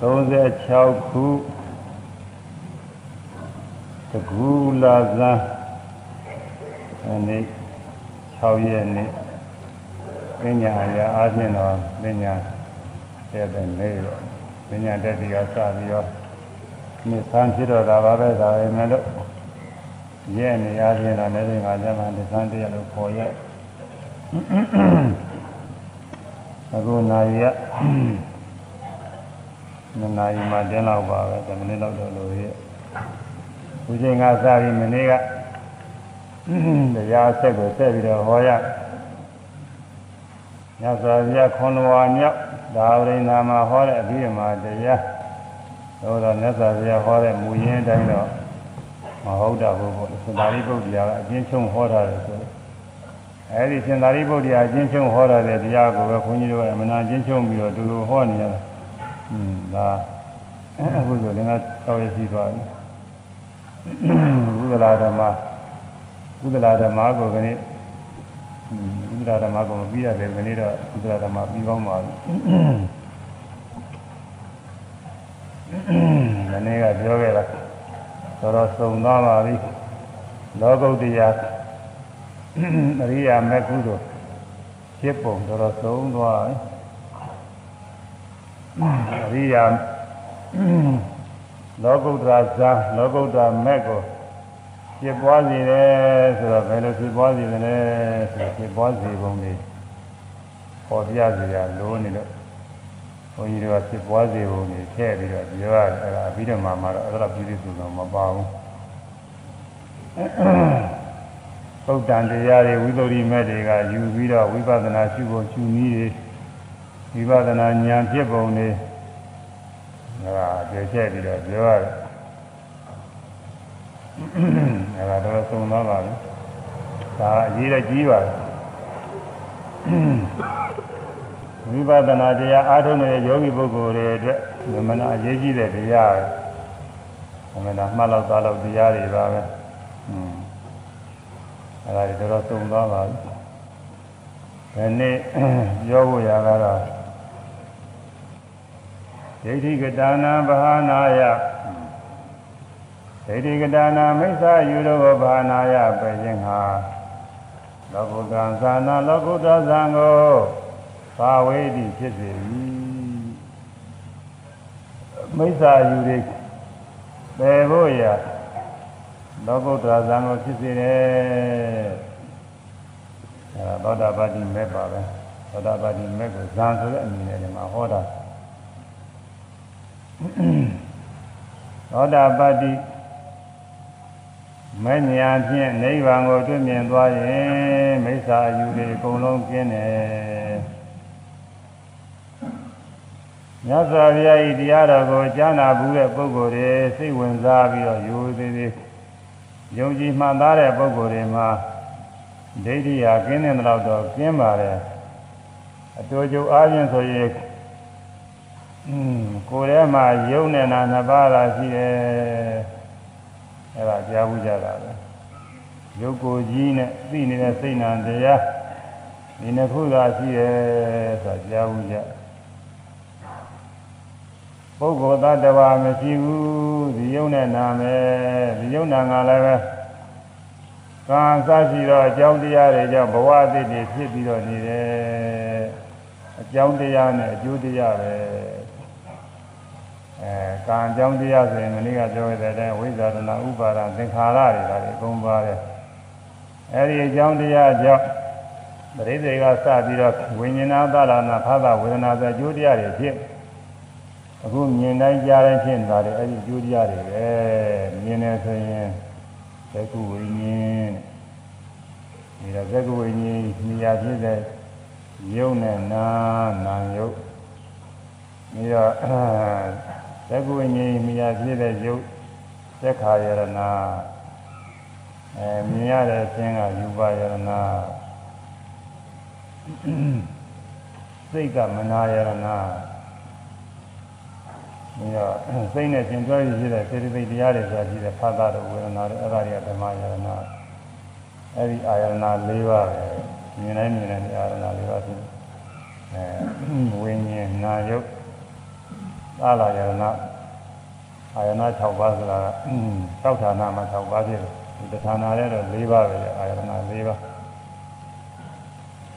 36ခုတကူလာဇန်အနေ6ရက်နေ့ပညာရာအားဖြင့်တော့ပညာတဲ့တဲ့နေတော့ပညာတက်ပြီးတော့စပြီးတော့မြေဆန်းဖြစ်တော့တာပါပဲဒါပဲမဲ့လို့ရဲ့နေအားဖြင့်တော့လည်းငါကျမှဒီဆန်းတရားလို့ခေါ်ရဲ့အခုနာရီက နှစ်နာရီမှတင်းလောက်ပါပဲ10မိနစ်လောက်တော့လို့ရဲ့ဒီချိန်ကစပြီးမနေ့ကတရားဆက်ကိုဆက်ပြီးတော့ဟောရညဇာပြခွန်ဝါမြောက်ဒါဝရိနာမှာဟောတဲ့အပြီးမှာတရားတော့တော့မြတ်စွာဘုရားဟောတဲ့မူရင်းအတိုင်းတော့မဟုတ်တာဘူးပေါ့စင်္သာရိပုတ္တရာကအကျဉ်းချုပ်ဟောတာလေဆိုတော့အဲဒီစင်္သာရိပုတ္တရာအကျဉ်းချုပ်ဟောတာတဲ့တရားကိုပဲခွန်ကြီးတို့ကအမနာအကျဉ်းချုပ်ပြီးတော့ဒီလိုဟောနေရတာ อืมဒါအခုဆိုလည်းငါတောက်ရရှိသွားပြီဘုရားဓမ္မဘုရားဓမ္မကိုကနေ့ဘုရားဓမ္မကိုမပြီးရတယ်ကနေ့တော့ဘုရားဓမ္မပြီးကောင်းပါပြီမနေ့ကပြောခဲ့တာတော်တော်စုံသွားပါပြီလောကုတ္တရာအရိယာမေကုသိုလ်ဖြစ်ပုံတော်တော်စုံသွားပြီ အရိယာလောကုတ္တရာဇာလောကုတ္တရာမေကိုဖြစ်ပွားစေတယ်ဆိုတော့ဘယ်လိုဖြစ်ပွားစေလဲဆိုတော့ဖြစ်ပွားစေပုံလေးပေါ်ပြစေရလို့နေတော့ဘုန်းကြီးတို့ကဖြစ်ပွားစေပုံလေးထည့်ပြီးတော့ပြောရတယ်အဲ့ဒါအပြီးတော့မှမှာတော့အဲ့ဒါပြည်သူစုတော့မပါဘူးပုဒ္ဒံတရားတွေဝိသုဒ္ဓိမဲ့တွေကယူပြီးတော့ဝိပဿနာရှုဖို့ရှုနည်းတွေ ဝိပဿနာဉာဏ်ဖြစ်ပုံတွေဒါကပြောချက်ပြီးတော့ပြောရတယ်အဲဒါတော့သုံးသွားပါပြီဒါအရေးလည်းကြီးပါတယ်ဝိပဿနာတရားအားထုတ်နေတဲ့ယောဂီပုဂ္ဂိုလ်တွေအတွက်မနာအရေးကြီးတဲ့တရားပဲမနာမှတ်လောက်သားလောက်တရားတွေပါပဲอืมအဲဒါတွေတော့သုံးသွားပါပြီဒီနေ့ပြောဖို့ရတာတော့ ဒိဋ္ဌိကတာနာဘာနာယဒိဋ္ဌိကတာနာမိစ္ဆာယူရောဘာနာယပဲခြင်းဟာလောကုတ္တဇာနာလောကုတ္တဇံကိုဘာဝေတိဖြစ်စေ၏မိစ္ဆာယူတွေပယ်ဖို့ရလောကုတ္တဇံကိုဖြစ်စေတယ်အဲသောတာပတိမဲ့ပါပဲသောတာပတိမဲ့ကိုဇံဆိုတဲ့အမည်နဲ့ဒီမှာဟောတာ သောတာပတိမညာဖြင့်နိဗ္ဗာန်ကိုတွေ့မြင်သွားရင်မိစ္ဆာအယူတွေအကုန်လုံးကျင်းတယ်မြတ်စွာဘုရားဤတရားတော်ကိုကြားနာဘူးတဲ့ပုဂ္ဂိုလ်တွေစိတ်ဝင်စားပြီးတော့ယူသေးသေးယုံကြည်မှန်သားတဲ့ပုဂ္ဂိုလ်တွေမှာဒိဋ္ဌိဟာကျင်းတဲ့တော့တော့ကျင်းပါတယ်အတူတူအားဖြင့်ဆိုရင် อืมကိုယ်ထဲမှာယုံနဲ့နာနှစ်ပါးသာရှိတယ်အဲ့ဒါကြားဘူးကြတာပဲယုတ်ကိုကြီးနဲ့သိနေတဲ့စိတ်နာတရားဒီနှစ်ခုသာရှိတယ်ဆိုတာကြားဘူးကြပုဂ္ဂိုလ်သတ္တဝါမရှိဘူးဒီယုံနဲ့နာမယ်ဒီယုံနာငါလည်းပဲကံစရှိတော့အကြောင်းတရားတွေကြောင့်ဘဝအသစ်တွေဖြစ်ပြီးတော့နေတယ်အကြောင်းတရားနဲ့အကျိုးတရားပဲ အဲကံအကြောင်းတရားဆိုရင်မနေ့ကပြောခဲ့တဲ့အတိုင်းဝိဇာရဏဥပါဒသင်္ခါရတွေဒါတွေအကုန်ပါတယ်အဲဒီအကြောင်းတရားကြောင့်ပရိသေကစပြီးတော့ဝိညာဏသရဏဖသဝေဒနာဆိုအကျိုးတရားတွေဖြစ်အခုမြင်တိုင်းကြားတိုင်းဖြစ်နေတာလေအဲဒီအကျိုးတရားတွေပဲမြင်နေဆိုရင်သက္ကုဝိညာဉ်ဒီတော့သက္ကုဝိညာဉ်နေရာဖြစ်တဲ့ယုံနဲ့နာနာယုတ်ပြီးတော့ သက္ကုဝိညာဉ်နေရာဖြစ်တဲ့ယုတ်သက်ခါယရဏအဲမြင်ရတဲ့အခြင်းကယူပါယရဏစိတ်ကမနာယရဏပြီးတော့စိတ်နဲ့ရှင်တွဲရရှိတဲ့စေတသိက်တရားတွေဆိုတာရှိတယ်ဖသတို့ဝေဒနာတို့အဲ့ဒါတွေကဓမ္မယရဏအဲ့ဒီအာယရဏ၄ပါးပဲမြင်တိုင်းမြင်တိုင်းအာယရဏ၄ပါးဖြစ်အဲဝိညာဉ်နာယုတ် သာလာယရဏအာယနာ6ပါးဆိုတာကသောက်ဌာနမှာ6ပါးဖြစ်တယ်ဒီတဌာနာလည်းတော့၄ပါးပဲအာယနာ၄ပါး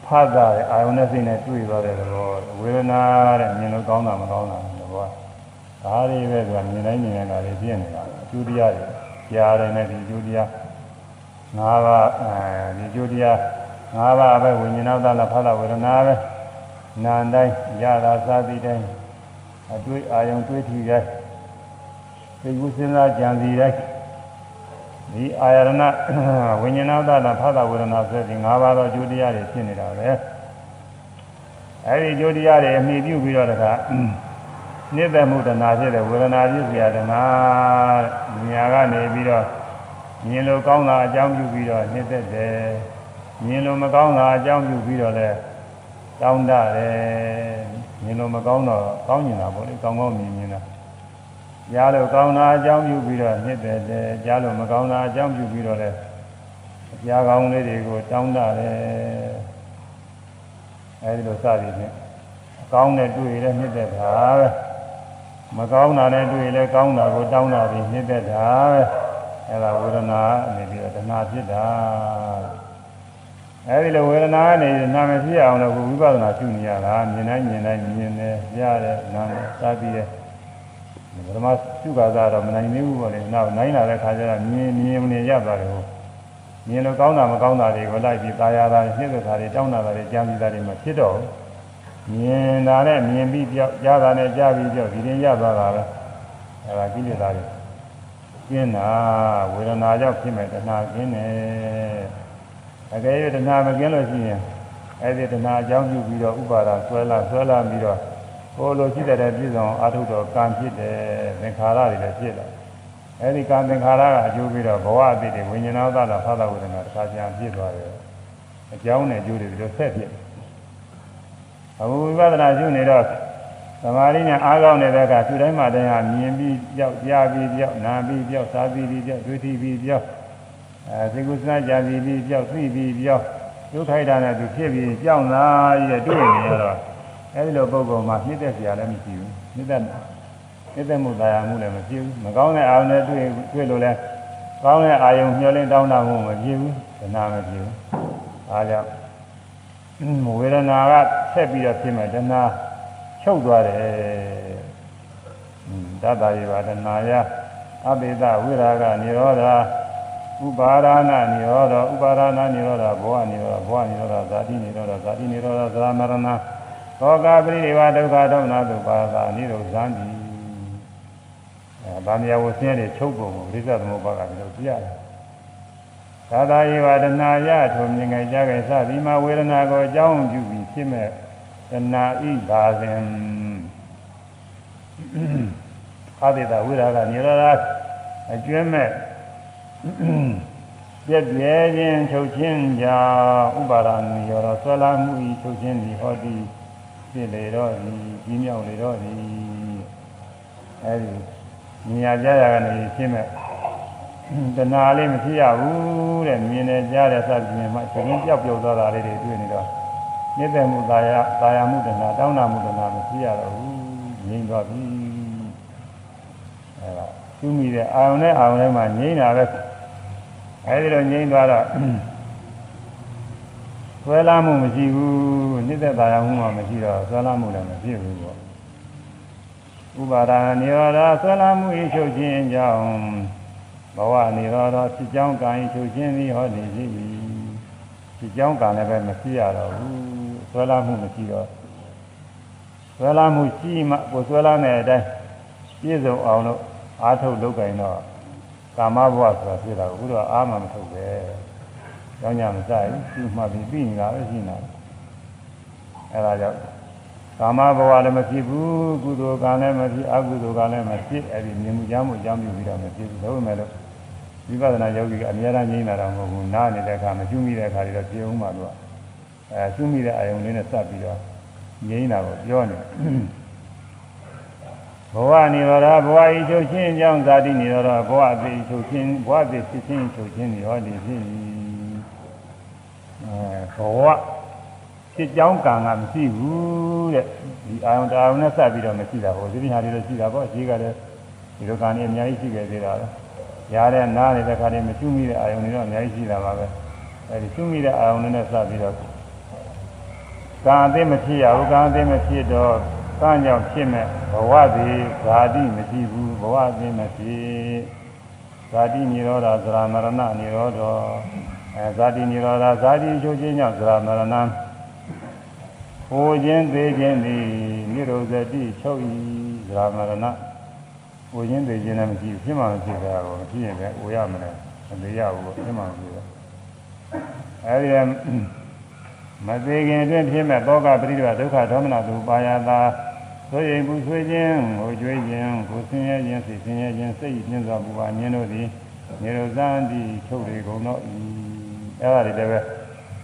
ဖတ်တာရဲ့အာယုန်နဲ့စိတ်နဲ့တွေ့သွားတဲ့သဘောဝေဒနာတဲ့မြင်လို့ကောင်းတာမကောင်းတာသဘောဒါတွေပဲသူကမြင်တိုင်းမြင်နေတာတွေပြည့်နေတာအကျိုးတရားတွေကြားတယ်နဲ့ဒီအကျိုးတရား၅ပါးအဲဒီအကျိုးတရား၅ပါးပဲဝိညာဏသလဖတ်တာဝေဒနာပဲနာန်တိုင်းရတာစသည်တိုင်း အတွေ့အာယုံတွေ့ထီတိုင်းသိကုစဉ်းစားကြံစီတိုင်းဒီအာရဏဝိညာဏသတာဖသဝေဒနာဆိုတဲ့၅ပါးသောကျိုးတရားတွေဖြစ်နေတာပဲအဲဒီကျိုးတရားတွေအမိပြုပြီးတော့တခါနိဗ္ဗာန်မှုတဏှာဖြစ်တဲ့ဝေဒနာပြုစရာတဏှာမြညာကနေပြီးတော့မြင်လို့ကောင်းတာအကြောင်းပြုပြီးတော့နှစ်သက်တယ်မြင်လို့မကောင်းတာအကြောင်းပြုပြီးတော့လဲတောင်းတတယ် မြင်လို့မကောင်းတော့ကောင်းနေတာပေါ့လေကောင်းကောင်းမြင်မြင်တာကြားလို့ကောင်းတာအကြောင်းပြုပြီးတော့နှစ်သက်တယ်ကြားလို့မကောင်းတာအကြောင်းပြုပြီးတော့လဲကြားကောင်းလေးတွေကိုတောင်းတတယ်အဲဒီလိုစသည်ဖြင့်ကောင်းတဲ့တွေ့ရတဲ့နှစ်သက်တာပဲမကောင်းတာနဲ့တွေ့ရင်လည်းကောင်းတာကိုတောင်းတာပြီးနှစ်သက်တာပဲအဲဒါဝေဒနာအနေပြီးတော့တဏှာဖြစ်တာ အဲဒီလိုဝေဒနာကနေနာမဖြစ်အောင်လို့ဝိပဿနာရှုနေရတာမြင်တိုင်းမြင်တိုင်းမြင်တယ်ရတယ်နားတယ်စသည်တယ်ဘယ်မှာရှုခါသာတော့မနိုင်သေးဘူးပေါ့လေနောက်နိုင်လာတဲ့ခါကျတော့မြင်မြင်နေရပါတယ်ဟိုမြင်လို့ကောင်းတာမကောင်းတာတွေကိုလိုက်ပြီးตายရတာနှိမ့်သက်တာတွေတောင်းတာတွေကြံစည်တာတွေမဖြစ်တော့ဘူးမြင်တာနဲ့မြင်ပြီးပြောက်ကြားတာနဲ့ကြားပြီးပြောက်ဒီရင်ရသွားတာပဲအဲဒါကိလေသာတွေကျင်းတာဝေဒနာကြောင့်ဖြစ်မဲ့တဏှာကျင်းတယ် အကယ်၍တဏှာမကျင်းလို့ရှိရင်အဲဒီတဏှာအကြောင်းပြုပြီးတော့ဥပါဒါဆွဲလာဆွဲလာပြီးတော့ဟိုလိုရှိတဲ့ပြည့်စုံအာထုတော်ကံဖြစ်တယ်သင်္ခါရတွေလည်းဖြစ်လာအဲဒီကံသင်္ခါရကအကျိုးပြီးတော့ဘဝအတိတ်တွေဝိညာဏသလာဖသဝေဒနာတစ်ခါပြန်ဖြစ်သွားတယ်အကြောင်းနဲ့အကျိုးတွေပြီးတော့ဆက်ဖြစ်အခုဝိပဿနာရှုနေတော့သမာဓိနဲ့အားကောင်းနေတဲ့အခါသူတိုင်းမှာတည်းဟာမြင်ပြီးကြောက်ကြားပြီးကြောက်နာပြီးကြောက်စားပြီးကြောက်တွေ့ထိပြီးကြောက် အဲသိကုသနာကြာပြီးပြီးကြောက်သိပြီးကြောက်ဒုက္ခိုက်တာနဲ့သူဖြစ်ပြီးကြောက်လာရတဲ့တွေ့နေရတော့အဲဒီလိုပုံကောင်မှာနှိမ့်သက်စရာလည်းမရှိဘူးနှိမ့်သက်နှိမ့်သက်မှုတရားမှုလည်းမရှိဘူးမကောင်းတဲ့အာရုံနဲ့တွေ့တွေ့လို့လည်းကောင်းတဲ့အာယုံမျှော်လင့်တောင်းတမှုမဖြစ်ဘူးဒနာမဖြစ်ဘူးအားကြောင့်ဝေဒနာကဆက်ပြီးတော့ဖြစ်မယ်ဒနာချုပ်သွားတယ်တတ္တရေပါဒနာယအဘိဓဝိရာဂនិရောဓ ဥပါရဏနိရောဓဥပါရဏနိရောဓဘောနိရောဓဘောနိရောဓဇာတိနိရောဓဇာတိနိရောဓသာမရဏသောကပရိနိဗ္ဗာဒုက္ခဒေါမနသုပါဒာနိရောဇံတိအဲဗာမယဝဆင်းရဲချုပ်ပုံကိုပြိဿသမုပ္ပါကပြောပြရတယ်သာသာယေဝဒနာယထုံမြင်ငယ်ကြခဲ့စသည်မှာဝေဒနာကိုအကြောင်းပြုပြီးဖြစ်မဲ့တဏှာဤပါစဉ်အာဒေတာဝိရာကနိရောဓအကျွမ်းမဲ့ ပြည့်ပြဲခြင်းချုပ်ခြင်းကြောင့်ဥပါဒာနိရောဓဆွဲလာမှုဤချုပ်ခြင်းဒီဟောတိဖြစ်လေတော့ဒီကြီးမြောက်လေတော့ဒီအဲဒီမြင်ရကြရကနေရှင်းမဲ့တဏှာလေးမဖြစ်ရဘူးတဲ့မြင်နေကြတဲ့စသဖြင့်မှရှင်ပြောက်ပြောက်သွားတာလေးတွေတွေ့နေတော့မြင့်တဲ့မှုသာယာသာယာမှုတဏှာတောင်းတမှုတဏှာမဖြစ်ရတော့ဘူးငြိမ့်သွားပြီအဲဒါသူမိတဲ့အာရုံနဲ့အာရုံထဲမှာငြိမ့်တာပဲ အဲဒီလိုငြိမ့်သွားတော့ဆွဲလာမှုမရှိဘူးနှိမ့်သက်သာယာမှုမှမရှိတော့ဆွဲလာမှုလည်းမဖြစ်ဘူးပေါ့ဥပါဒာနိရောဓဆွဲလာမှုဤချုပ်ခြင်းကြောင့်ဘဝနိရောဓဖြစ်ကြောင်းကံဤချုပ်ခြင်းသည်ဟောနေရှိပြီဖြစ်ကြောင်းကံလည်းပဲမဖြစ်ရတော့ဘူးဆွဲလာမှုမရှိတော့ဆွဲလာမှုရှိမှကိုဆွဲလာတဲ့အတိုင်းပြည့်စုံအောင်လို့အားထုတ်လုပ်ကြရင်တော့ ကာမဘဝဆိုတာဖြစ်တာကိုအခုတော့အားမှမထုတ်ပဲ။ကြောင်းညမစားဘူးသူ့မှပြီးပြီးနေတာပဲရှိနေတာ။အဲဒါကြောင့်ကာမဘဝလည်းမဖြစ်ဘူးကုသိုလ်ကံလည်းမဖြစ်အကုသိုလ်ကလည်းမဖြစ်အဲဒီမြင်မှုကြားမှုအကြောင်းပြုပြီးတော့မဖြစ်ဘူးဒါပေမဲ့လို့ဝိပဿနာယောဂီကအများအားငြိမ်းတာတော့မဟုတ်ဘူးနားနေတဲ့အခါမကျွမိတဲ့အခါတွေတော့ပြေအောင်ပါလို့အဲကျွမိတဲ့အာယုံလေးနဲ့စပ်ပြီးတော့ငြိမ်းတာကိုပြောနေ ဘဝနိရောဓဘဝဤချုပ်ခြင်းကြောင့်ဇာတိနိရောဓဘဝအသေးချုပ်ခြင်းဘဝအသေးဖြစ်ခြင်းချုပ်ခြင်းနိရောဓဖြစ်၏အဲဘဝဖြစ်ကြောင်းကံကမရှိဘူးတဲ့ဒီအာယုံတရားနဲ့စပ်ပြီးတော့မရှိတာဟိုဒီပြညာတွေလည်းရှိတာပေါ့အရှိကလည်းဒီလိုကံနေအများကြီးရှိခဲ့သေးတာပဲရားတဲ့နားနေတဲ့ခါတည်းမရှိမိတဲ့အာယုံတွေတော့အများကြီးရှိတာပါပဲအဲဒီရှိမိတဲ့အာယုံတွေနဲ့စပ်ပြီးတော့ကံအသိမဖြစ်ရဘူးကံအသိမဖြစ်တော့ စမ်းကြောင့်ဖြစ်မဲ့ဘဝသည်ဇာတိမရှိဘူးဘဝသည်မရှိဇာတိနိရောဓသရမရဏနိရောဓအဲဇာတိနိရောဓဇာတိချုပ်ခြင်းကြောင့်သရမရဏဟိုခြင်းသေးခြင်းသည်နိရောဇတိချုပ်၏သရမရဏဟိုခြင်းသေးခြင်းလည်းမရှိဖြစ်မှမရှိတာကိုမဖြစ်ရင်လည်းဝေရမလဲမသေးရဘူးဖြစ်မှမရှိဘူးအဲဒီမသေးခင်အတွင်းဖြစ်မဲ့သောကပရိဒေဝဒုက္ခဒေါမနသူပါယတာ ဆိုရင်ဘူးဆွေးခြင်းဟိုကြွေးခြင်းကိုဆင်းရဲခြင်းစိတ်ဆင်းရဲခြင်းစိတ်ပြင်းစွာပူပါမြင်တို့သည်နေရဇန်တိချုပ်တွေကုန်တော့ဤအဲ့ဒါတွေလည်းပဲ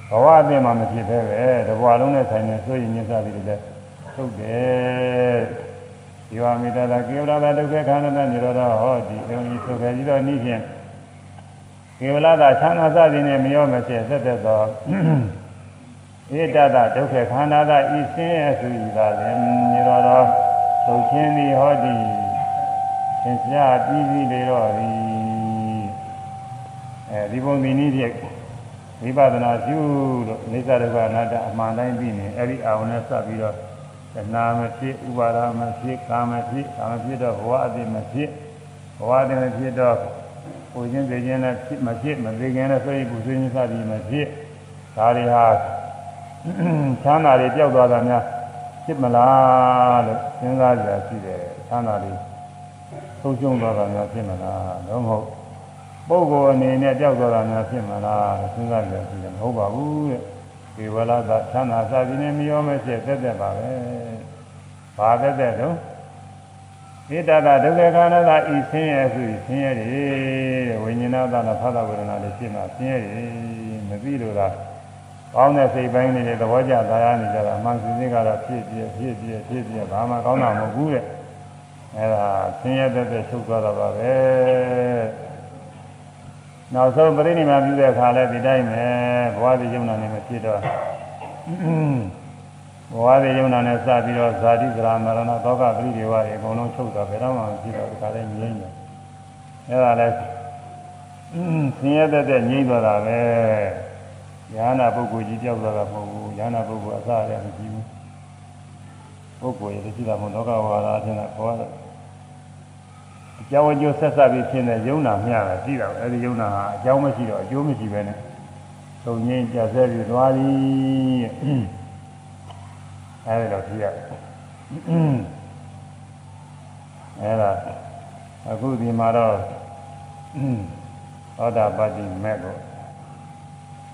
ဘဝအပြင်မှာမဖြစ်ပဲပဲတဘဝလုံးနဲ့ဆိုင်နေဆိုရင်မြင်စားပြီးလည်းချုပ်တယ်ဒီဝါမိတတာကေဝရတာဒုက္ခခန္ဓာနိရောဓဟောဒီအုံဤဆိုခဲ့ပြီးတော့နိဖြင့်ကေဝလတာချမ်းသာစသည်နဲ့မရောမဖြစ်သက်သက်သော ဧတတဒုက္ခခန္ဓာသာဤစင်းရဲ့ဆိုဤသာလင်နိရောဓသုတ်ချင်းသည်ဟောဒီသင်္ချာပြီးပြီးလေတော့ဒီအဲဒီပုံဒီနည်းဖြင့်ဝိပဿနာရှုလို့အိသဒုက္ခအနတ္တအမှန်တိုင်းပြီးနေအဲ့ဒီအာဝနဲ့စပ်ပြီးတော့သနာမဖြစ်ဥပါဒမဖြစ်ကာမဖြစ်ကာမဖြစ်တော့ဘဝအတိမဖြစ်ဘဝအတိမဖြစ်တော့ကိုချင်းသိချင်းနဲ့ဖြစ်မဖြစ်မသိခင်နဲ့ဆွေးပူဆွေးချင်းစသည်မဖြစ်ဒါတွေဟာ ချမ်းသာတွေပျောက်သွားတာများဖြစ်မလားလို့စဉ်းစားကြရှိတယ်ချမ်းသာတွေဆုံးရှုံးသွားတာများဖြစ်မလားတော့မဟုတ်ပုဂ္ဂိုလ်အနေနဲ့ပျောက်သွားတာများဖြစ်မလားစဉ်းစားကြရှိတယ်မဟုတ်ပါဘူးတဲ့ဒီဝလသာချမ်းသာစသည်နဲ့မရောမဖြစ်သက်သက်ပါပဲဘာသက်သက်တော့ဣတတာဒုက္ခခန္ဓာသာဤဆင်းရဲဆိုဆင်းရဲတယ်ဝိညာဏသာနဲ့ဖသဝေဒနာတွေဖြစ်မှာဆင်းရဲတယ်မသိလို့လား ကောင်းတဲ့စိတ်ပိုင်းတွေသဘောကျသာယာနေကြတာအမှန်စင်စစ်ကတော့ဖြစ်ပြဖြစ်ပြဖြစ်ပြဘာမှကောင်းတာမဟုတ်ဘူးတဲ့အဲဒါဆင်းရဲတဲ့တဲ့ချုပ်သွားတာပါပဲနောက်ဆုံးပြိဋိမာပြုတဲ့အခါလဲဒီတိုင်းပဲဘဝတည်ယုံနာနေမဖြစ်တော့ဘဝတည်ယုံနာနဲ့စပြီးတော့ဇာတိဇရာမရဏတောကပရိဒေဝတွေအကုန်လုံးချုပ်တော့ဘယ်တော့မှမဖြစ်တော့ဒီကလည်းငြိမ့်တယ်အဲဒါလဲဆင်းရဲတဲ့တဲ့ငြိမ့်သွားတာပဲ ယ ahanan ပုဂ္ဂိုလ်ကြီးကြောက်သွားတာမဟုတ်ဘူးယ ahanan ပုဂ္ဂိုလ်အစရမရှိဘူးပုဂ္ဂိုလ်ရဲ့ရှိတာမဟုတ်လောကဝါဒအချင်းကခေါ်ရတယ်အကြောင်းအကျိုးဆက်ဆက်ပြီးဖြစ်နေယုံနာမျှတာရှိတာအဲဒီယုံနာဟာအကြောင်းမရှိတော့အကျိုးမရှိပဲနဲ့သုံးငင်းကြဆဲပြီးသွားသည်အဲဒီတော့ဖြစ်ရတယ်အဲဒါအခုဒီမှာတော့သောတာပတ္တိမဲ့ကို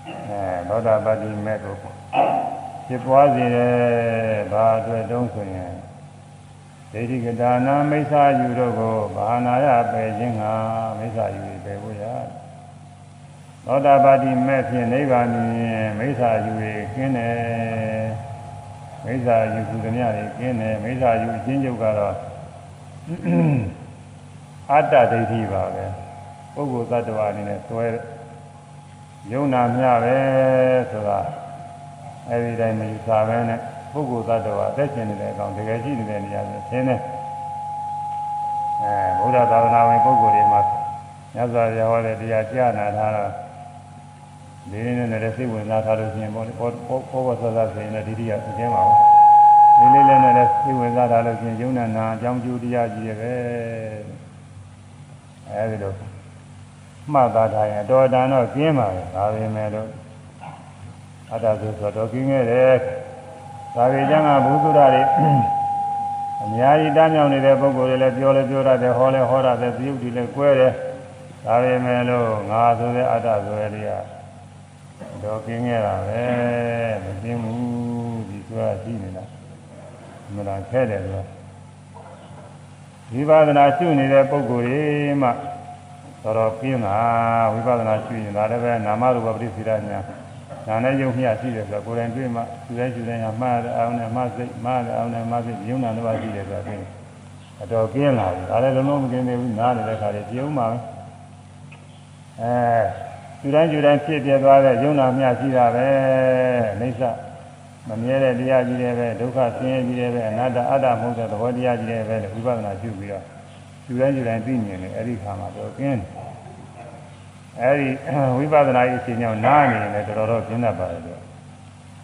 အဲသောတာပတ္တိမဲ့ကိုဖြစ်ပွားစေတယ်ဘာအတွက်တုံးဆိုရင်ဒိဋ္ဌိကဒါနာမိစ္ဆာယူတို့ကိုဘာနာရပယ်ခြင်းကမိစ္ဆာယူပယ်ဖို့ရသောတာပတ္တိမဲ့ဖြင့်နိဗ္ဗာန်မြင်မိစ္ဆာယူရခင်းတယ်မိစ္ဆာယူကုသမြတွေခင်းတယ်မိစ္ဆာယူအချင်းချုပ်ကတော့အတ္တဒိဋ္ဌိပါပဲပုဂ္ဂိုလ်သတ္တဝါအနေနဲ့ဆွဲ ယုံနာမျှပဲဆိုတာအဲဒီတိုင်းမယူဆပဲနဲ့ပုဂ္ဂိုလ်သတ္တဝါအသက်ရှင်နေတဲ့အကောင်တကယ်ရှိနေတဲ့နေရာဆိုသင်တယ်အဲဘုရားသာသနာဝင်ပုဂ္ဂိုလ်တွေမှာညဇာရဟောတဲ့တရားကြားနာထားတာဒီနေ့နဲ့လည်းစိတ်ဝင်စားထားလို့ရှိရင်ပေါ့ပေါ်ပေါ်ပေါ်ဆဆဆိုရင်လည်းဒီတရားသိချင်းပါဘူးဒီလေးလေးနဲ့လည်းစိတ်ဝင်စားထားလို့ရှိရင်ယုံနာနာအကြောင်းကျိုးတရားကြီးရဲ့ပဲအဲဒီလို မှတ်သားထားရင်တော်တန်တော့ကျင်းပါပဲဒါပေမဲ့လို့အတ္တဆိုဆိုတော့ကျင်းခဲ့တယ်ဒါပေကျမ်းကဘုသူရတွေအများကြီးတမ်းမြောင်နေတဲ့ပုဂ္ဂိုလ်တွေလည်းပြောလဲပြောရတယ်ဟောလဲဟောရတယ်သီယုတ်တွေလည်းကွဲတယ်ဒါပေမဲ့လို့ငါဆိုတဲ့အတ္တဆိုရတဲ့တော့ကျင်းခဲ့တာပဲမကျင်းဘူးဒီဆိုတာရှိနေတာမလားခဲတယ်ဆိုဝိပဿနာရှုနေတဲ့ပုဂ္ဂိုလ်တွေမှ တော်တော်ပြင်းတာဝိပဿနာရှုရင်ဒါလည်းပဲနာမရူပပရိစ္ဆေဒညာနာနဲ့ယုံမျှရှိတယ်ဆိုတော့ကိုယ်တိုင်တွေ့မှရှုလဲရှုလဲမှားတယ်အောင်နဲ့မှားစိတ်မှားတယ်အောင်နဲ့မှားစိတ်ယုံနာတော့ရှိတယ်ဆိုတော့အတော်ပြင်းလာပြီဒါလည်းလုံးလုံးမကင်းသေးဘူးနားနေတဲ့ခါလေးပြုံးပါအဲရှုတိုင်းရှုတိုင်းဖြစ်ပြသွားတဲ့ယုံနာမျှရှိတာပဲအိဋ္ဌမမြဲတဲ့တရားကြီးတွေပဲဒုက္ခဆင်းရဲကြီးတွေပဲအနတ္တအတ္တမဟုတ်တဲ့သဘောတရားကြီးတွေပဲလို့ဝိပဿနာရှုပြီးတော့ ရှုတိုင်းရှုတိုင်းသိမြင်တယ်အဲ့ဒီခါမှာတော့ကျင်းတယ်အဲ့ဒီဝိပဿနာရေးအချိန်ကြောင့်နားနေရင်လည်းတော်တော်ကျင်းတတ်ပါတယ်လို့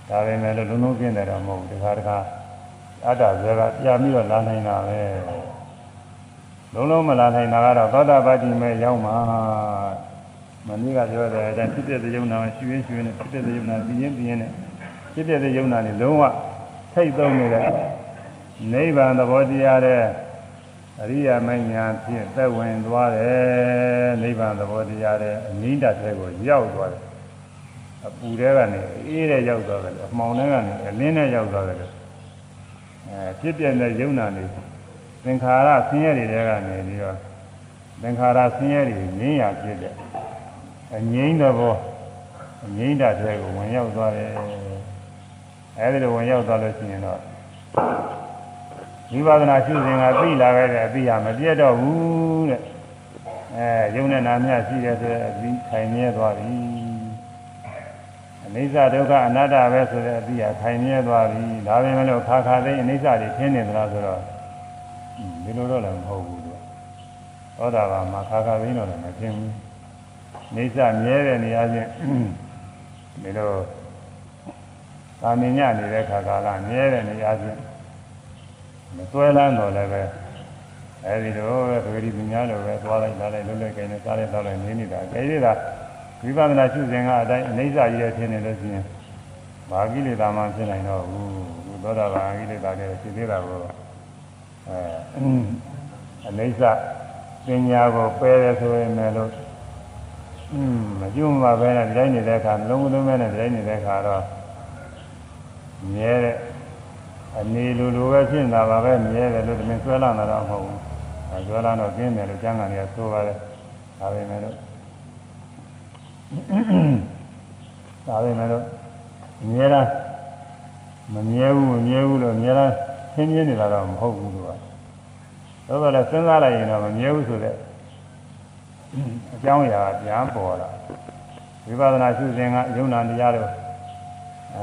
ဒါပေမဲ့လို့လုံးလုံးကျင်းတယ်တော့မဟုတ်ဘူးတခါတခါအတ္တဇေကပြပြီးတော့လာနိုင်တာပဲလုံးလုံးမလာနိုင်တာကတော့သောတာပတိမဲ့ရောက်မှာမနည်းကပြောတယ်အဲဒါဖြစ်တဲ့ယုံနာရှုရင်းရှုရင်းနဲ့ဖြစ်တဲ့ယုံနာပြင်းရင်ပြင်းနဲ့ဖြစ်တဲ့ယုံနာနေလုံးဝထိတ်သုံးနေတဲ့နိဗ္ဗာန်သဘောတရားတဲ့ အရိယာမဉ္ဇဉ်ဖြင့်သက်ဝင်သွားတယ်နိဗ္ဗာန်သဘောတရားတဲ့အနိဒတ်တဲ့ကိုရောက်သွားတယ်အပူတဲ့ကနေအေးတဲ့ရောက်သွားတယ်အမှောင်တဲ့ကနေအလင်းတဲ့ရောက်သွားတယ်အဲဖြစ်ပြတဲ့ယုံနာနေသင်္ခါရဆင်းရဲတွေတဲကနေပြီးတော့သင်္ခါရဆင်းရဲတွေငြင်းရဖြစ်တဲ့အငြိမ့်တဲ့ဘောအငြိမ့်တဲ့တဲ့ကိုဝင်ရောက်သွားတယ်အဲဒီလိုဝင်ရောက်သွားလို့ရှိရင်တော့ ဝိပဿနာရှုစဉ်ကသိလာခဲ့တဲ့အသိရမပြတ်တော့ဘူးတဲ့အဲယုံနဲ့နာမြရှိတယ်ဆိုတဲ့အသိခိုင်မြဲသွားပြီအနိစ္စဒုက္ခအနတ္တပဲဆိုတဲ့အသိရခိုင်မြဲသွားပြီဒါပေမဲ့လို့ခါခါသိအနိစ္စတွေထင်းနေသလားဆိုတော့ဒီလိုတော့လည်းမဟုတ်ဘူးသူသောတာပန်မှာခါခါသိတော့လည်းမထင်ဘူးအိဋ္ဌမြဲတဲ့နေရာချင်းဒီလိုသာမညနေတဲ့ခါကာလမြဲတဲ့နေရာချင်း မသွဲလန်းတော့လည်းပဲအဲဒီလိုပဲပဂတိပညာလိုပဲသွားလိုက်လာလိုက်လွတ်လပ်ကိန်းနဲ့စားလိုက်တော့လိုက်နေနေတာကြိရတာဝိပဿနာရှုစဉ်ကအတိုင်းအိဋ္ဌကြီးရဲ့ဖြစ်နေလို့ရှိရင်ဘာကိလေသာမှဖြစ်နိုင်တော့ဘူးဘုသောတာပန်ကိလေသာတွေဖြစ်သေးတာကိုအဲအိဋ္ဌပညာကိုပယ်ရဆိုရင်လည်းอืมမကျွမ်းပါပဲနဲ့ဒီတိုင်းနေတဲ့အခါလုံးလုံးမဲနဲ့ဒီတိုင်းနေတဲ့အခါတော့မြဲတဲ့ အနေလိုလိုပဲဖြစ်နေတာပါပဲမြဲတယ်လို့တမင်ဆွဲလာတာတော့မဟုတ်ဘူးအဲဆွဲလာတော့ကျင်းတယ်လို့ကျမ်းဂန်တွေကဆိုပါတယ်ဒါပဲမဲ့လို့ဒါပဲမဲ့လို့မြဲတာမမြဲဘူးမမြဲဘူးလို့မြဲတာသင်ပြနေတာတော့မဟုတ်ဘူးသူကသို့တော်လည်းစဉ်းစားလိုက်ရင်တော့မမြဲဘူးဆိုတဲ့အကြောင်းအရာပြန်ပေါ်လာဝိပဿနာရှုစဉ်ကယုံနာတရားတို့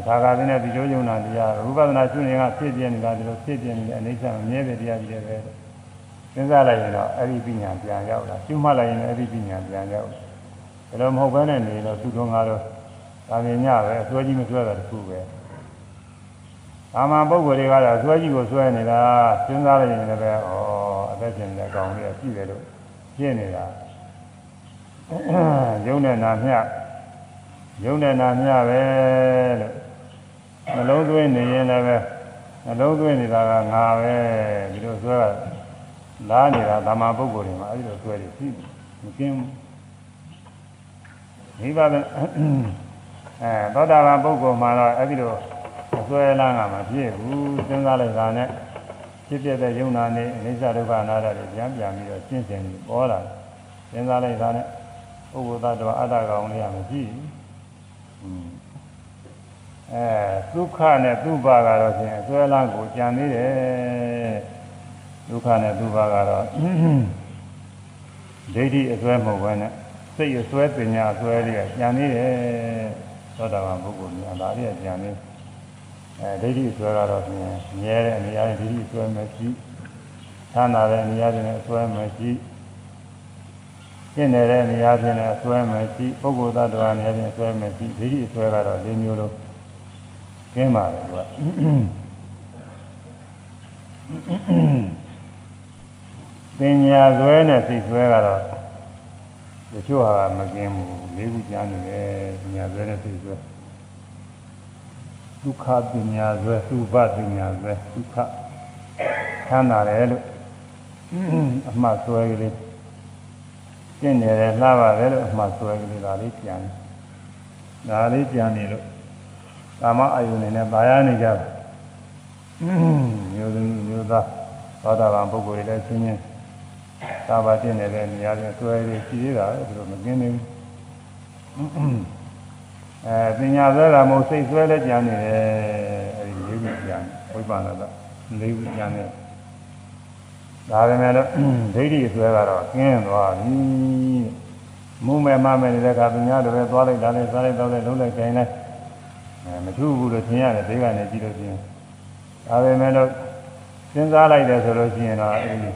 ဒါကသင်းတဲ့ဒီလိုယုံနာတရားဝိပဿနာရှုရင်ကဖြစ်ပြနေတာဒီလိုဖြစ်ပြနေတဲ့အနိစ္စမမြဲတဲ့တရားကြီးတွေပဲစဉ်းစားလိုက်ရင်တော့အဲ့ဒီပညာပြန်ရောက်လာရှုမှတ်လိုက်ရင်အဲ့ဒီပညာပြန်ရောက်ဒါလိုမဟုတ်ဘဲနဲ့နေတော့သူတော်ငါတော့ဒါမြင်ညပဲအစွဲကြီးမစွဲတာတခုပဲအာမပုဂ္ဂိုလ်တွေကတော့အစွဲကြီးကိုစွဲနေတာစဉ်းစားလိုက်ရင်လည်းပဲဩအသက်ရှင်နေတဲ့အကောင်လေးကရှိတယ်လို့ပြည့်နေတာယုံနဲ့နာမျှ ယုံနဲ့နာမျှပဲလို့နှလုံးသွင်းနေရင်လည်းပဲနှလုံးသွင်းနေတာကငါပဲဒီလိုဆွဲလားနေတာဓမ္မပုဂ္ဂိုလ်တွေမှာအဲဒီလိုဆွဲတယ်ရှိမကင်းမိဘအဲသောတာပန်ပုဂ္ဂိုလ်မှာတော့အဲဒီလိုဆွဲလန်းကမဖြစ်ဘူးစဉ်းစားလိုက်တာနဲ့ဖြစ်ပြတဲ့ယုံနာနဲ့အိစ္ဆဒုက္ခအနာတ္တတွေပြန်ပြန်ပြီးတော့ရှင်းရှင်းပြီးပေါ်လာစဉ်းစားလိုက်တာနဲ့ပုဂ္ဂိုလ်သတ္တဝါအတ္တကောင်လေးကမရှိဘူး အဲဒုက္ခနဲ့ဒုဗ္ဗကတော့ဖြင့်အစွဲလန်းကိုကြံသေးတယ်ဒုက္ခနဲ့ဒုဗ္ဗကတော့ဒိဋ္ဌိအစွဲမဟုတ်ဘဲနဲ့စိတ်အစွဲပညာအစွဲလေးကကြံသေးတယ်သောတာပန်ပုဂ္ဂိုလ်များဒါလေးကကြံသေးအဲဒိဋ္ဌိအစွဲကတော့ဖြင့်မြဲတဲ့အနေအချင်းဒိဋ္ဌိအစွဲမရှိသာနာတဲ့အနေအချင်းအစွဲမရှိ ရှင်းနေတဲ့နေရာချင်းနဲ့အစွဲမရှိပုဂ္ဂိုလ်သတ္တဝါနေရာချင်းအစွဲမရှိဒိဋ္ဌိအစွဲကတော့၄မျိုးလုံးကျင်းပါတယ်ကွာပညာဇွဲနဲ့စိတ်ဇွဲကတော့တချို့ဟာမကင်းဘူးလေးခုကြားနေတယ်ပညာဇွဲနဲ့စိတ်ဇွဲဒုက္ခပညာဇွဲသုဘပညာဇွဲဒုက္ခချမ်းသာတယ်လို့အမှတ်ဇွဲကလေး ကျင့်နေတယ်လှပါတယ်လို့အမှတ်ဆွဲကလေးဒါလေးပြန်ဒါလေးပြန်နေလို့ကာမအယုန်နဲ့ပါရနေကြတယ်မျိုးသမီးမျိုးသားသောတာပန်ပုဂ္ဂိုလ်တွေလည်းချင်းချင်းသာပါကျင့်နေတဲ့နေရာတွေဆွဲတွေရှိသေးတာပဲသူတို့မกินနေဘူးအဲပညာဆွဲတာမဟုတ်စိတ်ဆွဲလည်းကြံနေတယ်အဲဒီလေးခုကြံဝိပဿနာကလေးခုကြံနေတယ် ဒါပဲမဲ့လို့ဒိဋ္ဌိဆွဲကတော့ကျင်းသွားပြီမုံမဲ့မမဲ့နေတဲ့အခါပညာတွေပဲသွားလိုက်တာလဲစားလိုက်တော့လဲလုံးလိုက်ခိုင်းလိုက်အဲမထူးဘူးလို့ထင်ရတယ်ဒီကနေကြည့်လို့ရှိရင်ဒါပေမဲ့လို့စဉ်းစားလိုက်တယ်ဆိုလို့ရှိရင်တော့အဲဒီ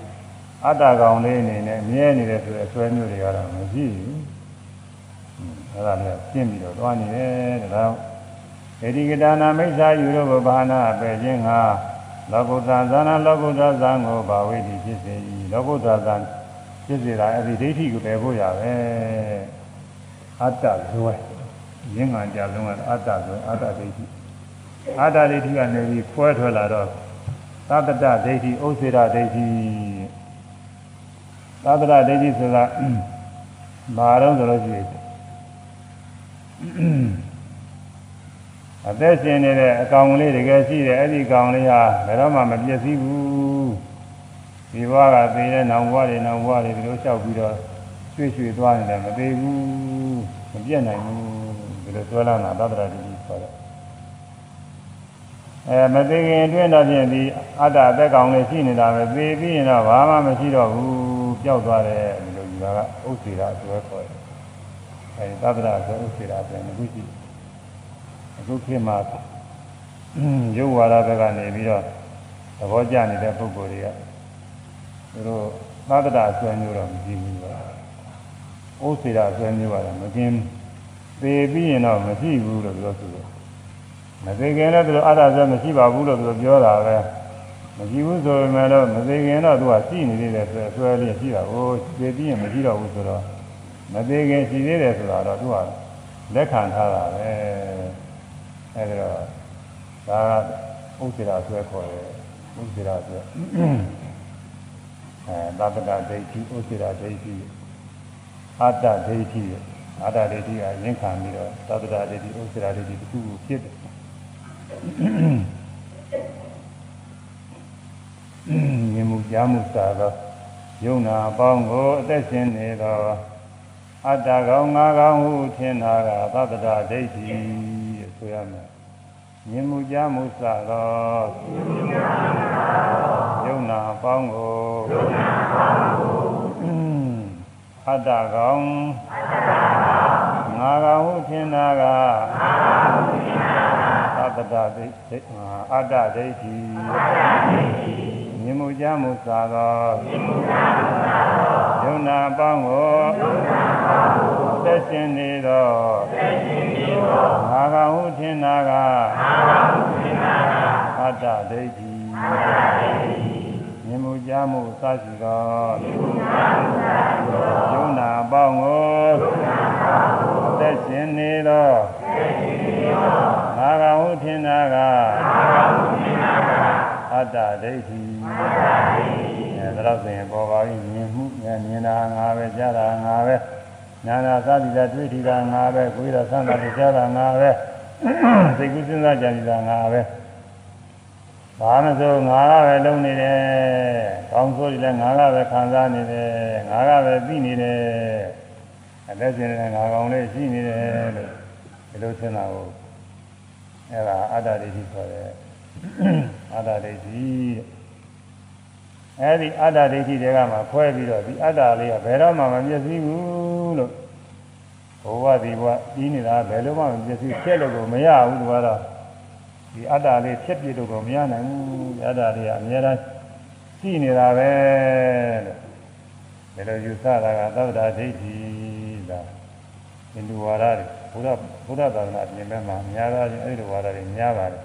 အတ္တကောင်လေးအနေနဲ့မြဲနေတယ်ဆိုတဲ့အစွဲမျိုးတွေကတော့မရှိဘူးအဲ့ဒါလည်းရှင်းပြီးတော့တွားနေတယ်ဒါတော့ေဒီကတာနာမိစ္ဆာယူလို့ဘဘာနာပဲခြင်းဟာ လောကုတ္တဇာနာလောကုတ္တဇံကိုဘာဝိတိဖြစ်စေ၏လောကုတ္တဇံဖြစ်စေတာအဲ့ဒီဒိဋ္ဌိကိုပယ်ဖို့ရပဲအတ္တဇွဲရင်းငံကြလုံးကအတ္တဇွဲအတ္တဒိဋ္ဌိအတ္တဒိဋ္ဌိကနေပြီးခွဲထွက်လာတော့သတ္တဒိဋ္ဌိဥစ္စေရဒိဋ္ဌိသတ္တဒိဋ္ဌိဆိုတာဘာတော့ဆိုလို့ရှိရင် အသက်ရှင်နေတဲ့အကောင်လေးတကယ်ရှိတယ်အဲ့ဒီကောင်လေးဟာဘယ်တော့မှမပြည့်စည်ဘူးဒီဘဝကသိတဲ့နောင်ဘဝတွေနောင်ဘဝတွေဒီလိုလျှောက်ပြီးတော့ရွှေ့ရွှေ့သွားနေတယ်မသိဘူးမပြည့်နိုင်ဘူးဒီလိုဆွဲလာတာသတ္တရာတိဆိုတော့အဲမသိခင်အတွင်းတော့ဖြင့်ဒီအတ္တအသက်ကောင်လေးရှိနေတာပဲသိပြီးရင်တော့ဘာမှမရှိတော့ဘူးပျောက်သွားတယ်ဒီလိုယူတာကဥစ္စေတာအစွဲခေါ်တယ်အဲဒီသတ္တရာဆိုဥစ္စေတာပြန်အခုရှိတယ် အခုခေတ်မှာရုပ်ဝါဒဘက်ကနေပြီးတော့သဘောကျနေတဲ့ပုဂ္ဂိုလ်တွေကသူတို့သတ္တတာဆွဲမျိုးတော့မရှိဘူးပါ။ဥစ္စေတာဆွဲမျိုးကတော့မကင်းသေပြီးရင်တော့မရှိဘူးလို့ပြောဆိုတယ်။မသေခင်လည်းသူတို့အတ္တဆွဲမရှိပါဘူးလို့သူတို့ပြောတာပဲ။မရှိဘူးဆိုပေမဲ့တော့မသေခင်တော့သူကရှိနေသေးတယ်ဆိုဆွဲလေးရှိတာကိုသေပြီးရင်မရှိတော့ဘူးဆိုတော့မသေးခင်ရှိသေးတယ်ဆိုတာတော့သူကလက်ခံထားတာပဲ။ အဲဒီတော့ဒါကဥစ္စေရာဆွဲခေါ်တယ်ဥစ္စေရာဆွဲအဲသဗ္ဗတဒိဋ္ဌိဥစ္စေရာဒိဋ္ဌိအတ္တဒိဋ္ဌိအတ္တဒိဋ္ဌိကရင်းခံပြီးတော့သဗ္ဗတဒိဋ္ဌိဥစ္စေရာဒိဋ္ဌိတစ်ခုခုဖြစ်တယ်မြင်မှုကြားမှုစာသောယုံနာအပေါင်းကိုအသက်ရှင်နေသောအတ္တကောင်ငါကောင်ဟုထင်တာကသဗ္ဗတဒိဋ္ဌိ ဆိုရမယ်မြင်မှုကြားမှုစသောယုံနာအပေါင်းကိုအတ္တကောင်ငါကောင်ဟုထင်တာကသတ္တဒိဋ္ဌိအတ္တဒိဋ္ဌိမြင်မှုကြားမှုစသောယုံနာအပေါင်းကိုသက်ရှင်နေသောငါ ကဟုထင်နာကအတ္တဒိဋ္ဌိမြင်မှုကြားမှုစရှိသောယုံနာအပေါင်းကိုသက်ရှင်နေသောငါကဟုထင်နာကအတ္တဒိဋ္ဌိအဲဒါတော့ဆိုရင်ပေါ်ပါပြီမြင်မှုမြင်တာငါပဲကြားတာငါပဲ နာနာသတိတာတွေ့ထီတာငါပဲကိုယ်တာသံသာကြားတာငါပဲစိတ်ကူးစဉ်းစားကြံတာငါပဲဘာမဆိုငါကပဲလုံးနေတယ်ကောင်းဆိုးတွေလည်းငါကပဲခံစားနေတယ်ငါကပဲပြီးနေတယ်အသက်ရှင်နေတဲ့ငါကောင်လေးရှိနေတယ်လို့ဒီလိုထင်တာကိုအဲ့ဒါအတ္တဒိဋ္ဌိခေါ်တယ်အတ္တဒိဋ္ဌိ အဲဒီအတ္တဒိဋ္ဌိတွေကမှခွဲပြီးတော့ဒီအတ္တလေးကဘယ်တော့မှမမျက်စိဘူးလို့ဘဝဒီဘဝပြီးနေတာဘယ်လိုမှမမျက်စိဖြတ်လို့ကိုမရဘူးဒီကတော့ဒီအတ္တလေးဖြတ်ပြလို့ကိုမရနိုင်ဘူးအတ္တလေးကအများအားရှိနေတာပဲလို့ဒါလိုယူဆတာကသောတာဒိဋ္ဌိဒါဟိန္ဒူဝါဒတွေဘုရားဘုရားသာသနာပြင်မဲ့မှာများသားချင်းအဲ့ဒီဝါဒတွေများပါတယ်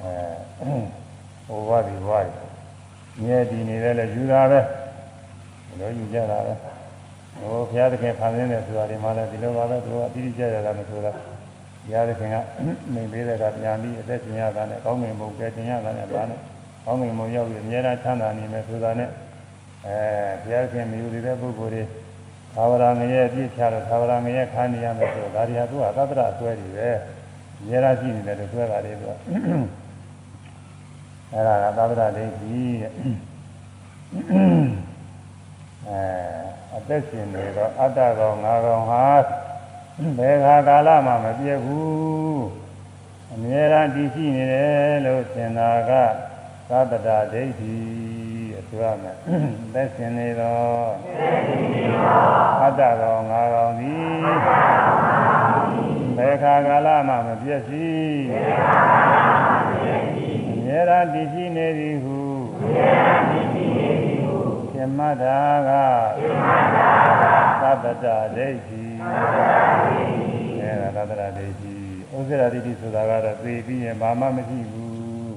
အဲဘဝဒီဘဝတွေ မြဲတည်နေတယ်လေယူတာပဲဘယ်လိုယူကြတာလဲဟိုဘုရားသခင်ဖန်ဆင်းတယ်ဆိုတာဒီမှာလည်းဒီလိုပါပဲသူကအတိအကျရတာမဆိုတာဘုရားသခင်ကမိန်ပေးတဲ့ကပြန်ပြီးအသက်ရှင်ရတာနဲ့ကောင်းငင်ဘုံကဲတင်ရတာနဲ့ဗာနဲ့ကောင်းငင်ဘုံရောက်ပြီးအများအားချမ်းသာနေမယ်ဆိုတာနဲ့အဲဘုရားသခင်မြူနေတဲ့ပုဂ္ဂိုလ်တွေသာဝရငရဲ့ပြည့်ချတော့သာဝရငရဲ့ခါနေရမယ်ဆိုတော့ဒါတွေဟာသူကသတ္တရဆွဲတွေပဲအများအားရှိနေတယ်လို့ဆွဲတာတွေသူက အဲ့ဒါကသဗ္ဗရဒိဋ္ဌိတဲ့အဲအသက်ရှင်နေတော့အတ္တကောင်ငါကောင်ဟာဘယ်ခါကာလမှမပြည့်ဘူးအမြဲတမ်းတည်ရှိနေတယ်လို့သင်တာကသဗ္ဗရဒိဋ္ဌိဆိုရမယ်အသက်ရှင်နေတော့အတ္တကောင်ငါကောင်သည်ဘယ်ခါကာလမှမပြည့်စည်အမြဲ တမ်းတည်ရှိနေသည်ဟုပြမတ္တာကသဗ္ဗတဒိဋ္ဌိအဲဒါသဗ္ဗတဒိဋ္ဌိဥစ္စေရာဒိဋ္ဌိဆိုတာကတော့သိပြီးရင်ဘာမှမရှိဘူး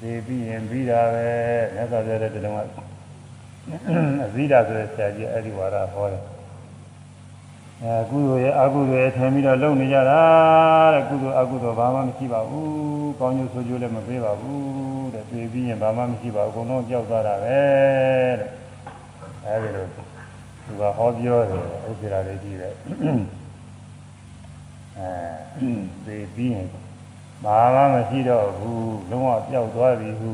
သိပြီးရင်ပြီးတာပဲမြတ်စွာဘုရားတဲ့တုန်းကအဇိဒဆိုတဲ့ဆရာကြီးအဲ့ဒီဝါဒဟောတယ် အဲကုသိုလ်ရဲ့အကုသိုလ်ရဲ့ထင်ပြီးတော့လုပ်နေကြတာတဲ့ကုသိုလ်အကုသိုလ်ဘာမှမရှိပါဘူးကောင်းကျိုးဆိုးကျိုးလည်းမပေးပါဘူးတဲ့သိပြီးရင်ဘာမှမရှိပါဘူးအကုန်လုံးကြောက်သွားတာပဲတဲ့အဲဒီလိုသူကဟောပြောတယ်ဥစ္စေရာလေးကြီးပဲအဲသိပြီးရင်ဘာမှမရှိတော့ဘူးလုံးဝပျောက်သွားပြီဟု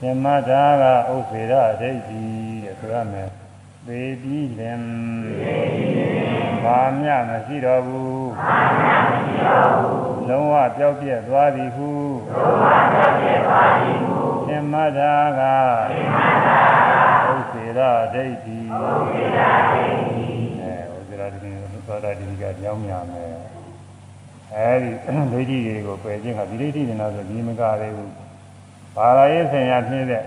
သင်္မတာကဥစ္စေရဒိဋ္ဌိတဲ့ဆိုရမယ် သေပြီးလင်ဘာမျှမရှိတော့ဘူးလုံးဝပျောက်ပြက်သွားပြီဟုသင်္မတာကဥစ္စေရဒိဋ္ဌိအဲဥစ္စေရဒိဋ္ဌိသောတာတိကကြောင်းများမယ်အဲဒီဒိဋ္ဌိတွေကိုပယ်ခြင်းကဒီဒိဋ္ဌိတွေတော့ဆိုဒီမကလေးဘူးဘာသာရေးဆင်ရဖြစ်တဲ့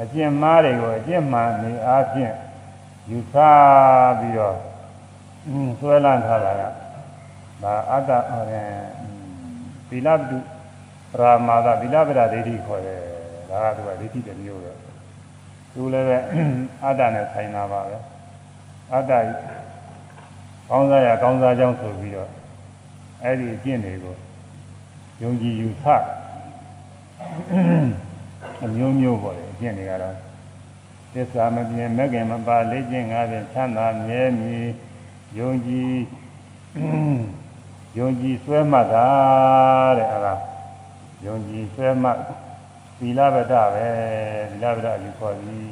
အကျင့်မားတွေကိုအကျင့်မှန်နေအားဖြင့် ယူဆပြီးတော့ဆွဲလန်းထားတာကဒါအတ္တဟောတယ်သီလပတုပရာမာသသီလပဒဒိဋ္ဌိခေါ်တယ်ဒါကသူကဒိဋ္ဌိတစ်မျိုးပဲသူလည်းပဲအတ္တနဲ့ဆိုင်တာပါပဲအတ္တကောင်းစားရကောင်းစားကြောင်းဆိုပြီးတော့အဲ့ဒီအကျင့်တွေကိုယုံကြည်ယူဆအမျိုးမျိုးပေါ်တယ်အကျင့်တွေကတော့ သစ္စာမပြင်းမဲ့ခင်မပါလေးကျင့်ငါးဖြင့်ချမ်းသာမြဲမြည်ယုံကြည်ယုံကြည်ဆွဲမှတ်တာတဲ့အဲ့ဒါယုံကြည်ဆွဲမှတ်သီလဗဒပဲသီလဗဒယူခေါ်သည်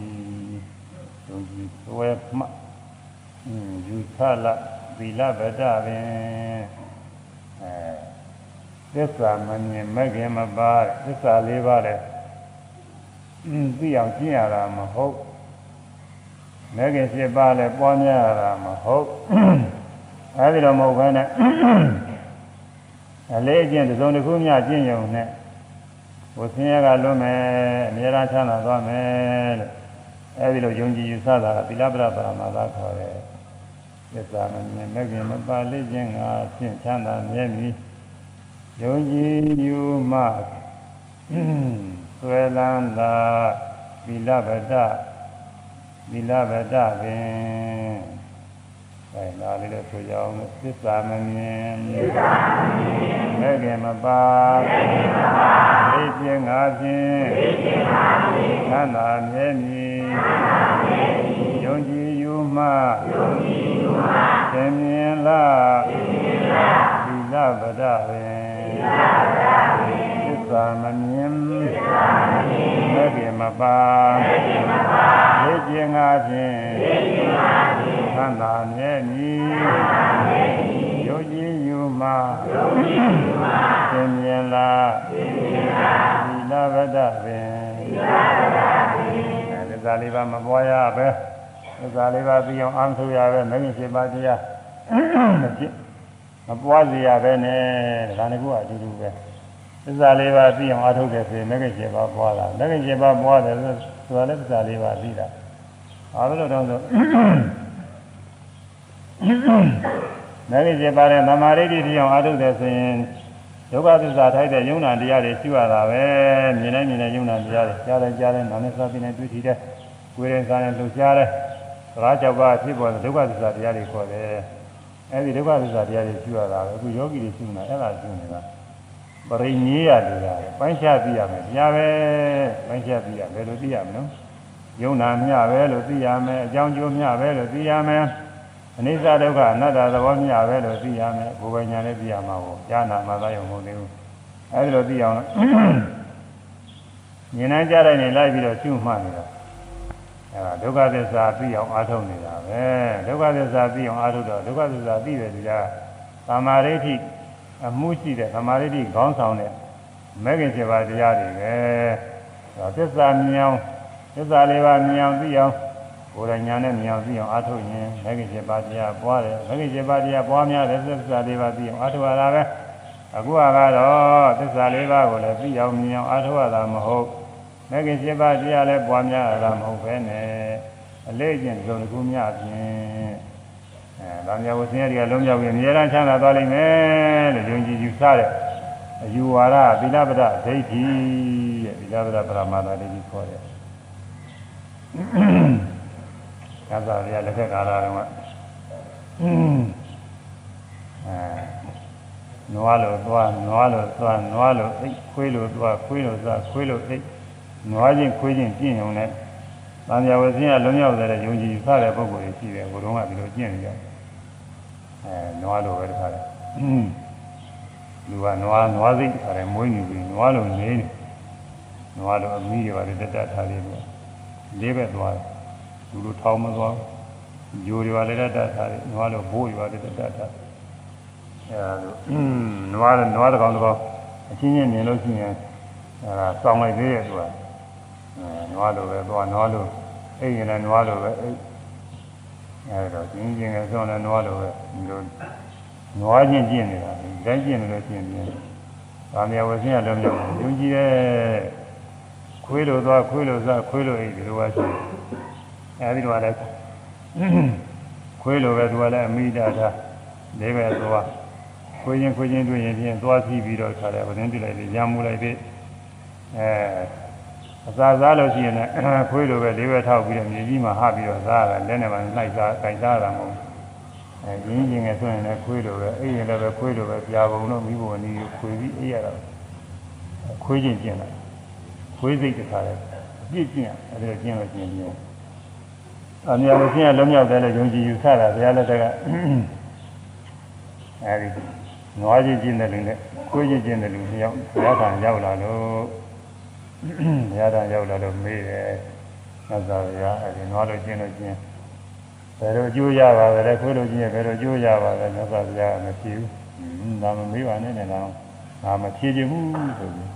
ယုံကြည်ဆွဲမှတ်ယူဆလာသီလဗဒပင်အဲသစ္စာမမြင်မဲ့ခင်မပါသစ္စာလေးပါးတဲ့သိအောင်ကျင့်ရတာမဟုတ် မဲ့ခင်7ပါးလည်းပွားများရတာမဟုတ်အဲဒီတော့မဟုတ်ဘဲနဲ့အလေးအကျင့်တစ်စုံတစ်ခုမျှကျင့်ရုံနဲ့ဝဆင်းရဲကလွတ်မယ်အမြဲတမ်းချမ်းသာသွားမယ်လို့အဲဒီလိုယုံကြည်ယူဆတာကသီလပရပရမသာခေါ်တယ်သစ္စာမမြင်မဲ့ခင်မပါလေးခြင်းကဖြင့်ချမ်းသာမြဲမြည်ယုံကြည်ယူမှဆွဲလန်းသာသီလဗဒ သီလဗဒပင်အဲဒါလေးလည်းဆိုကြအောင်သစ္စာမမြင်သစ္စာမမြင်မဲ့ခင်မပါမဲ့ခင်မပါလေးခြင်းငါဖြင့်လေးခြင်းငါဖြင့်သန္တာမြဲမြည်သန္တာမြဲမြည်ယုံကြည်ယူမှယုံကြည်ယူမှသင်မြင်လားသင်မြင်လားသီလဗဒပင်သီလဗဒပင်သ စ္စာမမြင်သစ္စာမမြင်မဲ့ခင်မပါမဲ့ခင်မပါလေးခြင်းငါဖြင့်လေးခြင်းငါဖြင့်သန္တာမြဲမြည်သန္တာမြဲမြည်ယုံကြည်ယူမှယုံကြည်ယူမှသင်မြင်လားသင်မြင်လားသီလဗဒပင်သီလဗဒပင်အဲဒါလေးပါမပွားရပဲသစ္စာလေးပါးသိအောင်အားထုတ်ရပဲမဂ္ဂင်7ပါးတရားမဖြစ်မပွားစေရပဲနဲ့ဒါကကူအတူတူပဲ သစ္စာလေးပါးသိအောင်အားထုတ်တယ်ဆိုရင်မဂ္ဂင်7ပါးပွားတာမဂ္ဂင်7ပါးပွားတယ်ဆိုတာလည်းသစ္စာလေးပါးသိတာအားလို့တော့ဆိုမဂ္ဂင်7ပါးနဲ့သမာဓိတိအောင်အားထုတ်တယ်ဆိုရင်ဒုက္ခသစ္စာထိုက်တဲ့ယုံနာတရားတွေရှိရတာပဲမြင်တိုင်းမြင်တဲ့ယုံနာတရားတွေကြားတယ်ကြားတယ်နာနဲ့စားပြီးနေတွေ့ထီတဲ့ကိုယ်ရင်စားနဲ့လှုပ်ရှားတဲ့သရာကြောက်ပါဖြစ်ပေါ်တဲ့ဒုက္ခသစ္စာတရားတွေခေါ်တယ်အဲဒီဒုက္ခသစ္စာတရားတွေရှိရတာပဲအခုယောဂီတွေရှိနေတာအဲ့ဒါရှိနေတာ ပရိညေယတရားပဲပိုင်းခြားသိရမယ်တရားပဲပိုင်းခြားသိရဘယ်လိုသိရမလဲယုံနာမျှပဲလို့သိရမယ်အကြောင်းကျိုးမျှပဲလို့သိရမယ်အနိစ္စဒုက္ခအနတ္တသဘောမျှပဲလို့သိရမယ်ဘုရားညာလည်းသိရမှာပေါ့ဉာဏ်နာမှသာယုံမဟုတ်သေးဘူးအဲဒီလိုသိအောင်ဉာဏ်နဲ့ကြားတိုင်းနေလိုက်ပြီးတော့ရှုမှတ်နေတာအဲဒါဒုက္ခသစ္စာသိအောင်အားထုတ်နေတာပဲဒုက္ခသစ္စာသိအောင်အားထုတ်တော့ဒုက္ခသစ္စာသိတယ်ဒီကသမာဓိဋ္ဌိ အမှုရှိတဲ့သမာဓိဋ္ဌိခေါင်းဆောင်တဲ့မဲခင်7ပါးတရားတွေပဲသစ္စာမြင်အောင်သစ္စာလေးပါးမြင်အောင်သိအောင်ဝကိုယ်တိုင်ညာနဲ့မြောင်ပြီးအောင်အားထုတ်ရင်မဂ္ဂင်7ပါးတရားပွားတယ်မဂ္ဂင်7ပါးတရားပွားများတယ်သစ္စာ၄ပါးပြီးအောင်အားထုတ်ရတာပဲအခုကတော့သစ္စာ၄ပါးကိုလည်းပြီးအောင်မြင်အောင်အားထုတ်ရတာမဟုတ်မဂ္ဂင်7ပါးတရားလည်းပွားများရတာမဟုတ်ပဲနဲ့အလေးကျင့်ကြုံတစ်ခုများဖြင့် အဲဗာမြဝဆင်းရဲတွေကလုံးရောက်ပြီးအမြဲတမ်းချမ်းသာသွားလိမ့်မယ်လို့ယုံကြည်ယူဆတဲ့အယူဝါဒသီလပဒဒိဋ္ဌိတဲ့သီလပဒပရမတ္တဒိဋ္ဌိခေါ်တယ်သစ္စာတွေကလက်ထက်ကာလတုန်းကအဲနွားလို့သွားနွားလို့သွားနွားလို့အိတ်ခွေးလို့သွားခွေးလို့သွားခွေးလို့အိတ်နွားချင်းခွေးချင်းပြင့်ုံနဲ့သံဃာဝဆင်းရလွန်မြောက်တဲ့ယုံကြည်စတဲ့ပုဂ္ဂိုလ်တွေရှိတယ်ဘုရုံးကဒီလိုကျင့်နေကြ အဲနွားလို့ပဲတခါတယ်လူကနွားနွားစိတ်တခါတယ်မွေးနေပြီနွားလို့နေနေနွားလို့အမီးတွေပါတက်တက်ထားလေးလို့လေးပဲသွားတယ်လူလိုထောင်းမသွားဘူးဂျိုတွေပါလည်းတက်တက်ထားတယ်နွားလို့ဘိုးတွေပါလည်းတက်တက်ထားအဲဒါနွားနွားတစ်ကောင်တစ်ကောင်အချင်းချင်းမြင်လို့ရှိရင်အဲဒါစောင်းလိုက်သေးရဲ့သူကအဲနွားလိုပဲသွားနွားလိုအိမ်ရင်လည်းနွားလိုပဲအိမ် အဲဒါကျင်းကျင်းကစောင်းလည်းနွားလိုပဲဒီလိုနွားချင်းကျင့်နေတာဒီတိုင်းကျင့်နေလို့ကျင့်နေတယ်။ဒါမြဝဆင်းရလုံးလုံးယုံကြည်တဲ့ခွေးလိုသွားခွေးလိုစားခွေးလိုအိမ်ဒီလိုပါရှိတယ်။အဲဒီတော့လည်းခွေးလိုပဲသူကလည်းအမိတာတာလေးပဲသွားခွေးချင်းခွေးချင်းတွေ့ရင်ဖြင့်သွားစီးပြီးတော့ခါတယ်ဗတင်းပြလိုက်ပြီးရမ်းမှုလိုက်ပြီးအဲ အစာစားလို့ရှိရင်လည်းခွေးလိုပဲလေးပဲထောက်ပြီးတော့မြေကြီးမှာဟပြီးတော့စားရတယ်လက်နဲ့မှနှိုက်စားကြိုက်စားတာမဟုတ်ဘူးအဲရင်းချင်းငယ်ဆိုရင်လည်းခွေးလိုပဲအိမ်ရင်လည်းပဲခွေးလိုပဲပြာပုံတော့မိဘအနီးခွေပြီးအိပ်ရတာခွေးချင်းကျင်လာခွေးစိတ်တခါလဲပြည့်ကျင်အဲဒီတော့ကျင်လို့ကျင်ပြီးအမြဲတမ်းကျင်ရလုံးမြောက်တယ်လို့ယုံကြည်ယူဆတာဘုရားလက်ထက်ကအဲဒီနွားချင်းကျင်တဲ့လူနဲ့ခွေးချင်းကျင်တဲ့လူနှစ်ယောက်ဘုရားထံရောက်လာလို့ ဘုရားထံရောက်လာလို့မေးတယ်သစ္စာဗျာအဲဒီနွားလို့ကျင်လို့ကျင်ဘယ်လိုအကျိုးရပါလဲခွေးလို့ကျင်ရဘယ်လိုအကျိုးရပါလဲသစ္စာဗျာမဖြေဘူးဒါမမေးပါနဲ့လည်းတော့ငါမဖြေချင်ဘူးဆိုပြီး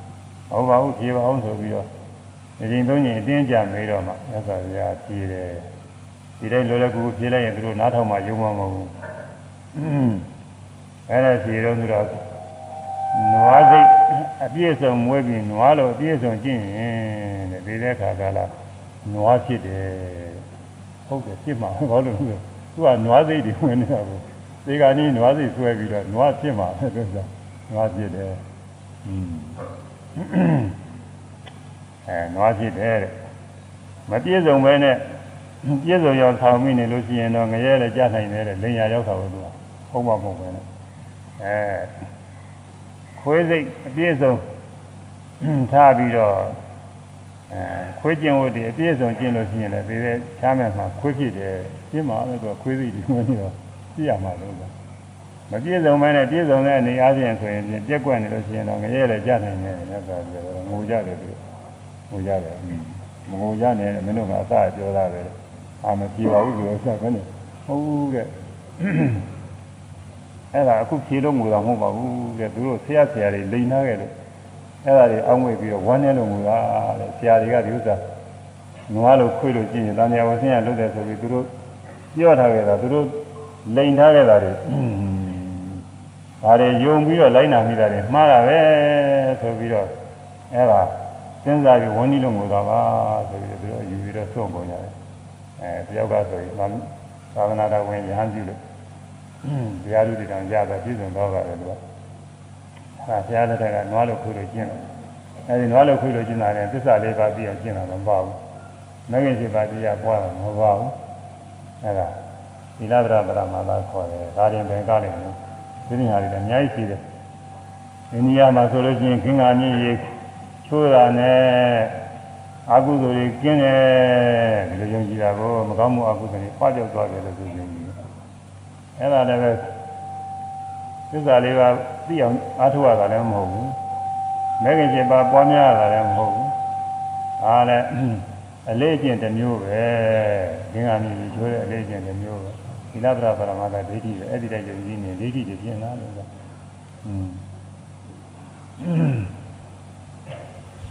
ဟုတ်ပါဘူးဖြေပါအောင်ဆိုပြီးတော့ဒီချိန်သုံးချိန်အတင်းကြမေးတော့မှသစ္စာဗျာဖြေတယ်ဒီတိုင်းလောလောကူဖြေလိုက်ရင်သူတို့နားထောင်မှယုံမှာမဟုတ်ဘူးအဲ့ဒါဖြေတော့သူတော့ နွားစိတ်အပြည့်စုံမွေးပြီးနွားလိုအပြည့်စုံကျင့်ရင်တဲ့ဒီတဲ့ခါကလာနွားဖြစ်တယ်ဟုတ်တယ်ဖြစ်မှာဘာလို့လဲသူကနွားစိတ်တွေဝင်နေတာကိုဒီကနေ့နွားစိတ်ဆွဲပြီးတော့နွားဖြစ်မှာပဲသူကနွားဖြစ်တယ်อืมအဲနွားဖြစ်တယ်တဲ့မပြည့်စုံပဲနဲ့ပြည့်စုံရောက်ဆောင်မိနေလို့ရှိရင်တော့ငရဲလည်းကြားနိုင်တယ်တဲ့လင်ညာရောက်တာလို့သူကဟုတ်မှာမဟုတ်ပဲနဲ့အဲ ခွေးစိတ်အပြည့်စုံထားပြီးတော့အဲခွေးကျင်ဝတ်ဒီအပြည့်စုံကျင့်လို့ရှိရင်လည်းဒီတဲ့ချမ်းမဲ့မှာခွေးဖြစ်တယ်ပြင်းမှာလည်းသူကခွေးစိတ်ဒီဝင်နေတော့ပြရမှာလို့ကမပြည့်စုံမဲနဲ့ပြည့်စုံတဲ့အနေအားဖြင့်ဆိုရင်ပြက်ကွက်နေလို့ရှိရင်တော့ငရဲလည်းကြားနိုင်တယ်လည်းဆိုပြီးတော့ငိုကြတယ်သူငိုကြတယ်မငိုကြနဲ့မင်းတို့ကအစပြောတာပဲအာမပြေပါဘူးဆိုတော့ဆက်ကနေဟုတ်တဲ့ အဲ့ဒါအခုဖြေလို့ငိုတာမဟုတ်ပါဘူးတဲ့သူတို့ဆရာဆရာတွေလိန်ထားခဲ့လို့အဲ့ဒါတွေအောင်းဝေပြီးတော့ဝမ်းနေလို့ငိုတာတဲ့ဆရာတွေကဒီဥစ္စာငွားလို့ခွေးလို့ကြည့်ရင်တန်မြာဝဆင်းရလုပ်တယ်ဆိုပြီးသူတို့ပြောထားခဲ့တာသူတို့လိန်ထားခဲ့တာတွေဒါတွေယုံပြီးတော့လိုက်နာမိတာတွေမှားတာပဲဆိုပြီးတော့အဲ့ဒါစဉ်းစားပြီးဝန်းကြီးလို့ငိုတာပါဆိုပြီးတော့သူတို့ယူပြီးတော့ဆုံးကုန်ကြတယ်အဲတယောက်ကဆိုရင်သာသနာတော်ဝင်ရဟန်းပြုလို့ တရားလူတွေတောင်ရတာပြည့်စုံတော့ပါတယ်သူကအဲဘုရားလက်ထက်ကနွားလို့ခွေလို့ကျင့်တယ်အဲဒီနွားလို့ခွေလို့ကျင့်တာလည်းသစ္စာလေးပါးပြီးအောင်ကျင့်တာမပါဘူးမဂ္ဂင်7ပါးတရားပွားတာမပါဘူးအဲဒါသီလဗရဗရမလာခေါ်တယ်ဒါရင်ပင်ကားလိုက်တယ်ဒီနေရာတွေလည်းအများကြီးရှိတယ်အိန္ဒိယမှာဆိုလို့ရှိရင်ခင်္ဃာမြင့်ရေချိုးတာနဲ့အကုသိုလ်တွေကင်းတယ်ဒီလိုယုံကြည်တာကိုမကောင်းမှုအကုသိုလ်တွေပွားကြောက်သွားတယ်လို့ဆိုယုံကြည်တယ် အဲ့ဒါလည်းပဲသစ္စာလေးပါသိအောင်အားထုတ်ရတာလည်းမဟုတ်ဘူးမဲခင်7ပါးပွားများရတာလည်းမဟုတ်ဘူးဒါလည်းအလေးကျင့်တစ်မျိုးပဲငင်္ဂါမြည်ပြီးချိုးတဲ့အလေးကျင့်တစ်မျိုးပဲသီလပရပရမတ္တဒိဋ္ဌိပဲအဲ့ဒီတိုင်းယုံကြည်နေဒိဋ္ဌိတွေပြင်လာလို့ဆိုอืม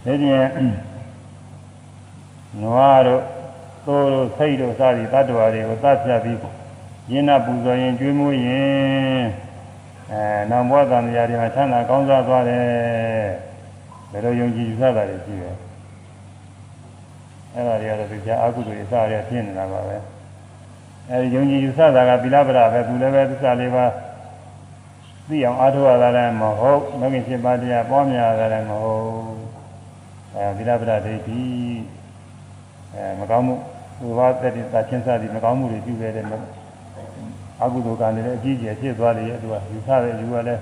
ဒီပြင်နွားတို့သို့တို့စိတ်တို့စသည်တတ္တဝါတွေကိုသတ်ဖြတ်ပြီး ယင်းနာပူဇော်ရင်ကျွေးမွေးရင်အဲနောက်ဘဝတန်တရားတွေမှာချမ်းသာကောင်းစားသွားတယ်ဘယ်လိုယုံကြည်ယူဆတာတွေရှိတယ်အဲ့ဒါတွေကတော့ဒီကြာအကုသိုလ်တွေစရဖြစ်နေတာပါပဲအဲဒီယုံကြည်ယူဆတာကသီလပဒပဲသူလည်းပဲသစ္စာလေးပါးသိအောင်အားထုတ်ရတာလည်းမဟုတ်မဂ္ဂင်7ပါးတရားပွားများရတာလည်းမဟုတ်အဲသီလပဒဒိဋ္ဌိအဲမကောင်းမှုဝိဝါသတ္တိသာချင်းစားသည်မကောင်းမှုတွေပြုခဲ့တဲ့ အကုသိုလ်ကံတွေလည်းအကြီးကျယ်ဖြစ်သွားတယ်ရဲ့သူကယူဆတဲ့ယူကလည်း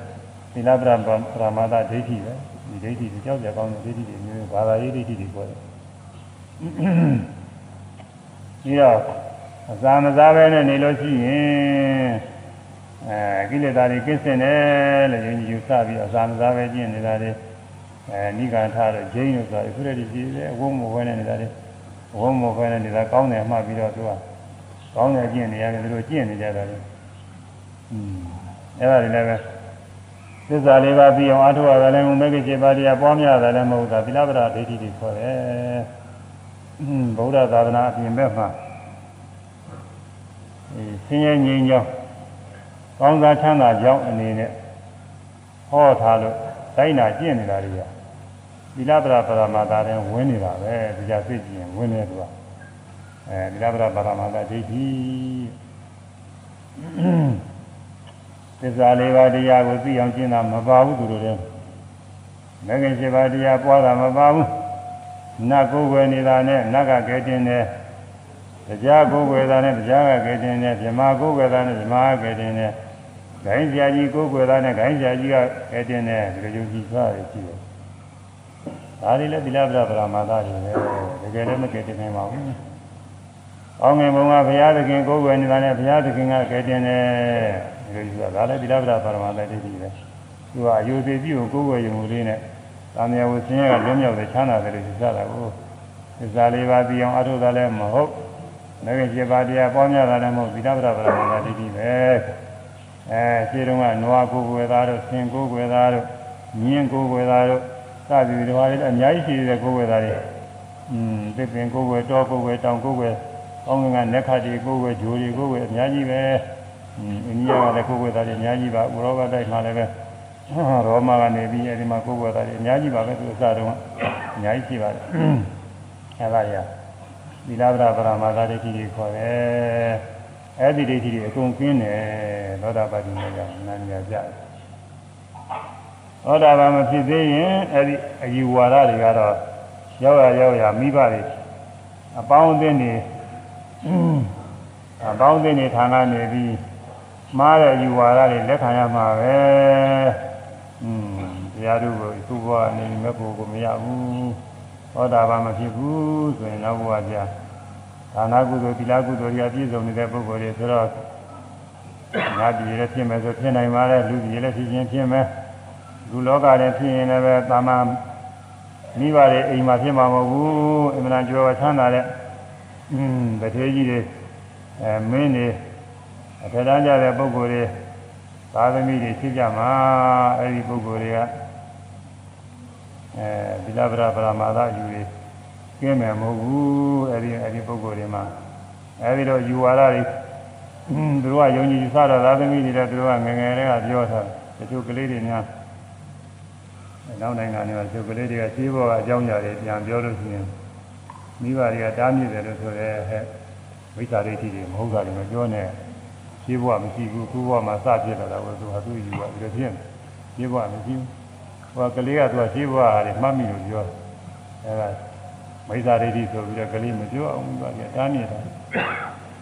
သီလပဒပရမတ္တဒိဋ္ဌိပဲဒီဒိဋ္ဌိကိုကြောက်ကြကောင်းတဲ့ဒိဋ္ဌိတွေမျိုးဘာသာရေးဒိဋ္ဌိတွေပြောတယ်ပြီးတော့အစာမစားပဲနဲ့နေလို့ရှိရင်အဲကိလေသာတွေကင်းစင်တယ်လို့ယဉ်ယူဆပြီးတော့အစာမစားပဲကျင့်နေတာတွေအဲနိဂန္ဓတို့ဂျိန်းတို့ဆိုတာအခုတည်းကြည့်တယ်အဝုံမဝဲနေနေတာတွေအဝုံမဝဲနေနေတာကောင်းတယ်မှပြီးတော့သူကကောင်းတယ်ကျင့်နေရတယ်သူတို့ကျင့်နေကြတာလေอืม အဲ့ဒါတွေလည်းပဲသစ္စာလေးပါးပြီးအောင်အထောက်အထားလည်းမဂ္ဂင်7ပါးတရားပွားများတယ်လည်းမဟုတ်တာသီလပဒဒိဋ္ဌိတွေခေါ်တယ်ဗုဒ္ဓသာသနာအပြင်ဘက်မှာအဲဆင်းရဲငြိမ်းချမ်းကောင်းစားချမ်းသာကြောင်းအနေနဲ့ဟောထားလို့တိုင်းနာကျင့်နေတာတွေကသီလပဒပရမတာတဲ့ဝင်နေတာပဲဒီကြသိကြည့်ရင်ဝင်နေသူကအဲသီလပဒပရမတာဒိဋ္ဌိ သစ္စာလေးပါးတရားကိုသိအောင်ကျင့်တာမပါဘူးသူတို့တဲ့မဂ္ဂင်7ပါးတရားပွားတာမပါဘူးနတ်ကိုယ်ွယ်နေတာနဲ့နတ်ကကဲတင်တယ်တရားကိုယ်ွယ်တာနဲ့တရားကကဲတင်တယ်ဗြဟ္မာကိုယ်ွယ်တာနဲ့ဗြဟ္မာကကဲတင်တယ်ဂိုင်းဆရာကြီးကိုယ်ွယ်တာနဲ့ဂိုင်းဆရာကြီးကကဲတင်တယ်ဒီလိုယုံကြည်သွားတယ်ရှိတယ်ဒါတွေလည်းသီလပဒပရမသာတွေပဲတကယ်လည်းမကဲတင်နိုင်ပါဘူးအောင်းငယ်ဘုံကဘုရားသခင်ကိုယ်ွယ်နေတာနဲ့ဘုရားသခင်ကကဲတင်တယ် မျိုးယူရဒါလည်းသီလပဒပါရမလိုက်တဲ့ဒီပဲသူကအယုသေးကြီးကိုကိုယ်ဝယ်ယုံလေးနဲ့သာမယဝဆင်းရဲကလွတ်မြောက်တဲ့ချမ်းသာတယ်လို့ယူဆတာကိုသစ္စာလေးပါးသိအောင်အထုတာလည်းမဟုတ်နိုင်ငံကျေပါတရားပေါင်းများတာလည်းမဟုတ်သီလပဒပါရမလိုက်တဲ့ဒီပဲအဲခြေတုံးကနွားကိုယ်ဝယ်သားတို့ဆင်ကိုယ်ဝယ်သားတို့ညင်းကိုယ်ဝယ်သားတို့စသည်ဒီဘာလေးအများကြီးရှိတဲ့ကိုယ်ဝယ်သားတွေอืมသစ်ပင်ကိုယ်ဝယ်တောကိုယ်ဝယ်တောင်ကိုယ်ဝယ်ကောင်းကင်ကနက်ခတ်တွေကိုယ်ဝယ်ဂျိုတွေကိုယ်ဝယ်အများကြီးပဲ အိန္ဒိယကလည်းကိုယ်ွယ်သားတွေအများကြီးပါဥရောပတိုက်မှာလည်းပဲရောမကနေပြီးအဲဒီမှာကိုယ်ွယ်သားတွေအများကြီးပါပဲသူအစတုန်းကအများကြီးရှိပါတယ်အဲဒါရသီလဗရာပရမသာဒိဋ္ဌိကိုခေါ်တယ်အဲ့ဒီဒိဋ္ဌိတွေအကုန်ကျင်းတယ်သောတာပတိမေကနာမည်ကြတယ်သောတာပန်မဖြစ်သေးရင်အဲ့ဒီအယူဝါဒတွေကတော့ရောက်ရရောက်ရမိဘတွေအပေါင်းအသင်းတွေအပေါင်းအသင်းတွေဌာနနေပြီး မှားတဲ့ယူဝါဒတွေလက်ခံရမှာပဲอืมတရားတို့ကိုသူ့ဘဝနေမဲ့ဖို့ကိုမရဘူးဟောတာပါမဖြစ်ဘူးဆိုရင်တော့ဘုရားပြဒါနာကုသိုလ်သီလကုသိုလ်တွေအပြည့်စုံနေတဲ့ပုဂ္ဂိုလ်တွေဆိုတော့ငါပြည်လည်းဖြစ်မယ်ဆိုဖြစ်နိုင်ပါလေလူပြည်လည်းဖြစ်ခြင်းဖြစ်မယ်လူလောကလည်းဖြစ်ရင်လည်းပဲတာမန်မိဘတွေအိမ်မှာဖြစ်မှာမဟုတ်ဘူးအင်မတန်ကြော်ချမ်းသာတဲ့အင်းဗထေးကြီးတွေအဲမင်းတွေ အထက်တန်းကြတဲ့ပုဂ္ဂိုလ်တွေသာသမီတွေဖြစ်ကြမှာအဲဒီပုဂ္ဂိုလ်တွေကအဲဒီလဗရပရမာသယူတွေကျင်းမယ်မဟုတ်ဘူးအဲဒီအဲဒီပုဂ္ဂိုလ်တွေမှာအဲဒီတော့ယူဝါဒတွေသူတို့ကယုံကြည်စတော့သာသမီတွေလည်းသူတို့ကငငယ်တွေကပြောထားတချို့ကလေးတွေများနောက်နိုင်ငံတွေကတချို့ကလေးတွေကရှင်းဘောကအကြောင်းအရာတွေပြန်ပြောလို့ရှိရင်မိဘတွေကတားမြစ်တယ်လို့ဆိုရဲဟဲ့မိစ္ဆာဒိဋ္ဌိတွေမဟုတ်တာတွေမပြောနဲ့ ရှင်းဘောကမရှိဘူးခုဘောမှာစပြစ်လာတာကိုသူဟာသူယူပါဒီလိုဖြစ်နေရှင်းဘောကမရှိဘူးဟိုကလေးကသူကရှင်းဘောကတွေမှတ်မိလို့ပြောအဲဒါမိစ္ဆာဒိဋ္ဌိဆိုပြီးတော့ကလေးမပြောအောင်မိဘတွေကတားမြစ်တာ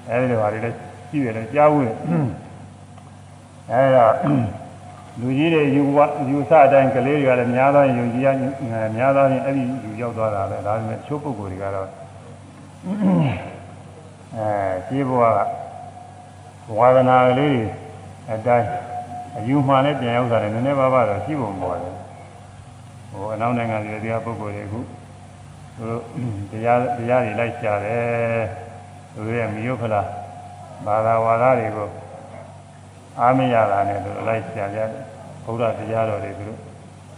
အဲဒီလိုဟာတွေလည်းရှိတယ်ကြားဝင်အဲဒါလူကြီးတွေယူဝယူဆအတိုင်းကလေးတွေကလည်းများသောရင်ယုံကြည်ရများသောရင်အဲ့ဒီယူရောက်သွားတာပဲဒါပေမဲ့ချိုးပုဂ္ဂိုလ်တွေကတော့အဲကြီးဘွားက ဝါဒနာလေးတွေအတိုင်းအယူမှန်နဲ့ပြန်ရောက်တာလည်းနည်းနည်းပါးပါးတော့ရှိပုံပေါ်တယ်ဟိုအနောက်နိုင်ငံတွေတရားပုဂ္ဂိုလ်တွေအခုသူတို့တရားတရားတွေလိုက်ရှာတယ်သူတို့ရဲ့မိယုဖလားဘာသာဝါဒတွေကိုအားမရတာနဲ့သူလိုက်ရှာကြတယ်ဘုရားတရားတော်တွေသူတို့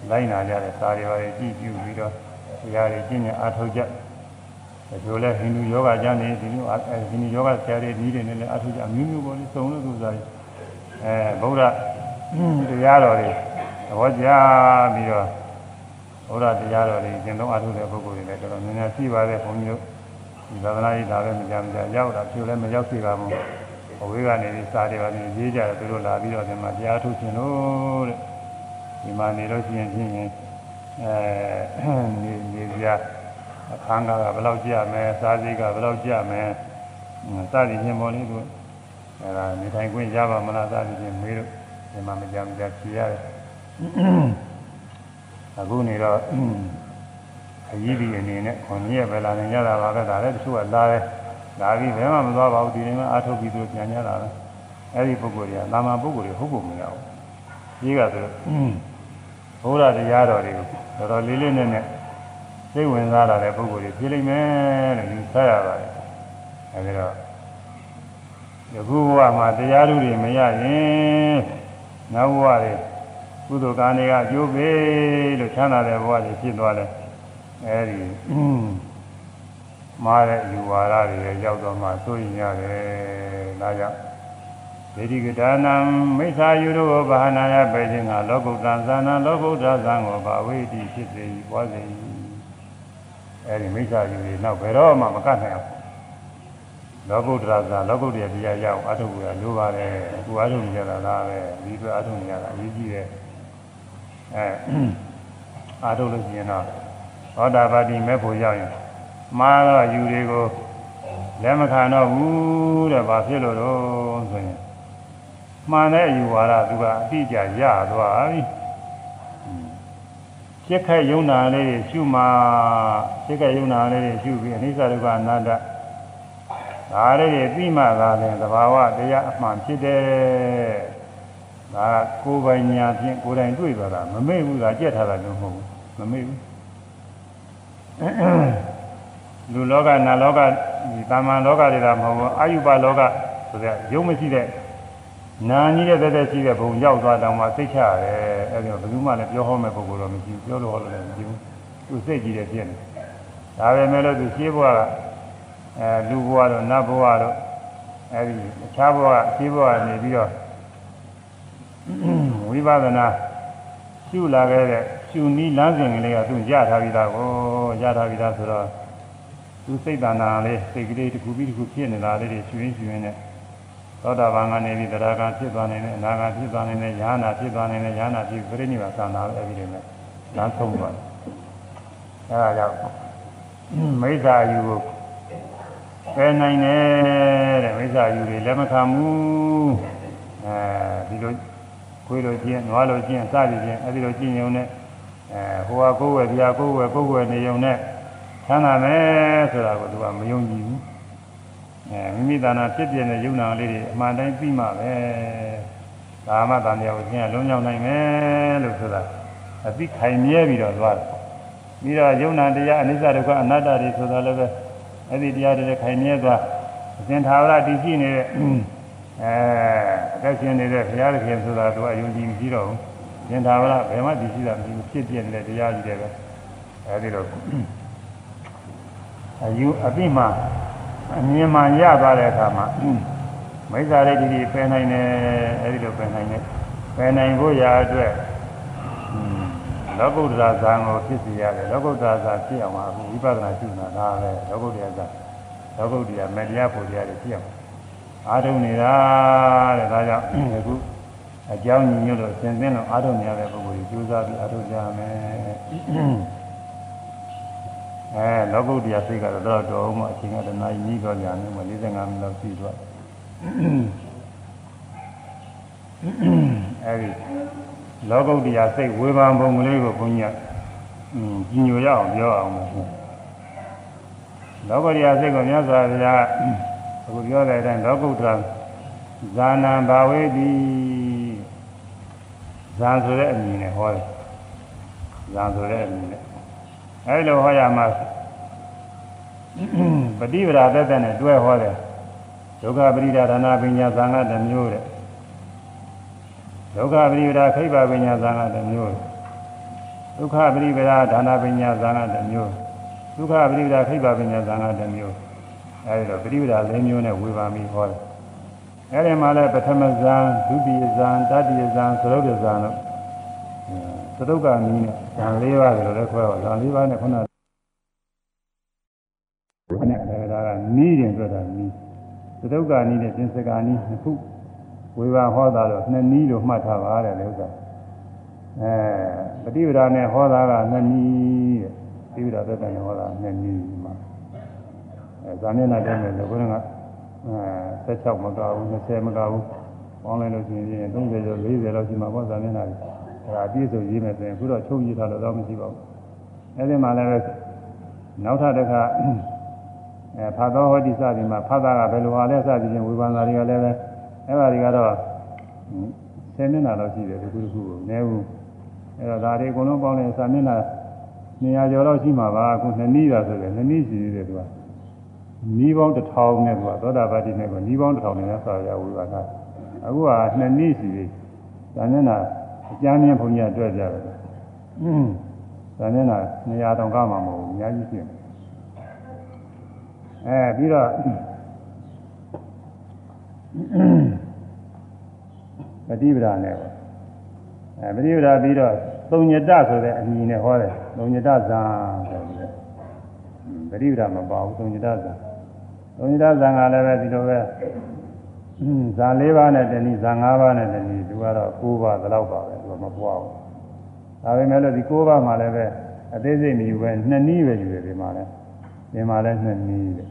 လိုက်နာကြတယ်စာရီပါတွေကြည့်ပြပြီးတော့တရားတွေကျင့်ကြအားထုတ်ကြ ချို့လဲဟိန္ဒူယောဂကျမ်းနေဒီလိုဟိန္ဒူယောဂဆရာတွေဒီတွေနဲ့လည်းအထုကြအမျိုးမျိုးပေါ်လေးစုံလို့သူစားတယ်အဲဗုဒ္ဓတရားတော်တွေသဘောကျပြီးတော့ဘုရားတရားတော်တွေကျင့်သုံးအထုတဲ့ပုဂ္ဂိုလ်တွေလည်းတော်တော်များများရှိပါတယ်ဘုန်းကြီးတို့ဒီသာသနာ့ရေးဒါပဲမကြမ်းကြရောက်တာပြုလည်းမရောက်သေးပါဘူးအဝေးကနေပြီးစာတွေပါနေရေးကြတယ်သူတို့လာပြီးတော့ဒီမှာတရားထုတ်ခြင်းလို့တဲ့ဒီမှာနေလို့ရှိရင်ဖြင့်အဲနေနေပြ အခန်းကဘယ်လောက်ကြမယ်စားစည်းကဘယ်လောက်ကြမယ်စသည်ဖြင့်ပေါ်လေးတို့အဲဒါနေထိုင်ခွင့်ရပါမလားစသည်ဖြင့်မေးလို့ဒီမှာမကြမ်းကြဖြေရတယ်အခုနေတော့အကြီးကြီးအနေနဲ့ခွန်ကြီးရဲ့ပဲလာနေကြတာပါပဲဒါလည်းတချို့ကလာတယ်လာပြီးဘယ်မှမသွားပါဘူးဒီနေ့မှအားထုတ်ပြီးသူပြန်ကြတာပဲအဲ့ဒီပုဂ္ဂိုလ်တွေကလာမပုဂ္ဂိုလ်တွေဟုတ်ဖို့မရဘူးကြီးကဆိုဘုရားတရားတော်တွေကိုတော်တော်လေးလေးနက်နက် စိတ်ဝင်စားလာတဲ့ပုဂ္ဂိုလ်တွေဖြစ်လိမ့်မယ်လို့ယူဆရပါတယ်အဲဒီတော့ယခုဘဝမှာတရားဓုတွေမရရင်နောက်ဘဝတွေကုသိုလ်ကံတွေကအကျိုးပေးလို့ချမ်းသာတဲ့ဘဝတွေဖြစ်သွားတယ်အဲဒီမားတဲ့ယူဝါဒတွေရောက်တော့မှသို့ရင်ရတယ်ဒါကြောင့်ဒေတိကဒါနံမိစ္ဆာယူရောဘာနာယပေခြင်းကလောကုတ္တံဇာနာလောကုတ္တဇံကိုဘာဝိတိဖြစ်စေပွားစေ အဲဒီမိစ္ဆာယူတွေနောက်ဘယ်တော့မှမကတ်နိုင်ဘူးလောကုတ္တရာဇာလောကုတ္တရာတရားရအောင်အထုပ်ကလိုပါတယ်အခုအထုပ်နေကြတာလားပဲဒီအတွက်အထုပ်နေရတာအရေးကြီးတယ်အဲအထုပ်လို့ရှိရင်တော့သောတာပတိမဲ့ဖို့ရောက်ရင်မှားတော့ယူတွေကိုလက်မခံတော့ဘူးတဲ့ဘာဖြစ်လို့တော့ဆိုရင်မှန်တဲ့ယူဝါဒသူကအတိအကျရသွားပြီ စိတ်ခက်ယုံနာလေးတွေရှုမှစိတ်ခက်ယုံနာလေးတွေရှုပြီးအနိစ္စဒုက္ခအနတ္တဒါလေးတွေပြီးမှသာလဲသဘာဝတရားအမှန်ဖြစ်တယ်ဒါကကိုယ်ပိုင်ညာဖြင့်ကိုယ်တိုင်တွေ့သွားတာမမေ့ဘူးကကြက်ထားတာမျိုးမဟုတ်ဘူးမမေ့ဘူးလူလောကနာလောကဒီတာမန်လောကတွေကမဟုတ်ဘူးအာယုဘလောကဆိုတဲ့ရုံမရှိတဲ့ နာကြီးတဲ့တဲ့ရှိတဲ့ဘုံရောက်သွားတောင်မှစိတ်ချရတယ်အဲဒီတော့ဘယ်သူမှလည်းပြောဟောမဲ့ပုဂ္ဂိုလ်တော့မရှိဘူးပြောလို့ဟောလို့လည်းမရှိဘူးသူစိတ်ကြည့်တယ်ဖြစ်နေဒါပဲမဲ့လို့သူရှင်းဘဝကအဲလူဘဝတော့နတ်ဘဝတော့အဲဒီအခြားဘဝကရှင်းဘဝကနေပြီးတော့ဝိပဿနာရှုလာခဲ့တဲ့ရှုနည်းလမ်းစဉ်ကလေးကသူရထားပြီးသားကိုရထားပြီးသားဆိုတော့သူစိတ်တဏ္ဍာလေးစိတ်ကလေးတစ်ခုပြီးတစ်ခုဖြစ်နေတာလေးတွေရှင်ရှင်နဲ့ သောတာပန်ကနေပြီးတရားကဖြစ်သွားနိုင်တယ်အနာဂတ်ဖြစ်သွားနိုင်တယ်ဉာဏ်ဖြစ်သွားနိုင်တယ်ဉာဏ်ဖြစ်ပြိဋိနိဗ္ဗာန်သံသာအဲ့ဒီတွေနဲ့လမ်းဆုံးသွားတယ်အဲဒါကြောင့်မိစ္ဆာယူကိုပယ်နိုင်တယ်တဲ့မိစ္ဆာယူတွေလက်မခံဘူးအဲဒီလိုခွေးလိုကျင့်နွားလိုကျင့်စသည်ဖြင့်အဲဒီလိုကျင့်ရုံနဲ့အဲဟိုဟာကိုယ်ဝယ်ပြာကိုယ်ဝယ်ကိုယ်ဝယ်နေုံနဲ့ချမ်းသာမယ်ဆိုတာကိုသူကမယုံကြည်ဘူး အဲမိမိတဏ္ဍာဖြစ်ပြတဲ့ယုံနာလေးတွေအမှန်တိုင်းပြီးမှပဲကာမတန်တရားကိုသင်ရလုံးရောက်နိုင်မယ်လို့ဆိုတာအသိခိုင်မြဲပြီးတော့သွားတယ်ပြီးတော့ယုံနာတရားအနိစ္စဒုက္ခအနတ္တတွေဆိုတာလည်းပဲအဲ့ဒီတရားတွေခိုင်မြဲသွားအစဉ်သာဝရတည်ရှိနေတဲ့အဲအသက်ရှင်နေတဲ့ဘုရားသခင်ဆိုတာသူအယုံကြည်မရှိတော့ဘူးသင်္သာဝရဘယ်မှတည်ရှိတာမရှိဘူးဖြစ်ပြနေတဲ့တရားကြီးတွေပဲအဲဒီတော့အယူအပိမှ အမြင်မှရသွားတဲ့အခါမှာမိစ္ဆာရိတ္တိပယ်နိုင်တယ်အဲဒီလိုပယ်နိုင်တယ်ပယ်နိုင်ဖို့ရာအတွက်လောကုတ္တရာဇာကိုဖြစ်စီရတယ်လောကုတ္တရာဇာဖြစ်အောင်အခုဝိပဿနာရှုနေတာဒါပဲလောကုတ္တရာဇာလောကုတ္တရာမတရားဖို့တရားတွေဖြစ်အောင်အားထုတ်နေတာတဲ့ဒါကြောင့်အခုအကြောင်းညီညွတ်လို့သင်သင်လို့အားထုတ်နေရတဲ့ပုဂ္ဂိုလ်ကြီးကြိုးစားပြီးအားထုတ်ကြမယ် အဲလောကုတ္တရာစိတ်ကတော့တော့တော်အောင်မအချိန်ကတနာကြီးတော့ညာနေမှာ45မိနစ်လောက်ရှိသွားအဲဒီလောကုတ္တရာစိတ်ဝေဘာပုံကလေးကိုဘုန်းကြီးကကြီးညိုရအောင်ပြောအောင်လို့လောကုတ္တရာစိတ်ကိုမြတ်စွာဘုရားအခုပြောတဲ့အတိုင်းလောကုတ္တရာဇာနာဘာဝေတိဇာဆိုတဲ့အမည်နဲ့ဟောတယ်ဇာဆိုတဲ့အမည်နဲ့ အဲဒီလိုဟောရမှာပฏิပဒါသက်သက်နဲ့တွဲဟောတယ်ဒုက္ခပရိဒါဒါနာပညာသံဃာတစ်မျိုးတဲ့ဒုက္ခပရိဒါခိဗ္ဗပညာသံဃာတစ်မျိုးဒုက္ခပရိပဒါဒါနာပညာသံဃာတစ်မျိုးဝဒုက္ခပရိပဒါခိဗ္ဗပညာသံဃာတစ်မျိုးအဲဒီတော့ပရိပဒါ၄မျိုးနဲ့ဝေဘာမိဟောတယ်အဲဒီမှာလည်းပထမဇန်ဒုတိယဇန်တတိယဇန်သရုပ်ဇန်တို့သတုတ်ကနည်းနဲ့ ဇန်၄ပါးဆိုတော့လည်းခွဲတော့ဇန်၄ပါးနဲ့ခုနကခဏဒါကနီးတယ်ဆိုတာနီးသတုတ်ကနည်းနဲ့သင်္စကာနည်းနှစ်ခုဝေဘာဟောတာတော့နှစ်နည်းလို့မှတ်ထားပါတယ်လေဥစ္စာအဲပฏิပဒါနဲ့ဟောတာကနှစ်နည်းတဲ့ပฏิပဒါသက်တဲ့ဟောတာနှစ်နည်းမှာအဲဇာမျက်နှာတက်မယ်လို့ဘုရားကအဲ16မကဘူး20မကဘူးပေါင်းလိုက်လို့ရှိရင်30ကျော်40လောက်ရှိမှာပေါ့ဇာမျက်နှာတွေ အဲဒါအပြည့်စုံရေးမယ်ဆိုရင်အခုတော့ချုပ်ရေးထားတော့တော့မရှိပါဘူးအဲဒီမှာလည်းနောက်ထပ်တစ်ခါအဲဖာသောဟောတိစသည်မှာဖာသာကဘယ်လိုဟာလဲစသည်ချင်းဝေဘာသာတွေကလည်းပဲအဲ့ဒါတွေကတော့10မျက်နှာလောက်ရှိတယ်ဒီခုတစ်ခုကိုနည်းဘူးအဲ့တော့ဒါတွေအကုန်လုံးပေါင်းလိုက်စာမျက်နှာ200ကျော်လောက်ရှိမှာပါအခုနှစ်နည်းတာဆိုတယ်နှစ်နည်းရှိသေးတယ်သူကနီးပေါင်းတစ်ထောင်နဲ့သူကသောတာပတိနဲ့ကနီးပေါင်းတစ်ထောင်နဲ့ဆောရဝိပါကအခုကနှစ်နည်းရှိသေးစာမျက်နှာအ ကျမ်းမြင့်ဘုန်းကြီးတွေ့ကြတယ်အင်းစာမျက်နှာ200တောင်ကမှမဟုတ်ဘူးအများကြီးရှိတယ်အဲပြီးတော့ပฏิပဒါနဲ့ပေါ့အဲပฏิပဒါပြီးတော့သုံညတဆိုတဲ့အမည်နဲ့ဟောတယ်သုံညတဇာဆိုပြီးပฏิပဒါမပါဘူးသုံညတဇာသုံညတဇာကလည်းပဲဒီလိုပဲ ဇာ၄ပါးနဲ့တနည်းဇာ၅ပါးနဲ့တနည်းသူကတော့၉ပါးသလောက်ပါပဲသူကမပွားဘူးဒါပေမဲ့လို့ဒီ၉ပါးမှလည်းပဲအသေးစိတ်မယူပဲနှစ်နည်းပဲယူတယ်ဒီမှာလည်းဒီမှာလည်းနှစ်နည်းတယ်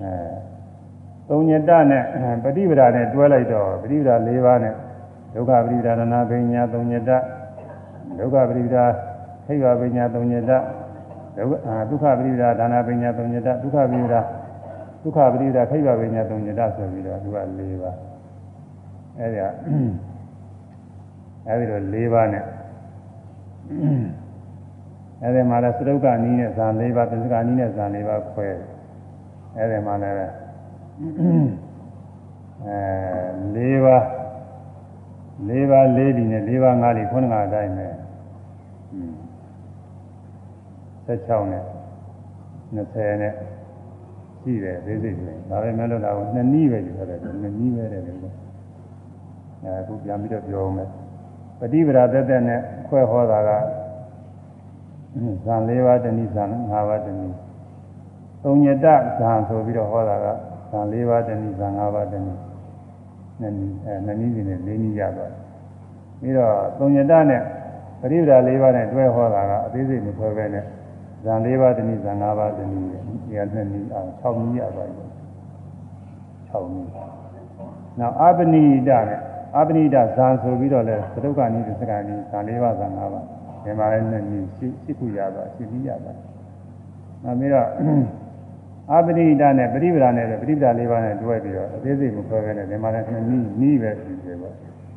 အဲသုံးညတနဲ့ပฏิပဒါနဲ့တွဲလိုက်တော့ပฏิပဒါ၄ပါးနဲ့ဒုက္ခပฏิပဒါရဏဘိညာသုံးညတဒုက္ခပฏิပဒါခိဗ္ဗဘိညာသုံးညတဒုက္ခဒုက္ခပฏิပဒါဒါနာဘိညာသုံးညတဒုက္ခပฏิပဒါ ဒုက္ခပฏิပဒါခိဗ္ဗဘိညာသုံးညတဆိုပြီးတော့သူက၄ပါးအဲဒီကအဲဒီတော့၄ပါးနဲ့အဲဒီမှာလည်းသရုပ်ကနီးနဲ့ဇာ၄ပါးသစ္စကနီးနဲ့ဇာ၄ပါးခွဲတယ်အဲဒီမှာလည်းအဲ၄ပါး၄ပါး၄ဒီနဲ့၄ပါး၅ဒီခုနကအတိုင်းပဲ16နဲ့20နဲ့ ရှိတယ်သိစိတ်ဆိုရင်ဒါပဲမဲ့လို့ဒါကနှစ်နည်းပဲယူရတယ်နှစ်နည်းပဲတယ်လို့အဲအခုပြန်ပြီးတော့ပြောအောင်မယ်ပฏิပဒါသက်သက်နဲ့ခွဲဟောတာကဇန်၄ပါးတနည်းဇန်၅ပါးတနည်းသုံးညတဇာဆိုပြီးတော့ဟောတာကဇာ၄ပါးတနည်းဇာ၅ပါးတနည်းနှစ်နည်းအဲနှစ်နည်းစီနဲ့၄နည်းရသွားတယ်ပြီးတော့သုံးညတနဲ့ပရိပဒါ၄ပါးနဲ့တွဲဟောတာကအသေးစိတ်မဆွဲပဲနဲ့ ဇာ၄ပါးတနည်းဇာ၅ပါးတနည်းဒီကနှစ်နည်းအောင်6နည်းရသွားပြီ6နည်းနောက်အပနိဒနဲ့အပနိဒဇာဆိုပြီးတော့လဲသတုကနည်းသက္ကနည်းဇာ၄ပါးဇာ၅ပါးဒီမှာလည်းနှစ်နည်းရှိရှိခုရသွားရှိပြီးရသွားနောက်ပြီးတော့အပရိဒနဲ့ပရိပဒနဲ့ပရိပဒလေးပါးနဲ့တွဲပြီးတော့အသေးစိတ်ကိုပြောခဲ့တယ်ဒီမှာလည်းနီးနီးပဲရှိတယ်ပေါ့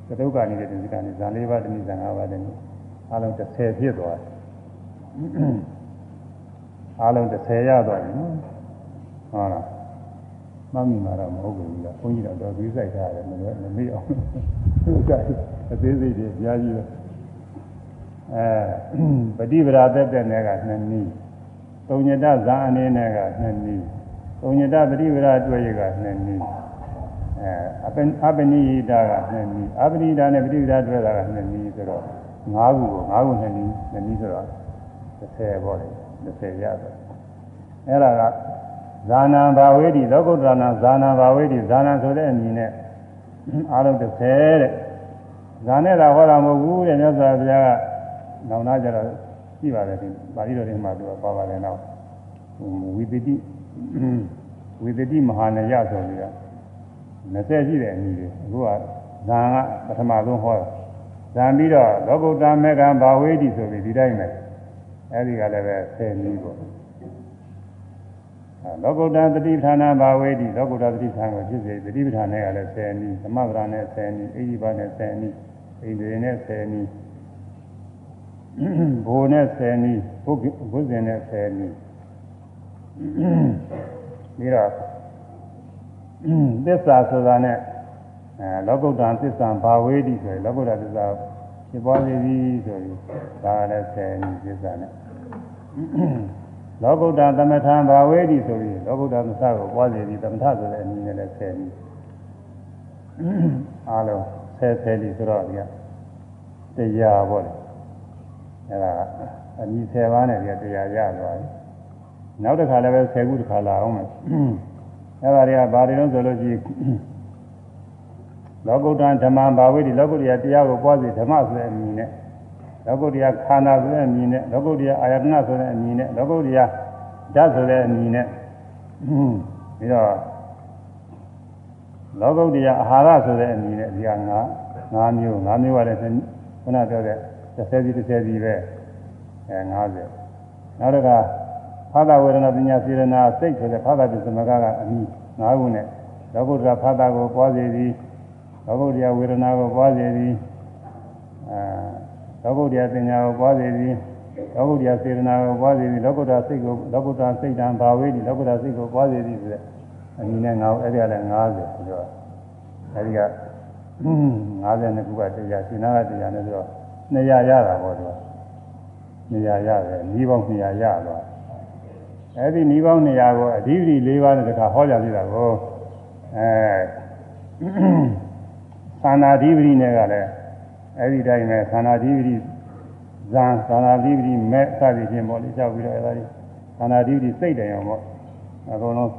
သတုကနေတဲ့ဒီကနေ့ဇာလေးပါးတနည်းဇာငါးပါးတနည်းအလုံး30ဖြစ်သွားတယ် အလုံး30ရသွားပြီနော်ဟုတ်လားမမီမှာတော့မဟုတ်ဘူးလားဘုန်းကြီးတော့တော့ပြီးဆိုင်ထားတယ်မလို့မမေ့အောင်သူကအသေးစိတ်တွေအများကြီးပဲအဲပฏิပဒါသက်တဲ့နယ်ကနှစ်နည်းသုံးညတဇာအနေနဲ့ကနှစ်နည်းသုံးညတပฏิဝရတွေ့ရကနှစ်နည်းအဲအပအပနိယတာကနှစ်နည်းအပနိယတာနဲ့ပฏิဝရတွေ့တာကနှစ်နည်းဆိုတော့၅ခုကို၅ခုနှစ်နည်းနှစ်နည်းဆိုတော့30ပေါ့လေ 30ရတယ်အဲ့ဒါကဇာနာဘာဝေတိလောကုတ္တနာဇာနာဘာဝေတိဇာနာဆိုတဲ့အမည်နဲ့အားလုံး30တဲ့ဇာနဲ့သာဟောတာမဟုတ်ဘူးတဲ့မြတ်စွာဘုရားကနောင်နာကြတော့ရှိပါတယ်ဒီပါဠိတော်တွေမှာသူကပါပါတယ်နောက်ဝိပတိဝိပတိမဟာနယဆိုပြီးတော့20ရှိတဲ့အနည်းတွေအခုကဇာကပထမဆုံးဟောတာဇာပြီးတော့လောကုတ္တမေကံဘာဝေတိဆိုပြီးဒီတိုင်းပဲ အဲဒီကလည်းပဲ10နည်းပေါ့လောကုတ္တသတိပဋ္ဌာနာဘာဝေတိလောကုတ္တသတိပဋ္ဌာန်ကိုဖြစ်စေသတိပဋ္ဌာန်နဲ့ကလည်း10နည်းသမဗရာနဲ့10နည်းအိဒီပါနဲ့10နည်းဣန္ဒြေနဲ့10နည်းဘိုးနဲ့10နီးဘုဘုဇင်နဲ့10နီးပြီးတော့သစ္စာဆိုတာနဲ့အဲလောကုတ္တံသစ္စာဘာဝေတိဆိုရင်လောကုတ္တသစ္စာဖြစ်ပွားနေပြီဆိုရင်ဒါလည်း10နီးသစ္စာနဲ့ လောကုတ္တသမထံဘာဝေတိဆိုပြီးလောကုတ္တသမထကိုပွားစီပြီးသမထဆိုတဲ့အမည်နဲ့လည်းဆယ်ပြီးအားလုံးဆယ်ဆယ်ပြီးဆိုတော့ဒီကတရားပေါ့လေအဲဒါအမည်ဆယ်ပါးနဲ့ဒီကတရားရသွားပြီနောက်တစ်ခါလည်းပဲဆယ်ခုတစ်ခါလာအောင်မယ်အဲဒါတွေကဘာတွေလို့ဆိုလို့ရှိရင်လောကုတ္တဓမ္မဘာဝေတိလောကုတ္တရာတရားကိုပွားစီဓမ္မဆိုတဲ့အမည်နဲ့ လောကုတ္တရာခန္ဓာဆိုတဲ့အမည်နဲ့လောကုတ္တရာအာယတနာဆိုတဲ့အမည်နဲ့လောကုတ္တရာဓာတ်ဆိုတဲ့အမည်နဲ့ပြီးတော့လောကုတ္တရာအာဟာရဆိုတဲ့အမည်နဲ့ဒီကငါငါးမျိုးငါးမျိုးကလည်းခုနပြောတဲ့30စီ30စီပဲအဲ90နောက်တစ်ခါဖာသာဝေဒနာပညာစေရနာစိတ်ဆိုတဲ့ဖာသာပစ္စမကကအမည်၅ခုနဲ့လောကုတ္တရာဖာသာကိုပွားစေသည်လောကုတ္တရာဝေဒနာကိုပွားစေသည်အဲ လောကုတ္တရာပညာကိုပွားစေသည်လောကုတ္တရာစေတနာကိုပွားစေသည်လောကုတ္တရာစိတ်ကိုလောကုတ္တရာစိတ်တံဘာဝေးသည်လောကုတ္တရာစိတ်ကိုပွားစေသည်ဆိုတဲ့အမည်နဲ့ငါ့အဲ့ဒီကလည်း90ဆိုတော့အဲဒီက52ခုကတရားရှင်နာကတရားနဲ့ဆိုတော့200ရတာပေါ့သူက200ရတယ်ဤပေါင်း200ရသွားအဲ့ဒီဤပေါင်း200ကိုအဓိပတိ၄ပါးနဲ့တခါဟောကြပြတာကိုအဲသန္နာဓိပတိနဲ့ကလည်း အဲ့ဒီတိုင်းပဲသန္နာဓိပတိဇံသန္နာဓိပတိမဲ့စသည်ဖြင့်ပေါ့လေကြောက်ပြီးတော့အဲ့ဒါကြီးသန္နာဓိပတိစိတ်တယ်အောင်ပေါ့အကုန်လုံး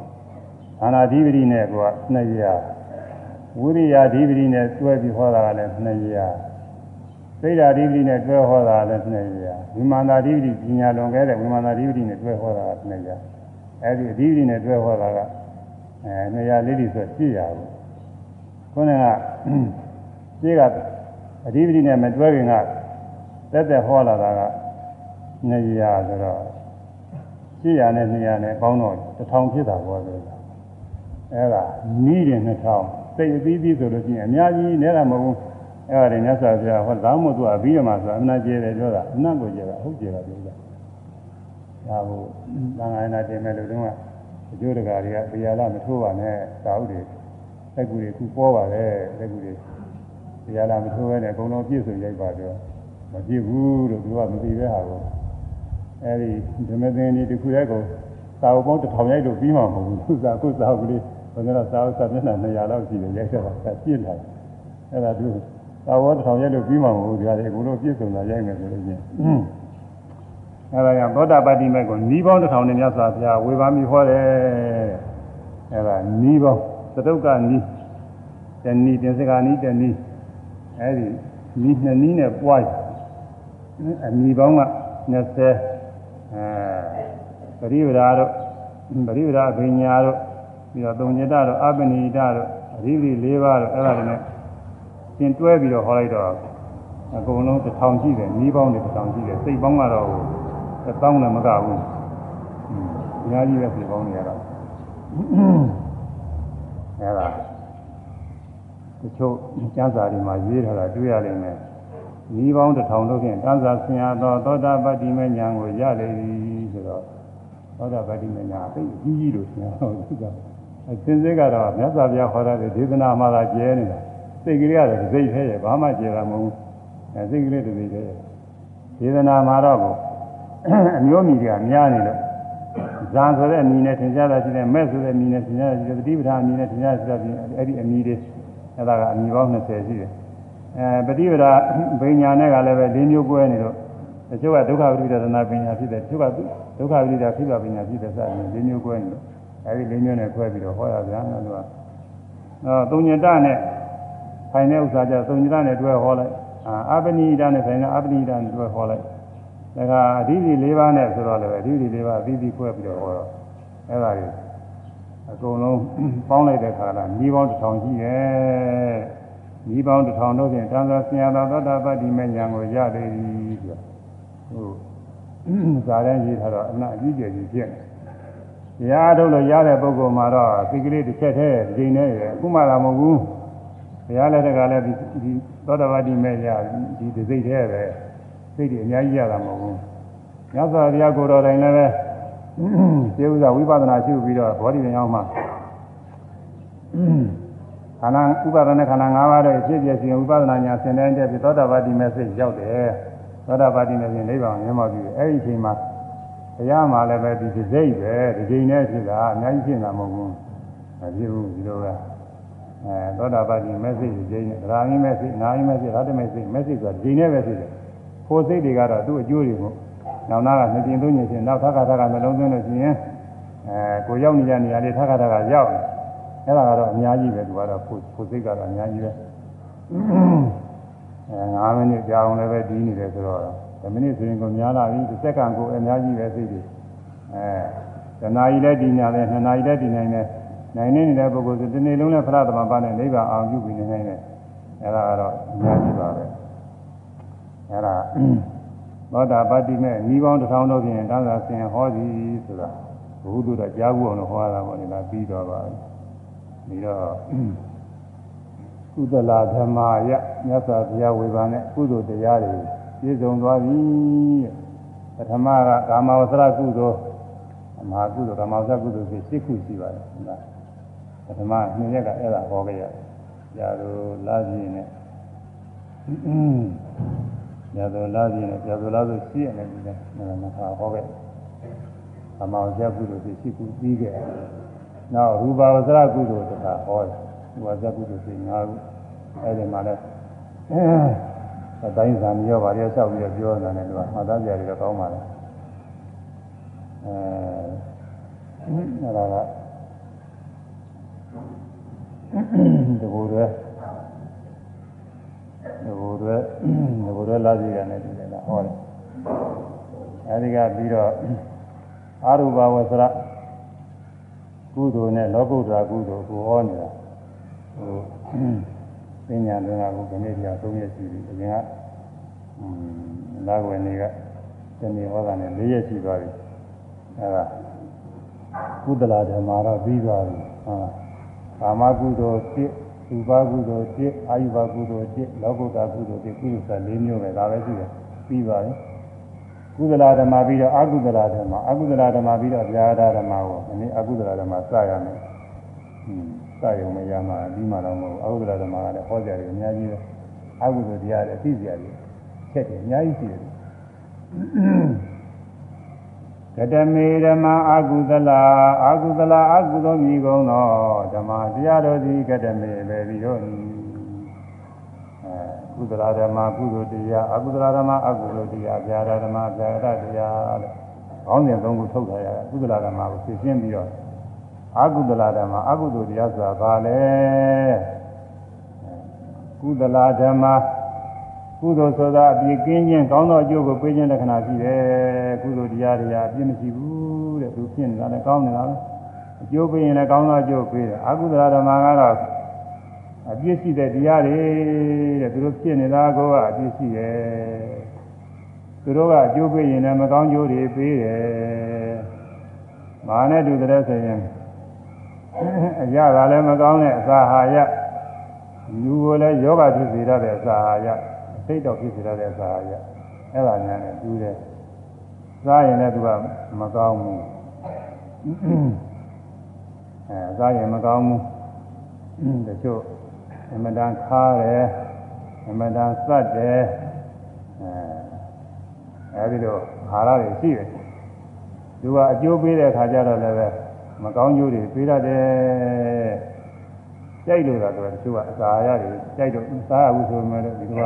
သန္နာဓိပတိနဲ့က200ဝိရိယဓိပတိနဲ့တွဲပြီးဟောတာကလည်း200သိဒ္ဓဓိပတိနဲ့တွဲဟောတာလည်း200ဝိမာန်သာဓိပတိပညာလွန်ခဲ့တဲ့ဝိမာန်သာဓိပတိနဲ့တွဲဟောတာက200အဲဒီအဓိပတိနဲ့တွဲဟောတာကအဲ200လေးတိဆို800ဘူးခုနကရှင်းက အဓိပတိနဲ့မတွဲခင်ကတက်တက်ဟောလာတာက200ဆိုတော့800နဲ့200နဲ့ပေါင်းတော့1000ဖြစ်တာပေါ့လေအဲဒါနီးတယ်2000စိတ်အပြီးပြီးဆိုလို့ရှိရင်အများကြီးနဲတာမဟုတ်ဘူးအဲ့ဒါတွေမြတ်စွာဘုရားဟောဒါမှမဟုတ်သူအပြီးရမှာဆိုတာအနာကျေတယ်ပြောတာအနတ်ကိုကျေတာဟုတ်ကျေတာပြောတာဒါကိုသံဃာနာတင်မဲ့လို့တုန်းကအကျိုးတကာတွေကတရားလာမထိုးပါနဲ့သာဥတွေလက်ကူတွေခုပေါ်ပါလေလက်ကူတွေ တရားလာမထိုးဘဲနဲ့အကုန်လုံးပြည့်စုံရိုက်ပါတော့မပြည့်ဘူးလို့သူကမသိတဲ့ဟာကိုအဲဒီဓမ္မသင်္ဒီတစ်ခုရဲ့ကိုသာဝပေါင်းတစ်ထောင်ရိုက်လို့ပြီးမှာမဟုတ်ဘူးသူစားကိုစားကလေးဘယ်ကတော့စာအုပ်စာမျက်နှာ200လောက်ရှိတယ်ရိုက်ခဲ့တာပြည့်လာတယ်အဲ့ဒါသူသာဝတ္ထောင်ရိုက်လို့ပြီးမှာမဟုတ်ဘူးဒီဟာတွေအကုန်လုံးပြည့်စုံတာရိုက်မယ်ဆိုလို့ချင်းအဲ့ဒါကြောင့်သောတာပတ္တိမေကိုနီးပေါင်းတစ်ထောင်နဲ့မြတ်စွာဘုရားဝေဘာမိဟောတယ်အဲ့ဒါနီးပေါင်းသတုကနီးတဏီတင်စကနီးတဏီ အဲ့ဒီနီးနှစ်နီးနဲ့ပွားအနီးပေါင်းက20အဲပရိဝရာတို့ပရိဝရာအဘိညာတို့ပြီးတော့သုံးညတတို့အပနိဒတို့အရိပိ၄ပါးတို့အဲ့ဒါတွေနဲ့သင်တွဲပြီးတော့ဟောလိုက်တော့အကုန်လုံးတစ်ထောင်ရှိတယ်နီးပေါင်းတွေတစ်ထောင်ရှိတယ်စိတ်ပေါင်းကတော့တစ်သောင်းလည်းမကဘူးအများကြီးပဲစိတ်ပေါင်းတွေကတော့အဲ့ဒါ တချို့ကျမ်းစာတွေမှာရေးထားတာတွေ့ရလိမ့်မယ်နီးပေါင်းတစ်ထောင်တို့ဖြင့်တန်းစာဆင်ရသောသောတာပတ္တိမဉာဏ်ကိုရလေသည်ဆိုတော့သောတာပတ္တိမဉာဏ်အသိအကြီးကြီးလို့ဆင်ရတော့သူကအစင်းစိတ်ကတော့မြတ်စွာဘုရားဟောတဲ့ဒေသနာမှာသာကျဲနေတာစိတ်ကလေးကတော့စိတ်ထဲရဲ့ဘာမှကျဲတာမဟုတ်ဘူးအဲစိတ်ကလေးတစ်စိတ်ထဲရဲ့ဒေသနာမှာတော့အမျိုးမြည်တွေကများနေလို့ဇာဆိုတဲ့အမည်နဲ့သင်ကြားတာရှိတယ်မဲ့ဆိုတဲ့အမည်နဲ့သင်ကြားတာရှိတယ်ပฏิပဒါအမည်နဲ့သင်ကြားတာရှိတယ်အဲ့ဒီအမည်တွေ အဲ့ဒါကအမည်ပေါင်း20ရှိတယ်အဲပฏิပဒါဘိညာနဲ့ကလည်းပဲ၄မျိုးကွဲနေတော့တချို့ကဒုက္ခဝိဒသနာပညာဖြစ်တယ်တချို့ကဒုက္ခဝိဒခိဗပညာဖြစ်တယ်စသဖြင့်၄မျိုးကွဲနေလို့အဲဒီလေးမျိုးနဲ့ခွဲပြီးတော့ဟောရဗျာနော်သူကအဲသုံးညတနဲ့ဆိုင်တဲ့ဥစ္စာကြသုံးညတနဲ့တွဲဟောလိုက်အာပနိဒနဲ့ဆိုင်တဲ့အပနိဒနဲ့တွဲဟောလိုက်ဒါကအဓိပ္ပာယ်၄ပါးနဲ့ဆိုတော့လည်းအဓိပ္ပာယ်၄ပါးအသီးသီးခွဲပြီးတော့ဟောတော့အဲဒါတွေ အကုန်လုံးပေါင်းလိုက်တဲ့ခါလာညီပေါင်းတစ်ထောင်ရှိရဲ့ညီပေါင်းတစ်ထောင်တို့ဖြင့်တန်ခါဆင်ရသောသောတာပတ္တိမဉ္ဇဉ်ကိုရသေးပြီဆိုဟုတ်ဇာတဲ့ရေးထားတော့အနအကြီးကျယ်ကြီးဖြစ်နေတရားထုတ်လို့ရတဲ့ပုဂ္ဂိုလ်မှာတော့စိတ်ကလေးတစ်ချက်တည်းဒီချိန်နဲ့ရအခုမှလာမဟုတ်ဘူးတရားလက်ထက်ကလည်းဒီဒီသောတာပတိမဲ့ရဒီဒီစိတ်ထဲပဲစိတ်တွေအများကြီးရတာမဟုတ်ဘူးမြတ်စွာဘုရားကိုယ်တော်တိုင်လည်းပဲ သေဥစွာဝိပဿနာရှုပြီးတော့ဘောဓိဉာဏ်မှာခန္ဓာဥပါဒနာခန္ဓာ၅ပါးရဲ့ဖြစ်ပြစီဝိပဿနာဉာဏ်ဆင်တဲ့တဲ့ပြီးသောတာပတိမဲ့စိတ်ရောက်တယ်သောတာပတိမဲ့စိတ်နိဗ္ဗာန်မြင်မောက်ပြီးအဲ့ဒီအချိန်မှာတရားမှလည်းပဲဒီစိတ်ပဲဒီချိန်နဲ့ဖြစ်တာအများကြီးဖြစ်တာမဟုတ်ဘူးမဖြစ်ဘူးဒီလိုပဲအဲသောတာပတိမက်စိတ်ဒီချိန်နဲ့ဒါရင်းမက်စိတ်နာရင်းမက်စိတ်ရတ္တမက်စိတ်မက်စိတ်ဆိုတာဒီချိန်နဲ့ပဲဖြစ်တယ်ဖိုးစိတ်တွေကတော့သူ့အကျိုးတွေကို နောက်နာကနှစ်ပြင်သုံးညချင်းနောက်ထပ်ခါထပ်ခါနှလုံးသွင်းလို့ရှိရင်အဲကိုရောက်နေကြနေရာလေးထပ်ခါထပ်ခါရောက်တယ်အဲ့ဒါကတော့အများကြီးပဲသူကတော့ဖိုးဖိုးစိတ်ကတော့အများကြီးပဲအဲ9မိနစ်ကြာအောင်လည်းပဲဒီနေတယ်ဆိုတော့10မိနစ်ဆိုရင်ကိုများလာပြီတစ်စက္ကန့်ကိုအများကြီးပဲစိတ်တွေအဲတနာရီလည်းဒီညာတယ်နှစ်နာရီလည်းဒီနိုင်တယ်နိုင်နေနေတဲ့ပုဂ္ဂိုလ်ဆိုဒီနေ့လုံးလည်းဖရသမပါနဲ့နိဗ္ဗာန်အောင်ပြုပြီးနေနိုင်တယ်အဲ့ဒါကတော့အများကြီးပါပဲအဲ့ဒါ သောတာပတ္တိမဲ့ဤပေါင်းတစ်ထောင်တော့ဖြင့်တန်းစာဆင်ဟောသည်ဆိုတာဘုဟုတော့ကြားဘူးအောင်လို့ဟောတာပေါ့လေဒါပြီးတော့ပါပြီးတော့ကုသလာဓမ္မာယမြတ်စွာဘုရားဝေဘာနဲ့ကုသိုလ်တရားတွေပြည့်စုံသွားပြီပထမကကာမဝဆရကုသိုလ်အမဟာကုသိုလ်ကာမဝဆရကုသိုလ်ဖြစ်၈ခုရှိပါတယ်ဟုတ်လားပထမနှစ်ရက်ကအဲ့ဒါဟောခဲ့ရတယ်။ကြာလို့လာကြည့်နေ ကြာလို့လာကြည့်နေကြာလို့လာဆိုရှိရတယ်ဒီကနေ့မဟာဟောခဲ့ကာမဝဆရကုသိုလ်ဖြစ်၈ခုပြီးခဲ့နောက်ရူပဝဆရကုသိုလ်တစ်ခါဟောတယ်ရူပဝဆရကုသိုလ်ဖြစ်၅ခုအဲ့ဒီမှာလည်းအတိုင်းစာမျိုးပါရဆောက်ပြီးတော့ပြောနေတာနဲ့သူကမှတ်သားကြရတော့ကောင်းပါလေအဲအဲ့ဒါကတကူတွေ တကူတွေတကူတွေလာကြည့်ရတယ်ဒီကဟောတယ်အဲဒီကပြီးတော့အာရုဘဝဆရကုသိုလ်နဲ့လောကုတ္တရာကုသိုလ်ကိုဟောနေတာဟိုပညာတွင်ကကိုဒီနေ့တရား၃ရက်ရှိပြီအရင်ကလာွယ်နေကတနေ့ဟောတာနဲ့၄ရက်ရှိသွားပြီအဲဒါကုသလာဓမ္မာတော့ပြီးသွားပြီဟာကာမကုသိုလ်၁ ဥပါကုသိုလ်၁အာယုဘကုသိုလ်၁လောကုတ္တကုသိုလ်၁ကုသိုလ်၁၄မျိုးပဲဒါပဲရှိတယ်ပြီးသွားပြီကုသလာဓမ္မာပြီးတော့အကုသလာဓမ္မာအကုသလာဓမ္မာပြီးတော့ဗျာဒဓမ္မာကိုဒီနေ့အကုသလာဓမ္မာစရမယ်ဟွန်းစရုံမရမှာပြီးမှတော့မဟုတ်အကုသလာဓမ္မာကလည်းဟောကြတယ်အများကြီးပဲအကုသိုလ်တရားလည်းသိကြတယ်ချက်တယ်အများကြီးရှိတယ် ကတမေဓမ္မအာကုသလာအာကုသလာအာကုသောမြည်ကုန်သောဓမ္မတရားတော်သည်ကတမေပဲပြီးတော့အဲကုသလာဓမ္မကုသိုလ်တရားအာကုသလာဓမ္မအာကုသိုလ်တရားဗျာဒဓမ္မဗျာဒတရားတဲ့ခေါင်းစဉ်သုံးခုထုတ်ထားရကုသလာဓမ္မကိုသိရှင်းပြီးတော့အာကုသလာဓမ္မအာကုသိုလ်တရားဆိုတာဘာလဲကုသလာဓမ္မ ကုသိုလ်ဆိုတာအပြည့်ကင်းခြင်းကောင်းသောအကျိုးကိုပေးခြင်းလက္ခဏာရှိတယ်ကုသိုလ်တရားတွေကအပြည့်မရှိဘူးတဲ့သူဖြစ်နေတာလည်းကောင်းနေတာပဲအကျိုးပေးရင်လည်းကောင်းသောအကျိုးပေးတယ်အကုသလဓမ္မကတော့အပြည့်ရှိတဲ့တရားတွေတဲ့သူတို့ဖြစ်နေတာကအပြည့်ရှိတယ်သူတို့ကအကျိုးပေးရင်လည်းမကောင်းကျိုးတွေပေးတယ်မာနဲ့တူတဲ့ဆိုရင်အရာကလည်းမကောင်းတဲ့အစာဟာရလူကိုလည်းယောဂဖြစ်စေရတဲ့အစာဟာရ စိတ်တော့ဖြစ်စေရတဲ့စာရအဲ့ဒါညာနဲ့တူးတယ်စားရင်လည်းသူကမကောင်းဘူးအဲစားရင်မကောင်းဘူးတချို့အမတန်ခါတယ်အမတန်စက်တယ်အဲအဲဒီလိုအာဟာရတွေရှိတယ်သူကအကျိုးပေးတဲ့အခါကျတော့လည်းပဲမကောင်းကျိုးတွေပေးတတ်တယ်ကြိုက်လို့တော့တချို့ကအစာရတွေကြိုက်တော့စားရဘူးဆိုမှလည်းဒီက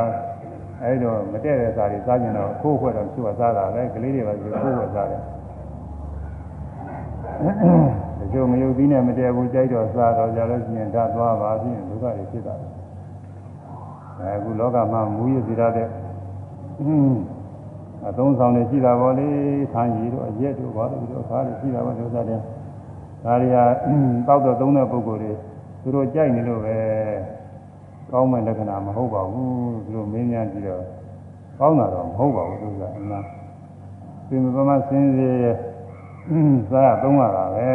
အဲဒီတော့မတည့်တဲ့စားတွေစားကျင်တော့ခိုးခွက်တော့သူကစားတာပဲကလေးတွေပါဆိုခိုးခွက်စားတယ်တချို့မယုတ်သီးနဲ့မတည့်ဘူးကြိုက်တော့စားတော့ကြလို့ရှိရင်ဓာတ်သွားပါဖြင့်ဒုက္ခတွေဖြစ်တာအဲအခုလောကမှာမူရစီရတဲ့အင်းအသုံးဆောင်တွေရှိတာပေါ့လေဆန်းရည်တို့အရက်တို့ဘာလို့ဒီလိုခါတွေရှိတာပေါ့ဒုစတဲ့ဒါတွေကတောက်တော့သုံးတဲ့ပုဂ္ဂိုလ်တွေသူတို့ကြိုက်နေလို့ပဲ ကောင်းမဲ့လက္ခဏာမဟုတ်ပါဘူးသူတို့မင်းများကြည့်တော့ကောင်းတာတော့မဟုတ်ပါဘူးသူကအမှန်ပြင်ပမစင်းစေစားသုံးရတာပဲ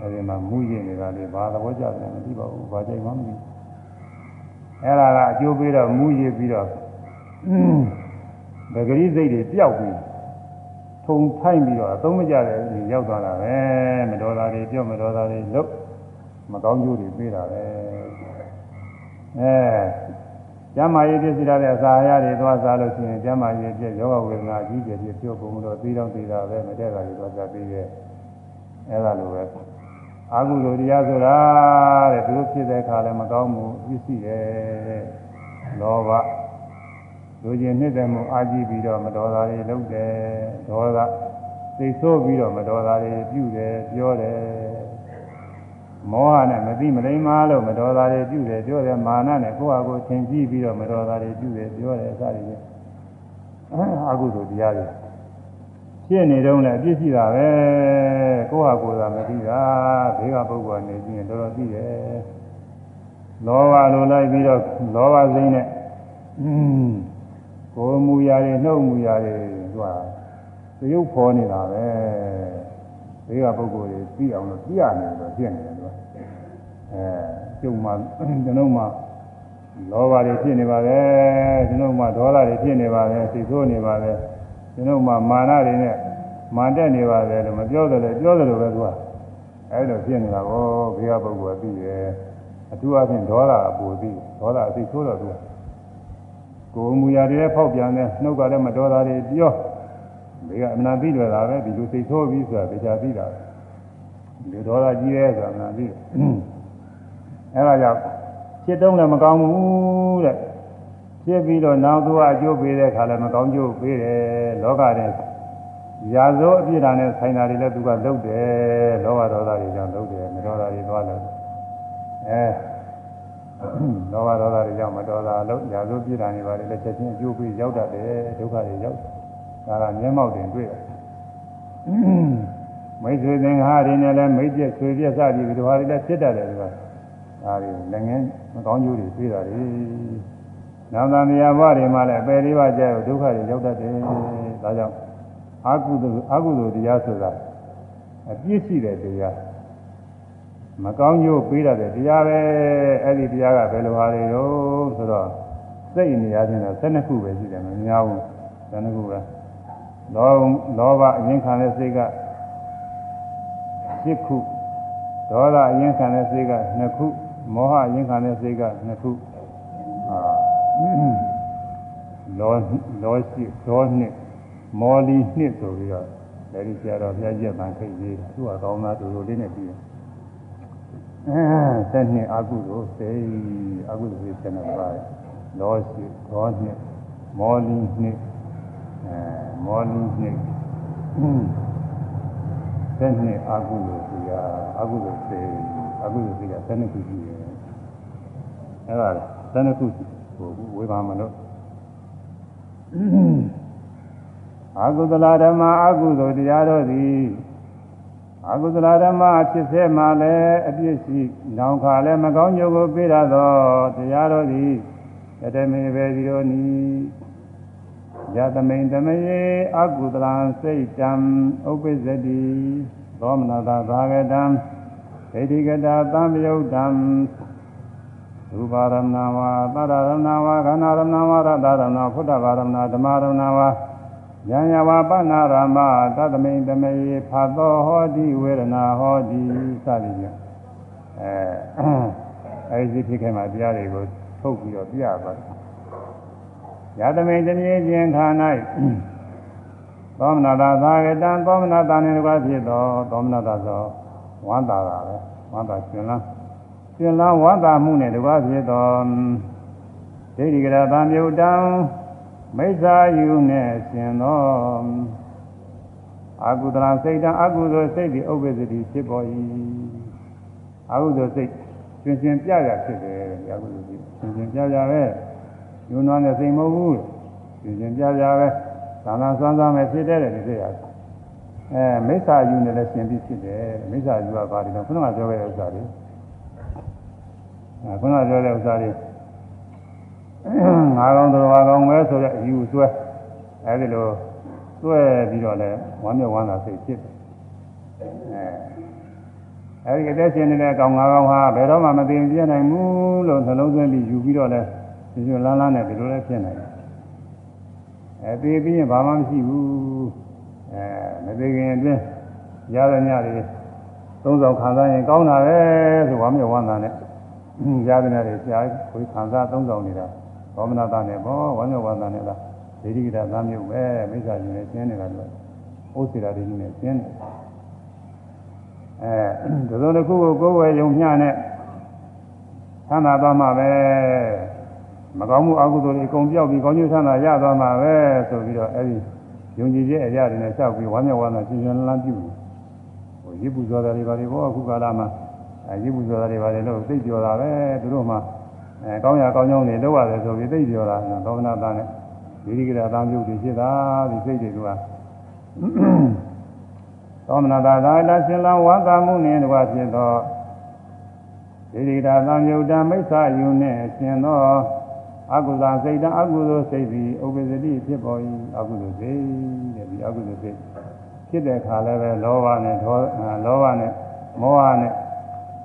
အဲဒီမှာမူရည်နေတာလေဘာသဘောကျတယ်မသိပါဘူးဘာကြိုက်မှမသိအဲ့ဒါကအကျိုးပေးတော့မူရည်ပြီးတော့ဗဂရိစိတ်တွေပျောက်ပြီးထုံထိုင်းပြီးတော့အသုံးမကျတဲ့ရောက်သွားတာပဲမတော်တာတွေပြော့မတော်တာတွေလုတ်မကောင်းကျိုးတွေပေးတာပဲ အဲကျမ်းမာရေးပြည့်စည်တဲ့အစာအရာတွေသွားစားလို့ရှိရင်ကျမ်းမာရေးပြည့်ယောဂဝေဒနာအကြီးကျယ်ပြည့်ပြုတ်ကုန်လို့ပြီးတော့ပြီးတာပဲမတည့်တာတွေသွားစားပြီးရဲ့အဲ့ဒါလိုပဲအာဟုလိုတရားဆိုတာတဲ့သူတို့ဖြစ်တဲ့အခါလည်းမကောင်းဘူးပြည့်စည်တယ်လောဘလူကျင်နှစ်တယ်မှုအာကြည့်ပြီးတော့မတော်တာတွေလုပ်တယ်ဒေါသသိဆိုးပြီးတော့မတော်တာတွေပြုတယ်ပြောတယ် မောဟနဲ့မသိမလိမ္မာလို့မတော်တာတွေပြုတယ်ပြောတယ်မာနနဲ့ကိုယ့်ဟာကိုယ်သင်ကြည့်ပြီးတော့မတော်တာတွေပြုတယ်ပြောတယ်အစတွေအာဟုလိုတရားတွေဖြစ်နေတော့လည်းအပြစ်ရှိတာပဲကိုယ့်ဟာကိုယ်သာမသိတာဘေးကပုဂ္ဂိုလ်ကနေကြည့်ရင်တော်တော်သိတယ်လောဘလိုလိုက်ပြီးတော့လောဘစိမ့်နဲ့อืมကိုယ်မူရာတွေနှုတ်မူရာတွေသူကသရုပ်ဖော်နေတာပဲဘေးကပုဂ္ဂိုလ်တွေသိအောင်လို့ပြရနေတယ်ဖြစ်နေတယ်သူက အဲကျုံမှကျွန်တော်မှလောဘတွေဖြစ်နေပါပဲကျွန်တော်မှဒေါသတွေဖြစ်နေပါပဲစိတ်ဆိုးနေပါပဲကျွန်တော်မှမာနတွေနဲ့မာတက်နေပါပဲလို့မပြောတယ်လေပြောတယ်လို့ပဲသူကအဲလိုဖြစ်နေတာကိုဘေးကပုဂ္ဂိုလ်ကသိတယ်အထူးအဖြင့်ဒေါသအပူသိဒေါသအသိဆိုးတော့သူကကိုယ်မူရာတွေဖောက်ပြန်တဲ့နှုတ်ကလည်းမတော်တာတွေပြောဒီကအမှန်သိတယ်လားပဲဒီလိုစိတ်ဆိုးပြီးဆိုတာတရားသိတာဒီလိုဒေါသကြီးရဲဆိုတာအမှန်သိတယ် အဲဒါကြောင့်ဖြစ်တုံးလည်းမကောင်းဘူးတဲ့ဖြစ်ပြီးတော့နောက်သူကအကျိုးပေးတဲ့ခါလည်းမကောင်းကျိုးပေးတယ်လောကတဲ့ရာဇိုးအပြစ်ဒဏ်နဲ့ဆိုင်တာတွေလည်းသူကလုပ်တယ်လောဘဒေါသတွေကြောင့်လုပ်တယ်မတော်တာတွေသွားလို့အဲလောဘဒေါသတွေကြောင့်မတော်တာလို့ရာဇိုးပြစ်ဒဏ်တွေပါလေလည်းချက်ချင်းအကျိုးပေးရောက်တတ်တယ်ဒုက္ခတွေရောက်ဒါကမျက်မှောက်တင်တွေ့တယ်မိတ်ဆွေသင်္ဃာတွေနဲ့လည်းမိတ်ပြဆွေပြစသည်ဒီဟာတွေလည်းဖြစ်တတ်တယ်သူက ဒါတွေလည်းငင်းမကောင်းကျိုးတွေတွေ့တာတွေနာမမြာဘတွေမှာလည်းပယ်လေးပါးကြောက်ဒုက္ခတွေရောက်တတ်တယ်ဒါကြောင့်အာဟုသို့အာဟုသို့တရားဆိုတာအပြည့်ရှိတဲ့တရားမကောင်းကျိုးပေးတတ်တဲ့တရားပဲအဲ့ဒီတရားကဘယ်လိုဟာတွေရောဆိုတော့စိတ်နေရာချင်းတော့၁၂ခုပဲရှိတယ်မများဘူး၁၂ခုပဲလောလောဘအရင်ခံတဲ့စိတ်က7ခုဒေါသအရင်ခံတဲ့စိတ်က2ခု မောဟအရင်ခံတဲ့စိတ်က2ခုအာလောလောရှိဒေါနှစ်မောလီနှစ်ဆိုပြီးတော့လည်းဒီဆရာတော်ဘုရားကြီးကခိတ်ရေးသူကကောင်းသားတူတူလေးနဲ့ပြီးတယ်အဲဆက်နှစ်အကုသို့စေအကုသို့စေဆက်နေပါတယ်လောရှိဒေါနှစ်မောလီနှစ်အဲမောလီနှစ်ဆက်နှစ်အကုသို့စီကအကုသို့စေအကုသို့စေကဆက်နှစ်ခုရှိတယ် အဲ့ဒါဆက်နှစ်ခုဟိုဝေဘာမလို့အကုသလဓမ္မအကုသိုလ်တရားတို့သည်အကုသလဓမ္မဖြစ်စေမှလည်းအပြစ်ရှိနောင်ခါလည်းမကောင်းကျိုးကိုပေးရသောတရားတို့သည်တတမေပဲဒီလိုနီယသမိန်တမယေအကုသလံစိတ်တံဥပ္ပစ္စတိသောမနတာသာဂတံဒိဋ္ဌိကတာသံယုတ်တံ ရူပါရမဏဝါသရရမဏဝါခန္ဓာရမဏဝါရတရမဏဖုဒ္ဓဘာရမဏဓမ္မရမဏဝါဉာဏ်ယဝပနာရမသတ္တမိန်တမေဖတ်သောဟောတိဝေဒနာဟောတိစသည်ဖြင့်အဲအဲဒီဖြစ်ခဲ့မှာတရားတွေကိုထုတ်ပြီးတော့ပြရပါတယ်ယသမိန်တမြေချင်းခါ၌သောမနာသာသာကတံသောမနာတာနှင့်တကားဖြစ်သောသောမနာသာသောဝန္တာတာပဲဝန္တာရှင်လား ရှင်လားဝန္တာမှုနဲ့တကားဖြစ်သောဒိဋ္ဌိကရသံမြုတံမိစ္ဆာယူနဲ့ရှင်သောအကုသလစိတ်တံအကုသိုလ်စိတ်ဒီဥပ္ပစ္စတိဖြစ်ပေါ်၏အကုသိုလ်စိတ်ရှင်ရှင်ပြရဖြစ်တယ်အကုသိုလ်စိတ်ရှင်ရှင်ပြရပဲယူနွားနဲ့စိတ်မဟုတ်ဘူးရှင်ရှင်ပြရပဲသာနာစွမ်းစွမ်းပဲဖြစ်တဲ့ဒီစိတ်ဟာအဲမိစ္ဆာယူနဲ့လည်းရှင်ပြီးဖြစ်တယ်မိစ္ဆာယူကဘာဒီတော့ခုနကပြောခဲ့တဲ့ဥစ္စာတွေအဲ ခုနကပြောတဲ့ဥစ္စာတွေငါကောင်တော်ကောင်ပဲဆိုတဲ့အယူဆွဲအဲဒီလိုဆွဲပြီးတော့လဲဝမ်းမြောက်ဝမ်းသာစိတ်ဖြစ်တယ်အဲအဲဒီအသက်ရှင်နေတဲ့ကောင်ငါကောင်ဟာဘယ်တော့မှမသိပြနိုင်ဘူးလို့နှလုံးသွင်းပြီးယူပြီးတော့လဲဒီလိုလန်းလန်းနဲ့ဒီလိုလဲဖြစ်နိုင်တယ်အဲသိပြီးရင်ဘာမှမရှိဘူးအဲမသိခင်အတွင်းရတဲ့ညတွေသုံးဆောင်ခံစားရင်ကောင်းတာပဲဆိုဝမ်းမြောက်ဝမ်းသာနဲ့ ရတဲ့ညတွေရှားကိုခံစားသုံးဆောင်နေတာသောမနာတာနဲ့ဘောဝမ်းမြောက်ဝမ်းသာနဲ့လားဒိဋ္ဌိကတာသမ်းမြုပ်ပဲမိစ္ဆာရှင်နဲ့ကျင်းနေတာလို့ဥစ္စေတာဒိဋ္ဌိနဲ့ကျင်းတယ်အဲဒါဆိုတစ်ခုကိုကိုယ်ဝယ်ယုံမျှနဲ့သမ်းသာသွားမှာပဲမကောင်းမှုအကုသိုလ်တွေအကုန်ပြောက်ပြီးကောင်းကျိုးဆန္ဒရသွားမှာပဲဆိုပြီးတော့အဲဒီယုံကြည်ခြင်းအရာတွေနဲ့လျှောက်ပြီးဝမ်းမြောက်ဝမ်းသာရှင်ရှင်လန်းလန်းပြုတယ်ဟိုရစ်ပူဇော်တာတွေပါလေဘောအခုကာလမှာ အဲရစ်ပူဇော်တာတွေပါလေလို့သိပြောတာပဲသူတို့မှအဲကောင်းရကောင်းကြောင်းတွေလုပ်ရတယ်ဆိုပြီးသိပြောတာသောမနာသားနဲ့ဒီဒီကရအသားပြုတ်တွေဖြစ်တာဒီစိတ်တွေကသောမနာသာသာလရှင်လဝါသာမှုနှင့်တကွဖြစ်သောဒီဒီတာသံယုတ်တမိစ္ဆာယုနှင့်ရှင်သောအကုသိုလ်စိတ်တအကုသိုလ်စိတ်သည်ဥပ္ပဇ္ဇတိဖြစ်ပေါ်၏အကုသိုလ်စိတ်တဲ့ဒီအကုသိုလ်စိတ်ဖြစ်တဲ့အခါလည်းပဲလောဘနဲ့ဒေါလောဘနဲ့မောဟနဲ့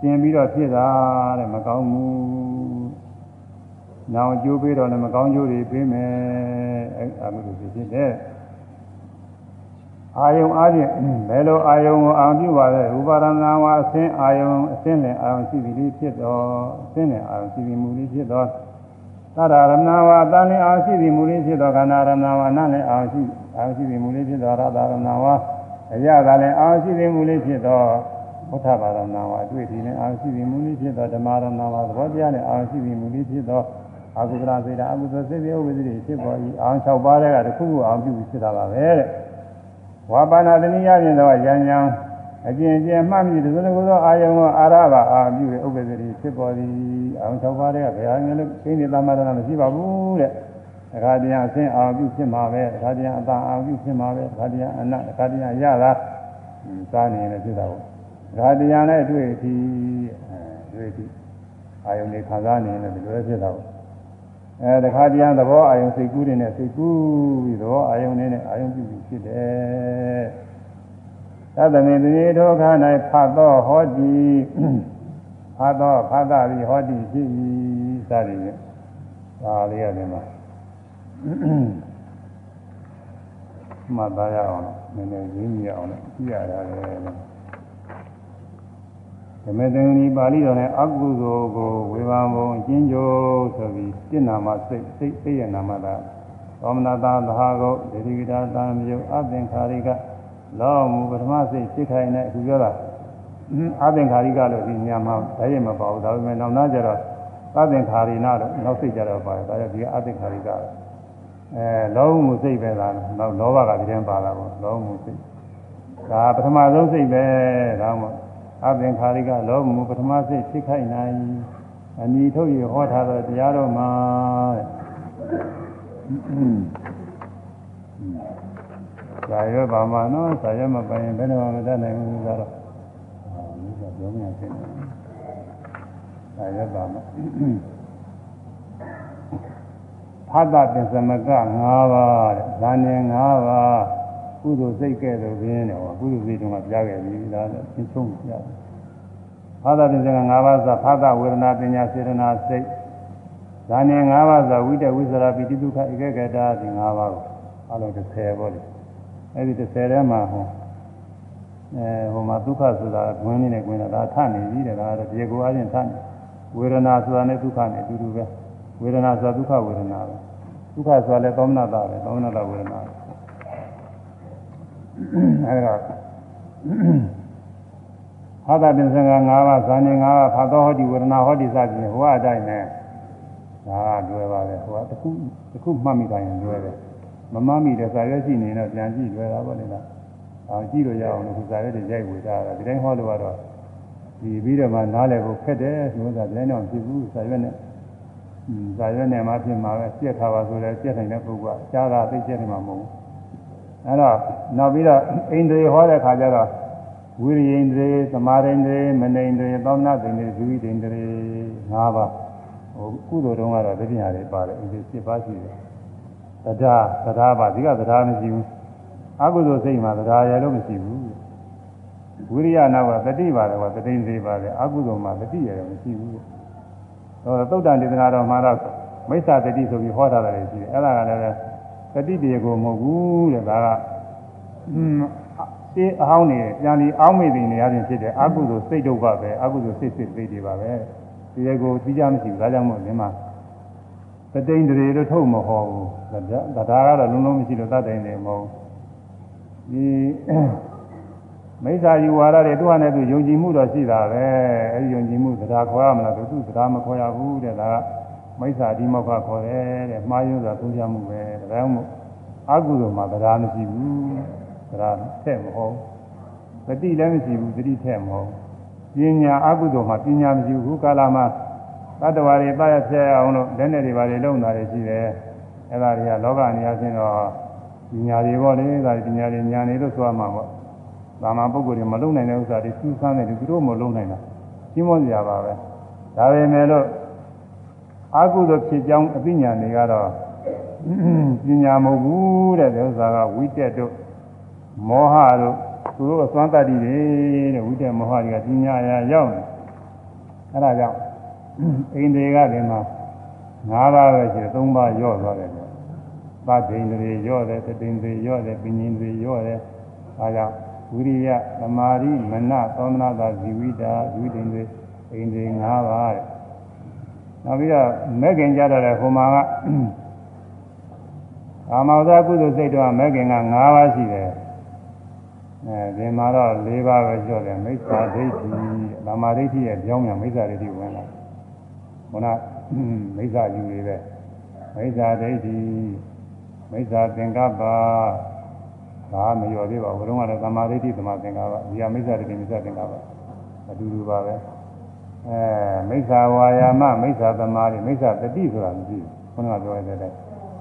ပြင်ပြီးတော့ဖြစ်တာတဲ့မကောင်းဘူး။နောက်ကျိုးပေးတော့လည်းမကောင်းကျိုးတွေပေးမယ်အဲအကုသိုလ်စိတ်ဖြစ်တဲ့အာယုံအားဖြင့်ဘယ်လိုအာယုံကိုအာရုံပြုပါလဲဥပါဒနာဝါအစင်းအာယုံအစင်းနဲ့အာယုံရှိသည်ဖြစ်တော်အစင်းနဲ့အာယုံရှိသည်မူလေးဖြစ်တော်သရရဏဝါတန်လင်းအောင်ရှိသည်မူလေးဖြစ်တော်ခန္ဓာရဏဝါနာလည်းအောင်ရှိအောင်ရှိသည်မူလေးဖြစ်တော်ရတရဏဝါအရသာလည်းအောင်ရှိသည်မူလေးဖြစ်တော် ဘုထဘာရဏဝါအတွေ့အထိနဲ့အောင်ရှိသည်မူလေးဖြစ်တော်ဓမ္မရဏဝါသဘောတရားနဲ့အောင်ရှိသည်မူလေးဖြစ်တော်အကုသလစေတာအကုသစိတ်ပြေဥပ္ပဒိဖြစ်ပေါ်၏အောင်၆ပါးတဲ့ကတစ်ခုခုအောင်ပြုဖြစ်တာပါပဲတဲ့ဝါပါဏတဏိယဖြင့်တော့ရံရံအကျဉ်းကျဉ်မှတ်မိဒီလိုလိုသောအာယုံကိုအာရဘာအာပြုတဲ့ဥပ္ပဇ္ဇတိဖြစ်ပေါ်သည်အောင်၆ပါးတည်းကဘယ်ဟာမျိုးလဲသိနေသမထနာမရှိပါဘူးတဲ့တခါတည်းအဆင်းအာပြုဖြစ်မှာပဲတခါတည်းအတန်အာပြုဖြစ်မှာပဲတခါတည်းအနတခါတည်းရတာစားနေလည်းဖြစ်တာပေါ့ တခါတည်းလည်းတွေ့သည်အဲတွေ့သည်အာယုံတွေခံစားနေလည်းဒီလိုဖြစ်တာပေါ့အဲတခါတည်းသဘောအာယုံစိတ်ကူးတွေနဲ့စိတ်ကူးပြီးသဘောအာယုံတွေနဲ့အာယုံပြုပြီးဖြစ်တယ်သတ္တမေတိဒုက္ခ၌ဖတ်သောဟောတိဖတ်သောဖတ်တာပြီးဟောတိဖြစ်၏စသည်ဖြင့်ဒါလေးရတယ်မှာမှတ်သားရအောင်နည်းနည်းရင်းမြအောင်လည်းကြည့်ရတာလေ ဓမ္မသင်္နီပါဠိတော်နဲ့အကုသိုလ်ကိုဝေဘာဘုံအချင်းကျိုးဆိုပြီးစိတ်နာမစိတ်စိတ်စိတ်ရနာမသာသောမနာတာသဟာကုတ်ဒေတိကတာတံမြုပ်အသင်္ခါရိကလောမူပထမစိတ်စိတ်ခိုင်တဲ့အခုပြောတာအသင်္ခါရိကလို့ဒီညမှာဓာတ်ရမပါဘူးဒါပေမဲ့နောက်နာကြတော့အသင်္ခါရိနာတော့နောက်စိတ်ကြတော့ပါတယ်ဒါကြောင့်ဒီအသင်္ခါရိကအဲလောမူစိတ်ပဲလားနောက်လောဘကဒီထဲပါလာပေါ့လောမူစိတ်ဒါပထမဆုံးစိတ်ပဲဒါမှမဟုတ် အပင်ခါရိကလောဘမူပထမစိတ်ဖြစ်ခိုက်နိုင်အနီထုတ်ရဟောထားတဲ့တရားတော်မှာဇာရောဘာမှနော်ဇာရောမပိုင်ရင်ဘယ်တော့မှမတတ်နိုင်ဘူးဆိုတော့အာမိကပြောမှဖြစ်နေဇာရောဘာမှဖသပင်စမက၅ပါးတဲ့ဇာနေ၅ပါး ကုသိုလ်စိတ်ကဲ့သို့ပြင်းတယ်ဟောကုသိုလ်စိတ်တုန်းကပြခဲ့ပြီဒါလည်းသင်ဆုံးပြတယ်ဖာသာပင်စက၅ပါးသာဖာသာဝေဒနာပညာစေတနာစိတ်ဒါနဲ့၅ပါးသာဝိတဝိသရာပိတိဒုက္ခဧကဂတာဒီ၅ပါးကိုအလုံး30ပေါ့လေအဲ့ဒီ30ထဲမှာဟောအဲဟိုမှာဒုက္ခဆိုတာဂွင်းနေနဲ့ဂွင်းတာဒါထနေပြီတဲ့ဒါကတော့ဒီကိုအချင်းထနေဝေဒနာဆိုတာနဲ့ဒုက္ခနဲ့အတူတူပဲဝေဒနာဆိုတာဒုက္ခဝေဒနာပဲဒုက္ခဆိုတာလည်းသောမနတာပဲသောမနတာဝေဒနာပဲ အဲဒါဟာတာတင်္စင်္ဂ၅ပါးဇာနေ၅ပါးဖာသောဟောတိဝေဒနာဟောတိစသဖြင့်ဟိုအတိုင်းနဲ့ဒါကလွယ်ပါပဲဟိုကတခုတခုမှတ်မိတိုင်းလွယ်တယ်မမှတ်မိတဲ့စာရွက်ရှိနေတော့ပြန်ကြည့်လွယ်တာပေါ့လေလားအောင်ကြည့်လို့ရအောင်လို့စာရွက်တွေရိုက်ဝေတာဒီတိုင်းဟောလို့ကတော့ဒီပြီးတော့မှနားလည်ဖို့ခက်တယ်ဆိုတာဒီတိုင်းတော့ဖြစ်ဘူးစာရွက်နဲ့စာရွက်နဲ့မှဖြစ်မှာပဲပြက်ထားပါဆိုလည်းပြက်နိုင်တဲ့ပုဂ္ဂိုလ်ကကြားတာသိချက်နေမှာမဟုတ်ဘူး အဲ့တော့နောက်ပြီးတော့အိန္ဒြေဟောတဲ့ခါကျတော့ဝိရိယိန္ဒြေသမာရိန္ဒြေမနိန္ဒြေသောမနာသိန္ဒြေဇူဝိတ္န္ဒြေ၅ပါးဟိုကုသိုလ်တုံးကတော့တတိယတွေပါတယ်အိန္ဒြေ7ပါးရှိတယ်တရားတရားပါဒီကတရားမရှိဘူးအကုသိုလ်စိတ်မှာတရားရလို့မရှိဘူးဝိရိယနာကတတိပါတယ်ကတတိန်သေးပါတယ်အကုသိုလ်မှာတတိရလည်းမရှိဘူးဟောသုတ်တန်ဒေသနာတော်မှာတော့မိစ္ဆာတတိဆိုပြီးဟောထားတယ်ရှိတယ်အဲ့ဒါကလည်း တတိတေကိုမဟုတ်ဘူးတဲ့ဒါကအေးအဟောင်းနေပြန်ပြီးအောင်းမိနေရခြင်းဖြစ်တယ်အကုသိုလ်စိတ်ဒုက္ခပဲအကုသိုလ်စိတ်စိတ်စိတ်တွေပါပဲဒီရေကိုသိကြမရှိဘူးဒါကြောင့်မို့ဒီမှာသတိန်တွေလို့ထုတ်မဟောဘူးဒါဒါကတော့လုံးလုံးမရှိလို့သတ္တိန်တွေမဟုတ်ဒီမိစ္ဆာယူဝါဒတွေသူ့ဟာနဲ့သူယုံကြည်မှုတော့ရှိတာပဲအဲဒီယုံကြည်မှုတရားခေါ်ရမလားသူသူတရားမခေါ်ရဘူးတဲ့ဒါက မိစ္ဆာဒီမောက္ခခေါ်တယ်တဲ့မှားယွင်းစွာသုံးချမှုပဲဒါကြောင့်မို့အကုသိုလ်မှာတရားမရှိဘူးတရားထက်မဟုတ်သတိလည်းမရှိဘူးသတိထက်မဟုတ်ပညာအကုသိုလ်မှာပညာမရှိဘူးကာလမှာတတ္တဝါတွေပါရဆဲအောင်လို့လက်နဲ့တွေပါတွေလုံတာတွေရှိတယ်အဲ့ဒါတွေကလောကနေရာချင်းတော့ပညာတွေပေါ့လေဒါပညာတွေညာနေလို့ဆိုရမှာပေါ့သာမန်ပုဂ္ဂိုလ်တွေမလုံနိုင်တဲ့ဥစ္စာတွေစူးစမ်းတယ်သူတို့မလုံနိုင်တာကြီးမောစရာပါပဲဒါပေမဲ့လို့ အာဟုသောဖြစ်ကြောင်းအသိဉာဏ်တွေကတော့ပညာမဟုတ်ဘူးတဲ့ဥစ္စာကဝိတက်တို့မောဟတို့သူတို့အစွမ်းတတ္တိတွေတဲ့ဝိတက်မောဟတွေကပညာအရာရောက်နေအဲဒါကြောင့်အိန္ဒြေကဒီမှာ၅ပါးပဲရှိတယ်၃ပါးရော့သွားတယ်ဆိုသတ္တိန်တွေရော့တယ်တတိန်တွေရော့တယ်ပညာတွေရော့တယ်အဲဒါကြောင့်ဝိရိယသမာဓိမနသောမနာသာဇီဝိတာဇီဝိတင်တွေအိန္ဒြေ၅ပါးတဲ့ နောက်ပြီးတော့မဲ့ခင်ကြတော့လေဟိုမှာကအာမောဇကုသိုလ်စိတ်တော့မဲ့ခင်က၅ပါးရှိတယ်အဲဒီမှာတော့၄ပါးပဲပြောတယ်မိစ္ဆာဒိဋ္ဌိသမာဓိဋ္ဌိရဲ့ကြောင်းမြန်မိစ္ဆာဒိဋ္ဌိဝင်လာခုနမိစ္ဆာယူတွေပဲမိစ္ဆာဒိဋ္ဌိမိစ္ဆာသင်္ကပ္ပဒါမလျော်သေးပါဘူးဘုရားကလည်းသမာဓိဋ္ဌိသမာသင်္ကပ္ပဒီဟာမိစ္ဆာဒိဋ္ဌိမိစ္ဆာသင်္ကပ္ပအတူတူပါပဲ အဲမိစ္ဆာဝါယာမမိစ္ဆာသမာဓိမိစ္ဆာတတိဆိုတာမရှိဘူးခုနကပြောရတဲ့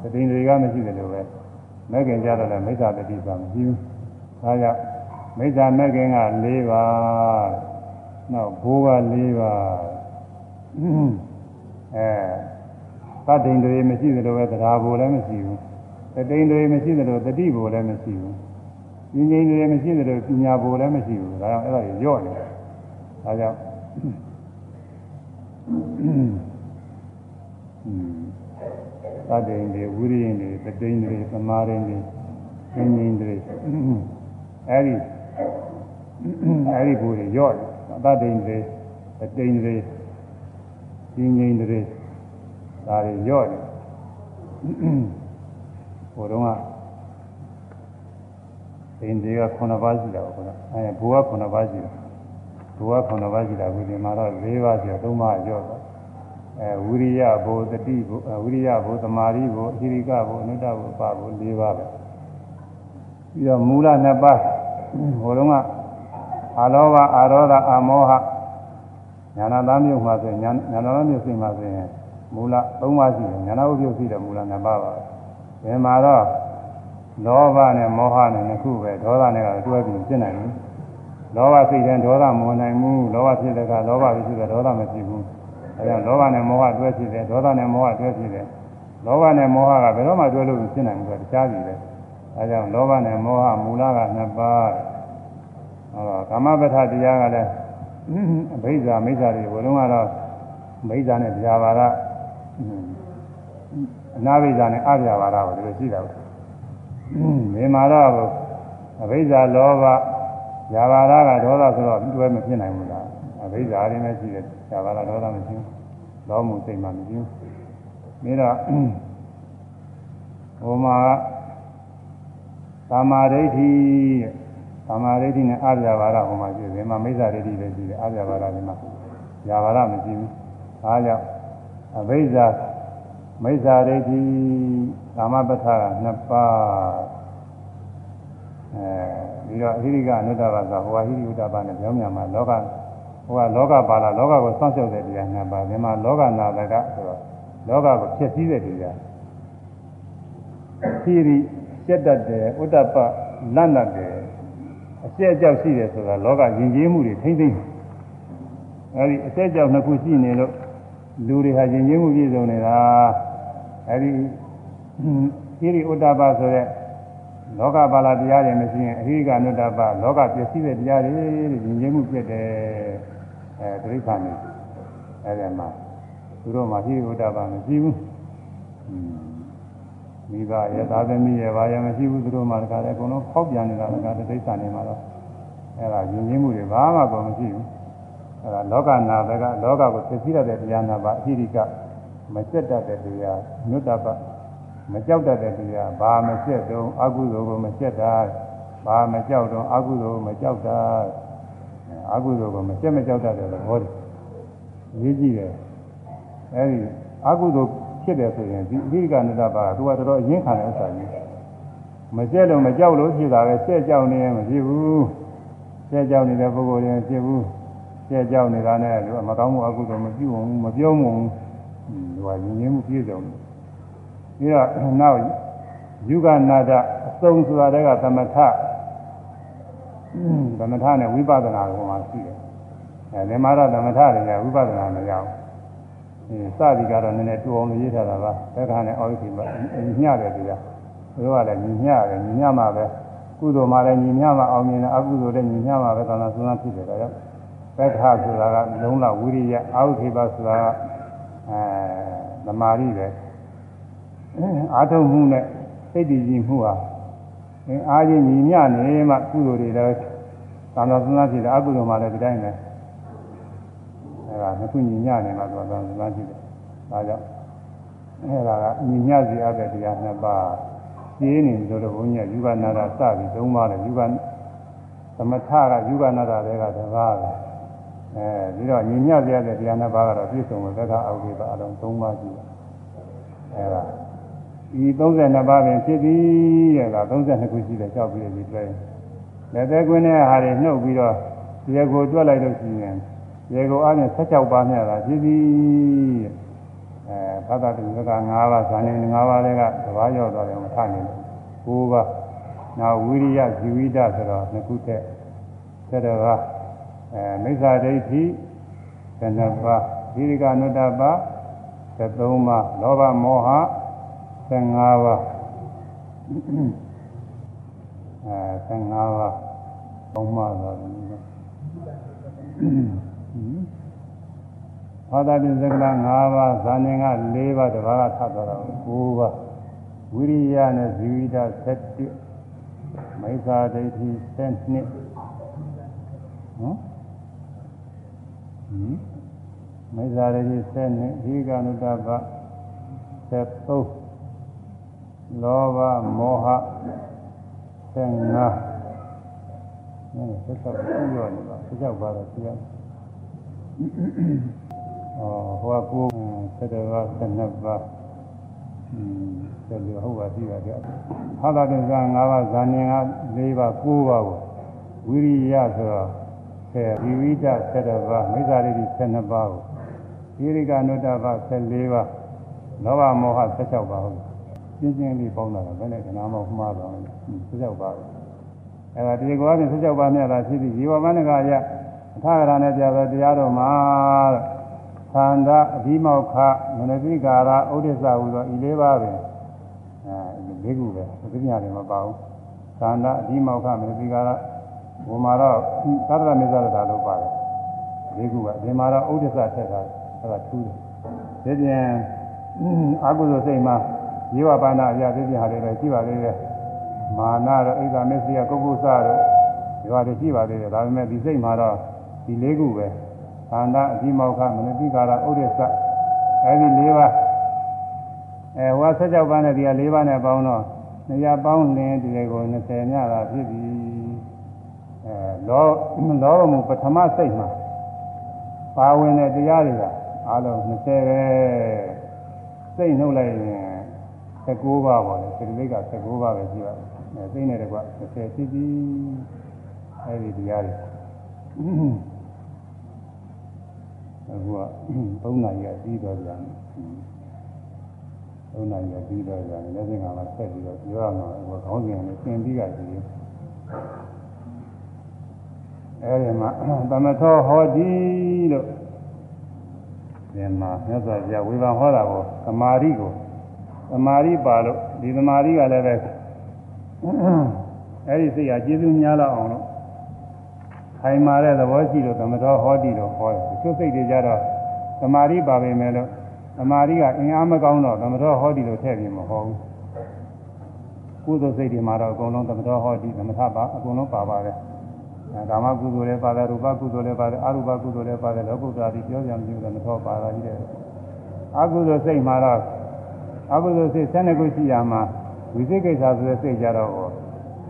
တတိတွေကမရှိတယ်လို့ပဲမဲ့ခင်ကြတော့လည်းမိစ္ဆာတတိဆိုတာမရှိဘူးဒါကြောင့်မိစ္ဆာမဲ့ခင်က၄ပါးနောက်ဘိုးက၄ပါးအဲသတ္တိန်တွေမရှိတယ်လို့ပဲတရားဘိုးလည်းမရှိဘူးတတိန်တွေမရှိတယ်လို့တတိဘိုးလည်းမရှိဘူးဉာဏ်ဉာဏ်တွေမရှိတယ်လို့ပညာဘိုးလည်းမရှိဘူးဒါကြောင့်အဲ့ဒါကြီးညော့နေတယ်ဒါကြောင့် သတ္တိန်တွေဝိရိယတွေတတိန်တွေသမာဓိတွေဉာဏ်ဉာဏ်တွေအဲ့ဒီအဲ့ဒီဘိုးတွေညော့တယ်သတ္တိန်တွေတတိန်တွေဉာဏ်ဉာဏ်တွေဒါတွေညော့တယ်ဟိုတုန်းကအင်းတွေက9ပါးရှိတာပေါ့ကွာအဲဘူက9ပါးရှိတယ် ဘူက9ပါးရှိတာအခုဒီမှာတော့4ပါးရှိတော့3ပါးကျော်သွားအဲဝိရိယဘုတတိဘုဝိရိယဘုသမာဓိဘုအဟိရိကဘုအနုတ္တဘုပဘု4ပါးပဲပြီးတော့မူလ2ပါးဟိုတုန်းကအာလောဘအာရောဓအာမောဟညာနာသားမျိုးမှာဆိုညာညာနာသားမျိုးစိတ်မှာဆိုရင်မူလ3ပါးရှိတယ်ညာနာဥပ္ပယရှိတယ်မူလ2ပါးပါဒီမှာတော့လောဘနဲ့မောဟနဲ့နှစ်ခုပဲဒေါသနဲ့ကတွဲပြီးဖြစ်နိုင်ဘူး လောဘစိတ်တဲ့ဒေါသမဝင်နိုင်ဘူးလောဘဖြစ်တဲ့ကလောဘဖြစ်တဲ့ဒေါသမဖြစ်ဘူးအဲဒါလောဘနဲ့မောဟတွဲဖြစ်တယ်ဒေါသနဲ့မောဟတွဲဖြစ်တယ်လောဘနဲ့မောဟကဘယ်တော့မှတွဲလို့ဖြစ်နိုင်ဘူးဆိုတခြားပြီပဲအဲဒါကြောင့်လောဘနဲ့မောဟမူလကနှစ်ပါးဟောကာမပဋ္ဌတရားကလည်းအဘိဓါမိစ္ဆာတွေဘုလုံးကတော့မိစ္ဆာနဲ့ဗျာပါဒအနာဘိဓါနဲ့အဗျာပါဒကိုဒီလိုရှိတာပဲဒီမှာတော့အဘိဓါလောဘ ဇာဘာရကဒေါသဆိုတော့တွဲမဖြစ်နိုင်ဘူးလားအဘိဓါရင်းနဲ့ရှိတယ်ဇာဘာရဒေါသမရှိဘူးလောမှုစိတ်မှမရှိဘူးပြီးတော့ဟိုမှာသမာဓိဋ္ဌိသမာဓိဋ္ဌိနဲ့အာဇာဘာရဟိုမှာရှိတယ်ဒီမှာမိစ္ဆာဒိဋ္ဌိပဲရှိတယ်အာဇာဘာရဒီမှာဇာဘာရမရှိဘူးဒါကြောင့်အဘိဓါမိစ္ဆာဒိဋ္ဌိကာမပဋ္ဌာနှစ်ပါး အဲဒီတော့အဟိရိကအနုတ္တပါဆိုဟိုအဟိရိဥဒ္ဒပါနဲ့ပြောင်းမြန်မှာလောကဟိုကလောကပါလာလောကကိုစောင့်ရှောက်တဲ့တရားနှစ်ပါးဒီမှာလောကနာတကဆိုတော့လောကကိုဖြစ်စည်းတဲ့တရားဟိရိစက်တတ်တယ်ဥဒ္ဒပလန့်တတ်တယ်အကျက်အကြောက်ရှိတယ်ဆိုတာလောကယဉ်ကျေးမှုတွေထိမ့်သိမ့်အဲဒီအကျက်အကြောက်နှစ်ခုရှိနေလို့လူတွေဟာယဉ်ကျေးမှုပြည့်စုံနေတာအဲဒီဟိရိဥဒ္ဒပဆိုတဲ့ လောကပါလာတရားတွေမရှိရင်အဟိကနုတ္တပလောကပျက်စီးတဲ့တရားတွေတဲ့ယဉ်ကျေးမှုပြည့်တယ်အဲတိဋ္ဌာန်နေအဲဒီမှာသူတို့မှာဟိရိဥဒ္ဒပမရှိဘူးမိဘရဲ့သာသမီရဲ့ဘာရမရှိဘူးသူတို့မှာတခါတည်းအကုန်လုံးဖောက်ပြန်နေတာတခါတည်းတိဋ္ဌာန်နေမှာတော့အဲဒါယဉ်ကျေးမှုတွေဘာမှတော့မရှိဘူးအဲဒါလောကနာတကလောကကိုသိသိရတဲ့တရားနာပါအဟိရိကမစက်တတ်တဲ့တရားနုတ္တပ မကြောက်တတ်တဲ့တရားဘာမစက်တော့အကုသိုလ်ကိုမစက်တာဘာမကြောက်တော့အကုသိုလ်ကိုမကြောက်တာအကုသိုလ်ကိုမစက်မကြောက်တတ်တဲ့သဘောတည်းရေးကြည့်တယ်အဲဒီအကုသိုလ်ဖြစ်တယ်ဆိုရင်ဒီအဓိကနုတ္တပကသူကတော်တော်အရင်ခံတဲ့ဥစ္စာကြီးမစက်လို့မကြောက်လို့ဖြစ်တာပဲစက်ကြောက်နေရင်မဖြစ်ဘူးစက်ကြောက်နေတဲ့ပုဂ္ဂိုလ်ရင်ဖြစ်ဘူးစက်ကြောက်နေတာနဲ့သူကမကောင်းမှုအကုသိုလ်မပြုဘူးမပြောမှုသူကယဉ်ကျေးမှုပြည့်စုံတယ် ပြီးတော့နောက်ယူကနာဒအစုံဆိုတာတည်းကသမထသမထနဲ့ဝိပဿနာကိုမှရှိတယ်အဲဒီမှာတော့သမထတွေကဝိပဿနာမရဘူးအဲစသည်ကတော့နည်းနည်းတူအောင်လို့ရေးထားတာပါသက်ခါနဲ့အောက်ဒီမှာညှတယ်တရားသူတို့ကလည်းညီညတယ်ညီညမှပဲကုသိုလ်မှလည်းညီညမှအောင်မြင်တယ်အကုသိုလ်လည်းညီညမှပဲသာသာစွမ်းစွမ်းဖြစ်တယ်ဒါကြောင့်သက်ခါဆိုတာကလုံးလဝိရိယအာဟုခေပဆိုတာကအဲသမာဓိပဲ အာထုံမှုနဲ့စိတ်တည်ကြည်မှုဟာအားချင်းညီမျှနေမှကုသိုလ်တွေလည်းသာသာစွမ်းစွမ်းဖြစ်တယ်အကုသိုလ်မှလည်းဒီတိုင်းပဲအဲဒါနှစ်ခုညီမျှနေမှသာသာစွမ်းစွမ်းဖြစ်တယ်ဒါကြောင့်အဲဒါကညီမျှစီအပ်တဲ့တရားနှစ်ပါးရှင်းနေလို့တော့ဘုန်းကြီးကယူကနာတာစပြီးသုံးပါးတယ်ယူကသမထကယူကနာတာတွေကတကားပဲအဲပြီးတော့ညီမျှစီအပ်တဲ့တရားနှစ်ပါးကတော့ပြည့်စုံတဲ့သက္ကအောက်ကြီးပါအလုံးသုံးပါးရှိတယ်အဲဒါ ဤ32ပါးပင်ဖြစ်ပြီးတဲ့က32ခုရှိတယ်ကြောက်ပြီးပြီတွေ့လက်သေးကွင်းတဲ့ဟာတွေနှုတ်ပြီးတော့ရေကိုတွက်လိုက်လို့ရှိရင်ရေကိုအားဖြင့်16ပါးနဲ့တာဖြစ်ပြီးအဲဖသတုက9ပါးဇာနေ9ပါးလည်းကတဘာရောက်တော့တယ်မထနေဘူး9ပါးနောက်ဝိရိယဇီဝိတဆိုတော့နှစ်ခုတည်းဆက်တော့အဲမိစ္ဆာဒိဋ္ဌိ12ပါးဒီရိကနုတ္တပါ73ပါးလောဘမောဟ 15ပါးအဲ15ပါးသုံးပါးတော့ဘာသာပြင်စကလာ5ပါးဇာနေက4ပါးတပါးကထပ်သွားတော့9ပါးဝိရိယနဲ့ဇီဝိတ7မိစ္ဆာဒိဋ္ဌိ7နှစ်နော်ဟင်မိစ္ဆာဒိဋ္ဌိ7နှစ်ဒီကနုတ္တပ73 လောဘမောဟ15အဲဆက်ဆက်ပြီးရောနေပါဆက်ကြောက်ပါတော့သိရအော်ဟိုကကိုဆက်တယ်က12ပါးอืมဆက်လို့ဟုတ်ပါပြီပါကြဟာတာတင်က5ပါးဇာနေက4ပါး9ပါးကိုဝိရိယဆိုတော့ဆယ်ဝိဝိဒ7ပါးမိစ္ဆာရိတိ12ပါးကိုဒီရိကနုတ္တပါ14ပါးလောဘမောဟ16ပါးဟုတ် ပြင်းပြင်းလေးပေါင်းတာပဲနဲ့ကနာမောမှားတော့16ပါးအဲ့ဒါဒီကောအပြင်16ပါးမြတ်တာဖြစ်ပြီးဇီဝမနကရအထာဂရနဲ့ပြပဲတရားတော်မှာသန္တာအဓိမောက္ခမနတိကာရဥဒိစ္စဟူသောဤလေးပါးပဲအဲလေးခုပဲသတိညာတွေမပါဘူးသန္တာအဓိမောက္ခမနတိကာရဘုမာတော့သတ္တရမေဇရတာလို့ပါတယ်လေးခုကဒီမှာတော့ဥဒိစ္စထက်တာအဲ့ဒါထူးတယ်ဒီပြင်အာဟုဇစိတ်မှာ ရေဝပါဏအရာသိပြဟာတွေပဲရှိပါသေးတယ်မာနတော့အိဒါမစ္စရိယကုက္ကုစတော့ဒီဟာတွေရှိပါသေးတယ်ဒါပေမဲ့ဒီစိတ်မှာတော့ဒီလေးခုပဲခန္ဓာအတိမောက္ခမနတိကာရဥဒိစ္စအဲဒီ၄ပါးအဲဟောဆက်ကြောက်ပါးနဲ့ဒီဟာ၄ပါးနဲ့ပေါင်းတော့နေရာပေါင်းလင်းဒီကို20ညတာဖြစ်ပြီအဲလောလောဘမှုပထမစိတ်မှာပါဝင်တဲ့တရားတွေကအားလုံး20ပဲစိတ်နှုတ်လိုက်ရင် 19ပါးပေါ့လေစိတ်လေးက19ပါးပဲရှိပါတယ်အဲစိတ်နဲ့တကွ20ဖြစ်ပြီအဲဒီတရားတွေအခုက3နာရီကပြီးတော့ပြန်3နာရီကပြီးတော့ပြန်လက်စင်ကမှဆက်ပြီးတော့ပြောရမှာဟိုခေါင်းစဉ်နဲ့သင်ပြီးကြပြီအဲဒီမှာသမထောဟောဒီလို့ဒီမှာမြတ်စွာဘုရားဝေဘာဟောတာကိုသမာဓိကို သမာဓိပါလို့ဒီသမာဓိကလည်းပဲအဲဒီစိတ်ကကျေးဇူးများလောက်အောင်လို့ခိုင်မာတဲ့သဘောရှိလို့သမထောဟောတိလို့ဟောတယ်သူစိတ်တွေကြတော့သမာဓိပါပေမဲ့လို့သမာဓိကအင်အားမကောင်းတော့သမထောဟောတိလို့ထည့်ပြီးမဟောဘူးကုသိုလ်စိတ်တွေမှာတော့အကုန်လုံးသမထောဟောတိသမထပါအကုန်လုံးပါပါတယ်ကာမကုသိုလ်လည်းပါတယ်ရူပကုသိုလ်လည်းပါတယ်အရူပကုသိုလ်လည်းပါတယ်လောကုတ္တရာဒီပြောကြမရှိဘူးသမထောပါတာကြီးတယ်အကုသိုလ်စိတ်မှာတော့ အကုသိုလ်စိတ်12ခုရှိရမှာဝိသိကိစ္စဆိုတဲ့စိတ်ကြတော့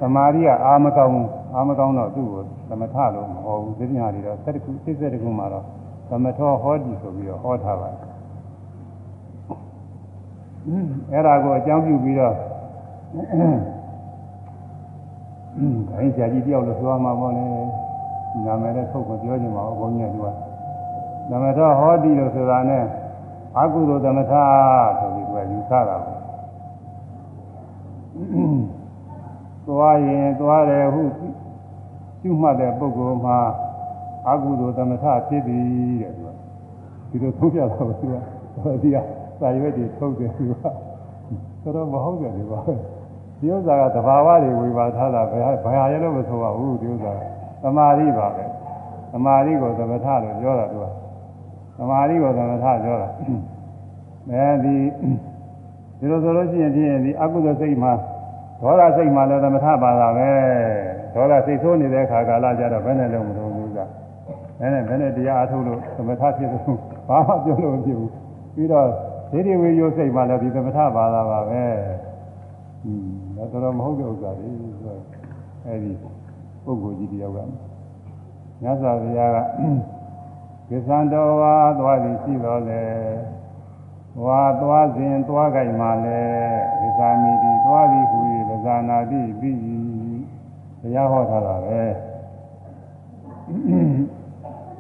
သမာဓိကအာမကောင်းအာမကောင်းတော့သူ့ကိုသမထလို့မဟုတ်ဘူးသိညာတွေတော့7ခု7ခုမှာတော့သမထောဟောဒီဆိုပြီးတော့ဟောထားပါတယ်အဲ့ဒါကိုအကြောင်းပြုပြီးတော့ခိုင်းဆရာကြီးတယောက်လို့ပြောမှာပေါ့လေနာမည်နဲ့ထုတ်ကိုပြောချင်ပါဘူးဘုန်းကြီးကသူကသမထဟောဒီလို့ဆိုတာနဲ့ အကုသိုလ်သမထဆိုပြီးသူကယူဆတာပဲသွားရင်သွားတယ်ဟုကျွမှတ်တဲ့ပုဂ္ဂိုလ်မှာအကုသိုလ်သမထဖြစ်သည်တဲ့သူကဒီလိုထုတ်ပြတော့သူကဒီကစာရွက်တွေထုတ်တယ်သူကဆိုတော့မဟုတ်တယ်ဒီပါဒီဥစ္စာကသဘာဝတွေဝေဘာထားတာဘယ်ဘယ်ဟာရလို့မဆိုပါဘူးဒီဥစ္စာသမာဓိပါပဲသမာဓိကိုသမထလို့ပြောတာသူက သမာဓိကိုသမထပြောတာအဲဒီဒီလိုဆိုလို့ရှိရင်ဖြင့်ဒီအကုသိုလ်စိတ်မှာဒေါသစိတ်မှလည်းသမထပါတာပဲဒေါသစိတ်ဆိုးနေတဲ့ခါကာလကြတော့ဘယ်နဲ့လုံးမလို့ဘူးကဘယ်နဲ့ဘယ်နဲ့တရားအထုတ်လို့သမထဖြစ်လို့ဘာမှပြောလို့မဖြစ်ဘူးပြီးတော့ဒိဋ္ဌိဝိယုစိတ်မှလည်းဒီသမထပါတာပါပဲဟွန်းဒါတော့မဟုတ်တဲ့ဥစ္စာတွေဆိုတော့အဲဒီပုဂ္ဂိုလ်ကြီးတယောက်ကမြတ်စွာဘုရားက ကိစ္စံတော်ဝါသွားပြီးရှိတော်လေဝါသွားစဉ်သွားကြိုက်မှလည်းဣဇာမိတိသွားပြီးဟူ၍ပဇာနာတိပြီးတရားဟောထားတာပဲ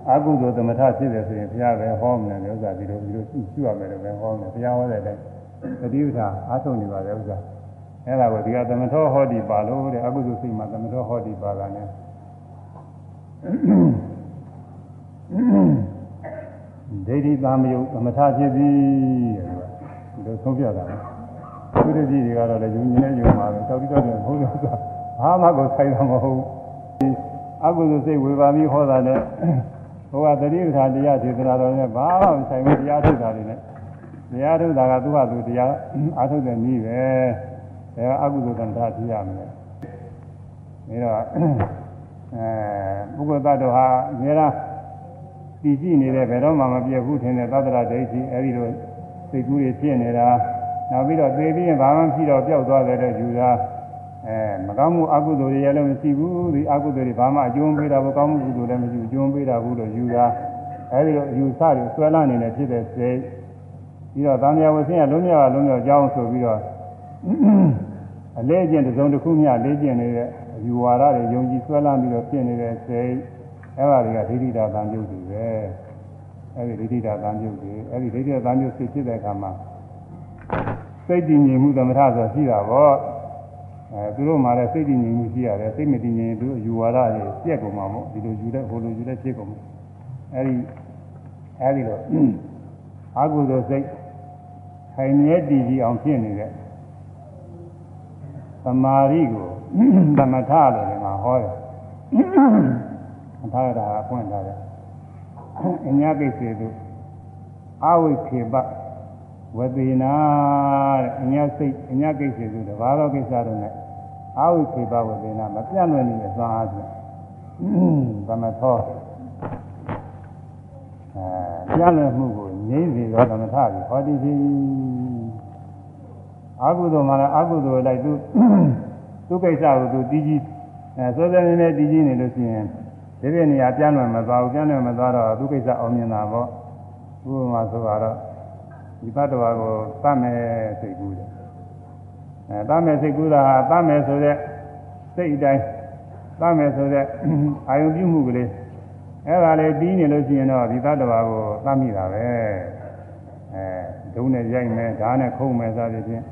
အကုသိုလ်သမထဖြစ်တယ်ဆိုရင်ဘုရားပဲဟောမယ်လေဥစ္စာဒီလိုဒီလိုရှိရှိရမယ်လို့ပဲဟောမယ်ဘုရားဟောတဲ့အတိုင်းတတိပ္ပာအားထုတ်နေပါလေဥစ္စာအဲ့ဒါကိုဒီကသမထောဟောဒီပါလို့တဲ့အကုသိုလ်စိတ်မှာသမထောဟောဒီပါတာ ਨੇ ဒိဋ္ဌိသာမယုတ်သမထဖြစ်ပြီတဲ့ဒီလိုဆုံးပြတာသူတကြီးတွေကတော့လည်းယူညင်းနေယူမှာပဲတောက်တိတော့တယ်ဘုန်းတော်ကဘာမှကိုဆိုင်တာမဟုတ်ဘူးအကုသိုလ်စိတ်ဝေပါပြီးဟောတာနဲ့ဟိုကတတိပ္ပာတရားဒေသနာတော်နဲ့ဘာမှမဆိုင်ဘူးတရားထုတ်တာတွေနဲ့တရားထုတ်တာကသူ့ဟာသူတရားအထုတ်တဲ့နည်းပဲဒါကအကုသိုလ်သမထဖြစ်ရမယ်ဒါတော့အဲပုဂ္ဂိုလ်သတ္တဝါအများအား တည်ကြည်နေတဲ့ဘယ်တော့မှမပြည့်ဘူးထင်တဲ့သတ္တရဒိဋ္ဌိအဲဒီလိုစိတ်ကူးတွေဖြစ်နေတာနောက်ပြီးတော့သိပြီးရင်ဘာမှဖြစ်တော့ပျောက်သွားတယ်တဲ့ယူတာအဲမကောင်းမှုအကုသိုလ်တွေလည်းမရှိဘူးဒီအကုသိုလ်တွေဘာမှအကျိုးပေးတာမကောင်းမှုကုသိုလ်လည်းမရှိဘူးအကျိုးပေးတာဘူးလို့ယူတာအဲဒီလိုယူဆတွေဆွဲလာနေတယ်ဖြစ်တဲ့စိတ်ပြီးတော့သံဃာဝဆင်းရလုံးမြောက်လုံးမြောက်ကြောင်းဆိုပြီးတော့အလေးကျင့်တစ်စုံတစ်ခုမျှလေးကျင့်နေတဲ့အယူဝါဒတွေယုံကြည်ဆွဲလာပြီးတော့ဖြစ်နေတဲ့စိတ် အဲ့ဒါတွေကဒိဋ္ဌိတာတန်ပြုတ်တွေပဲအဲ့ဒီဒိဋ္ဌိတာတန်ပြုတ်တွေအဲ့ဒီဒိဋ္ဌိတာတန်ပြုတ်ဖြစ်တဲ့အခါမှာစိတ်တည်ငြိမ်မှုသမထဆိုရှိတာပေါ့အဲသူတို့မှလည်းစိတ်တည်ငြိမ်မှုရှိရတယ်စိတ်မတည်ငြိမ်သူအယူဝါဒတွေပြက်ကုန်မှာမို့ဒီလိုယူတဲ့ဟိုလိုယူတဲ့ဖြစ်ကုန်မှာအဲ့ဒီအဲ့ဒီလိုအာဟုသောစိတ်ခိုင်မြဲတည်ကြည်အောင်ဖြစ်နေတဲ့သမာဓိကိုသမထလို့ဒီမှာဟောတယ် ထားရတာအပွင့်ထားတယ်အညာကိစ္စတို့အဝိခေပဝတိနာတဲ့အညာစိတ်အညာကိစ္စတို့တဘာသောကိစ္စတို့ ਨੇ အဝိခေပဝတိနာမပြတ်လွယ်နေတဲ့သွားအားဖြင့်သမထောအဲပြတ်လွယ်မှုကိုငြိမ့်စေသောသမထကြီးဟောဒီစီအကုသိုလ်မှာလည်းအကုသိုလ်လိုက်သူသူကိစ္စကိုသူတည်ကြည်အဲစောစောနေနေတည်ကြည်နေလို့ရှိရင် ဒီပြနေရာပြန်လွယ်မသွားဘူးပြန်လွယ်မသွားတော့သူကိစ္စအောင်မြင်တာပေါ့ဥပမာဆိုတော့ဒီတ attva ကိုသတ်မယ်စိတ်ကူးတယ်အဲသတ်မယ်စိတ်ကူးတာဟာသတ်မယ်ဆိုတဲ့စိတ်အတိုင်းသတ်မယ်ဆိုတဲ့အာယုပြုမှုကလေးအဲ့ဒါလေးပြီးနေလို့ရှိရင်တော့ဒီတ attva ကိုသတ်မိတာပဲအဲဒုံနဲ့ရိုက်မယ်ဓာတ်နဲ့ခုံမယ်စသဖြင့်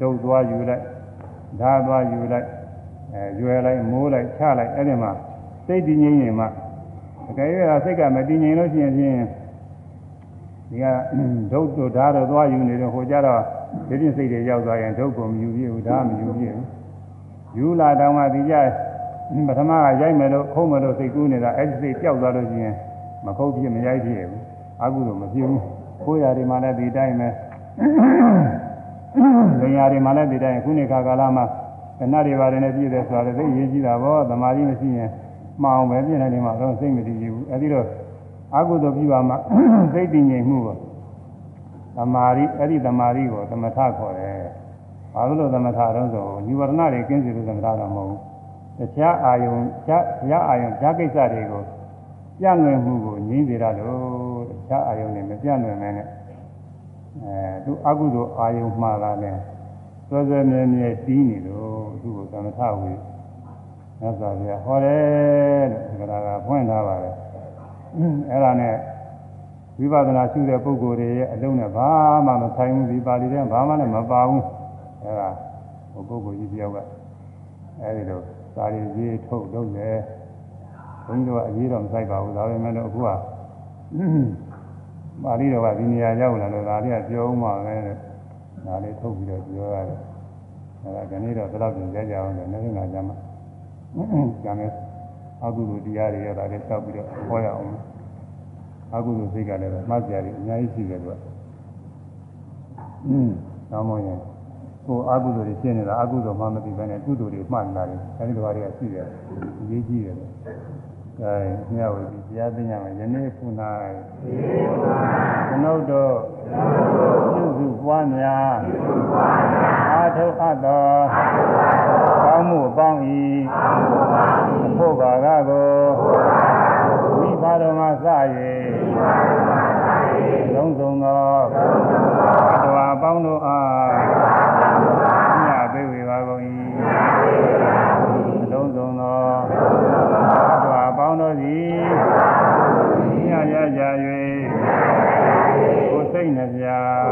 ဒုတ်သွားယူလိုက်ဓာတ်သွားယူလိုက်အဲရွယ်လိုက်မိုးလိုက်ချလိုက်အဲ့ဒီမှာ စိတ်တည်ငြိမ်နေမှအကယ်၍စိတ်ကမတည်ငြိမ်လို့ရှိရင်ဖြင့်ဒီကဒုတ်တို့ဓာတ်တို့သွားယူနေတော့ဟိုကြတော့ဒီပြင်စိတ်တွေရောက်သွားရင်ဒုတ်ကိုမယူပြဘူးဓာတ်မယူပြဘူးယူလာတောင်မှဒီကြပထမကရိုက်မယ်လို့ခုံးမယ်လို့စိတ်ကူးနေတာအဲ့ဒီစိတ်ပျောက်သွားလို့ရှိရင်မခုတ်ဖြစ်မရိုက်ဖြစ်ဘူးအကုသို့မဖြစ်ဘူးကိုယ်ရာတွေမှလည်းဒီတိုင်းပဲလင်ယာတွေမှလည်းဒီတိုင်းခုနေခါကာလမှာကဏ္ဍတွေပါတယ်နဲ့ပြည့်တယ်ဆိုတာလည်းသိရေးကြည့်တာပေါ့သမာဓိမရှိရင် မှအောင်ပဲပြင်နေတယ်မှာတော့စိတ်မတည်ကြဘူးအဲဒီတော့အကုသိုလ်ပြုပါမှစိတ်တည်ငြိမ်မှုပေါ့သမာဓိအဲ့ဒီသမာဓိကိုသမထခေါ်တယ်။ဘာလို့သမထတော့ဆိုညီဝရဏတွေကင်းစီလို့သမထတော့မဟုတ်ဘူး။တခြားအာယုံတခြားတရားအာယုံတခြားကိစ္စတွေကိုပြန့်လွယ်မှုကိုငြင်းစေရလို့တခြားအာယုံတွေမပြန့်လွယ်နိုင်နဲ့အဲသူအကုသိုလ်အာယုံမှားလာတယ်။စောစောမြဲမြဲတီးနေလို့သူ့ကိုသမထဝေ မြတ်စွာဘုရားဟောတယ်လို့ဒီကရာကဖွင့်ထားပါတယ်။အဲ့ဒါနဲ့ဝိပဿနာရှုတဲ့ပုဂ္ဂိုလ်တွေရဲ့အလုံးနဲ့ဘာမှမဆိုင်ဘူးဒီပါဠိတဲ့ဘာမှလည်းမပါဘူးအဲဒါဟိုပုဂ္ဂိုလ်ကြီးတယောက်ကအဲဒီလိုစာရည်ကြီးထုတ်လုပ်တယ်ဘုန်းကြီးတို့ကအရေးတော့မဆိုင်ပါဘူးဒါပေမဲ့လို့အခုကပါဠိတော်ကဒီနေရာရောက်လာလို့ဒါလေးကပြောဦးမှာပဲဒါလေးထုတ်ပြီးတော့ပြောရတယ်အဲဒါဒီနေ့တော့ဘယ်တော့ပြင်ကြကြအောင်လဲနေ့ကကြမှာ ကျန်တဲ့အကုသိုလ်တရားတွေရတာလေးတောက်ပြီးတော့ဟောရအောင်အကုသိုလ်စိတ်ကလည်းမှတ်ကြရတယ်အများကြီးရှိတယ်သူက။อืมတောင်းမရင်ကိုအကုသိုလ်တွေရှင်းနေတာအကုသိုလ်မှမသိဘဲနဲ့ကုသိုလ်တွေမှတ်လာတယ်။အဲဒီလိုဟာတွေကရှိတယ်။အရေးကြီးတယ် လို့။အဲညဝေဒီတရားသိညာမှာယနေ့ခု၌ကျွန်ုပ်တို့ပြုစုပွားများအာထုအပ်သောကောင်းမှုပေါင်း၏ဖို့ဘာကကိုဝိပါတော်မှာစ၍လုံးစုံသောအတဝါပေါင်းတို့အားညပေးဝေပါကုန်၏လုံးစုံသောအတဝါပေါင်းတို့သည် ညရကြ၍ကိုယ်စိတ်နှပြ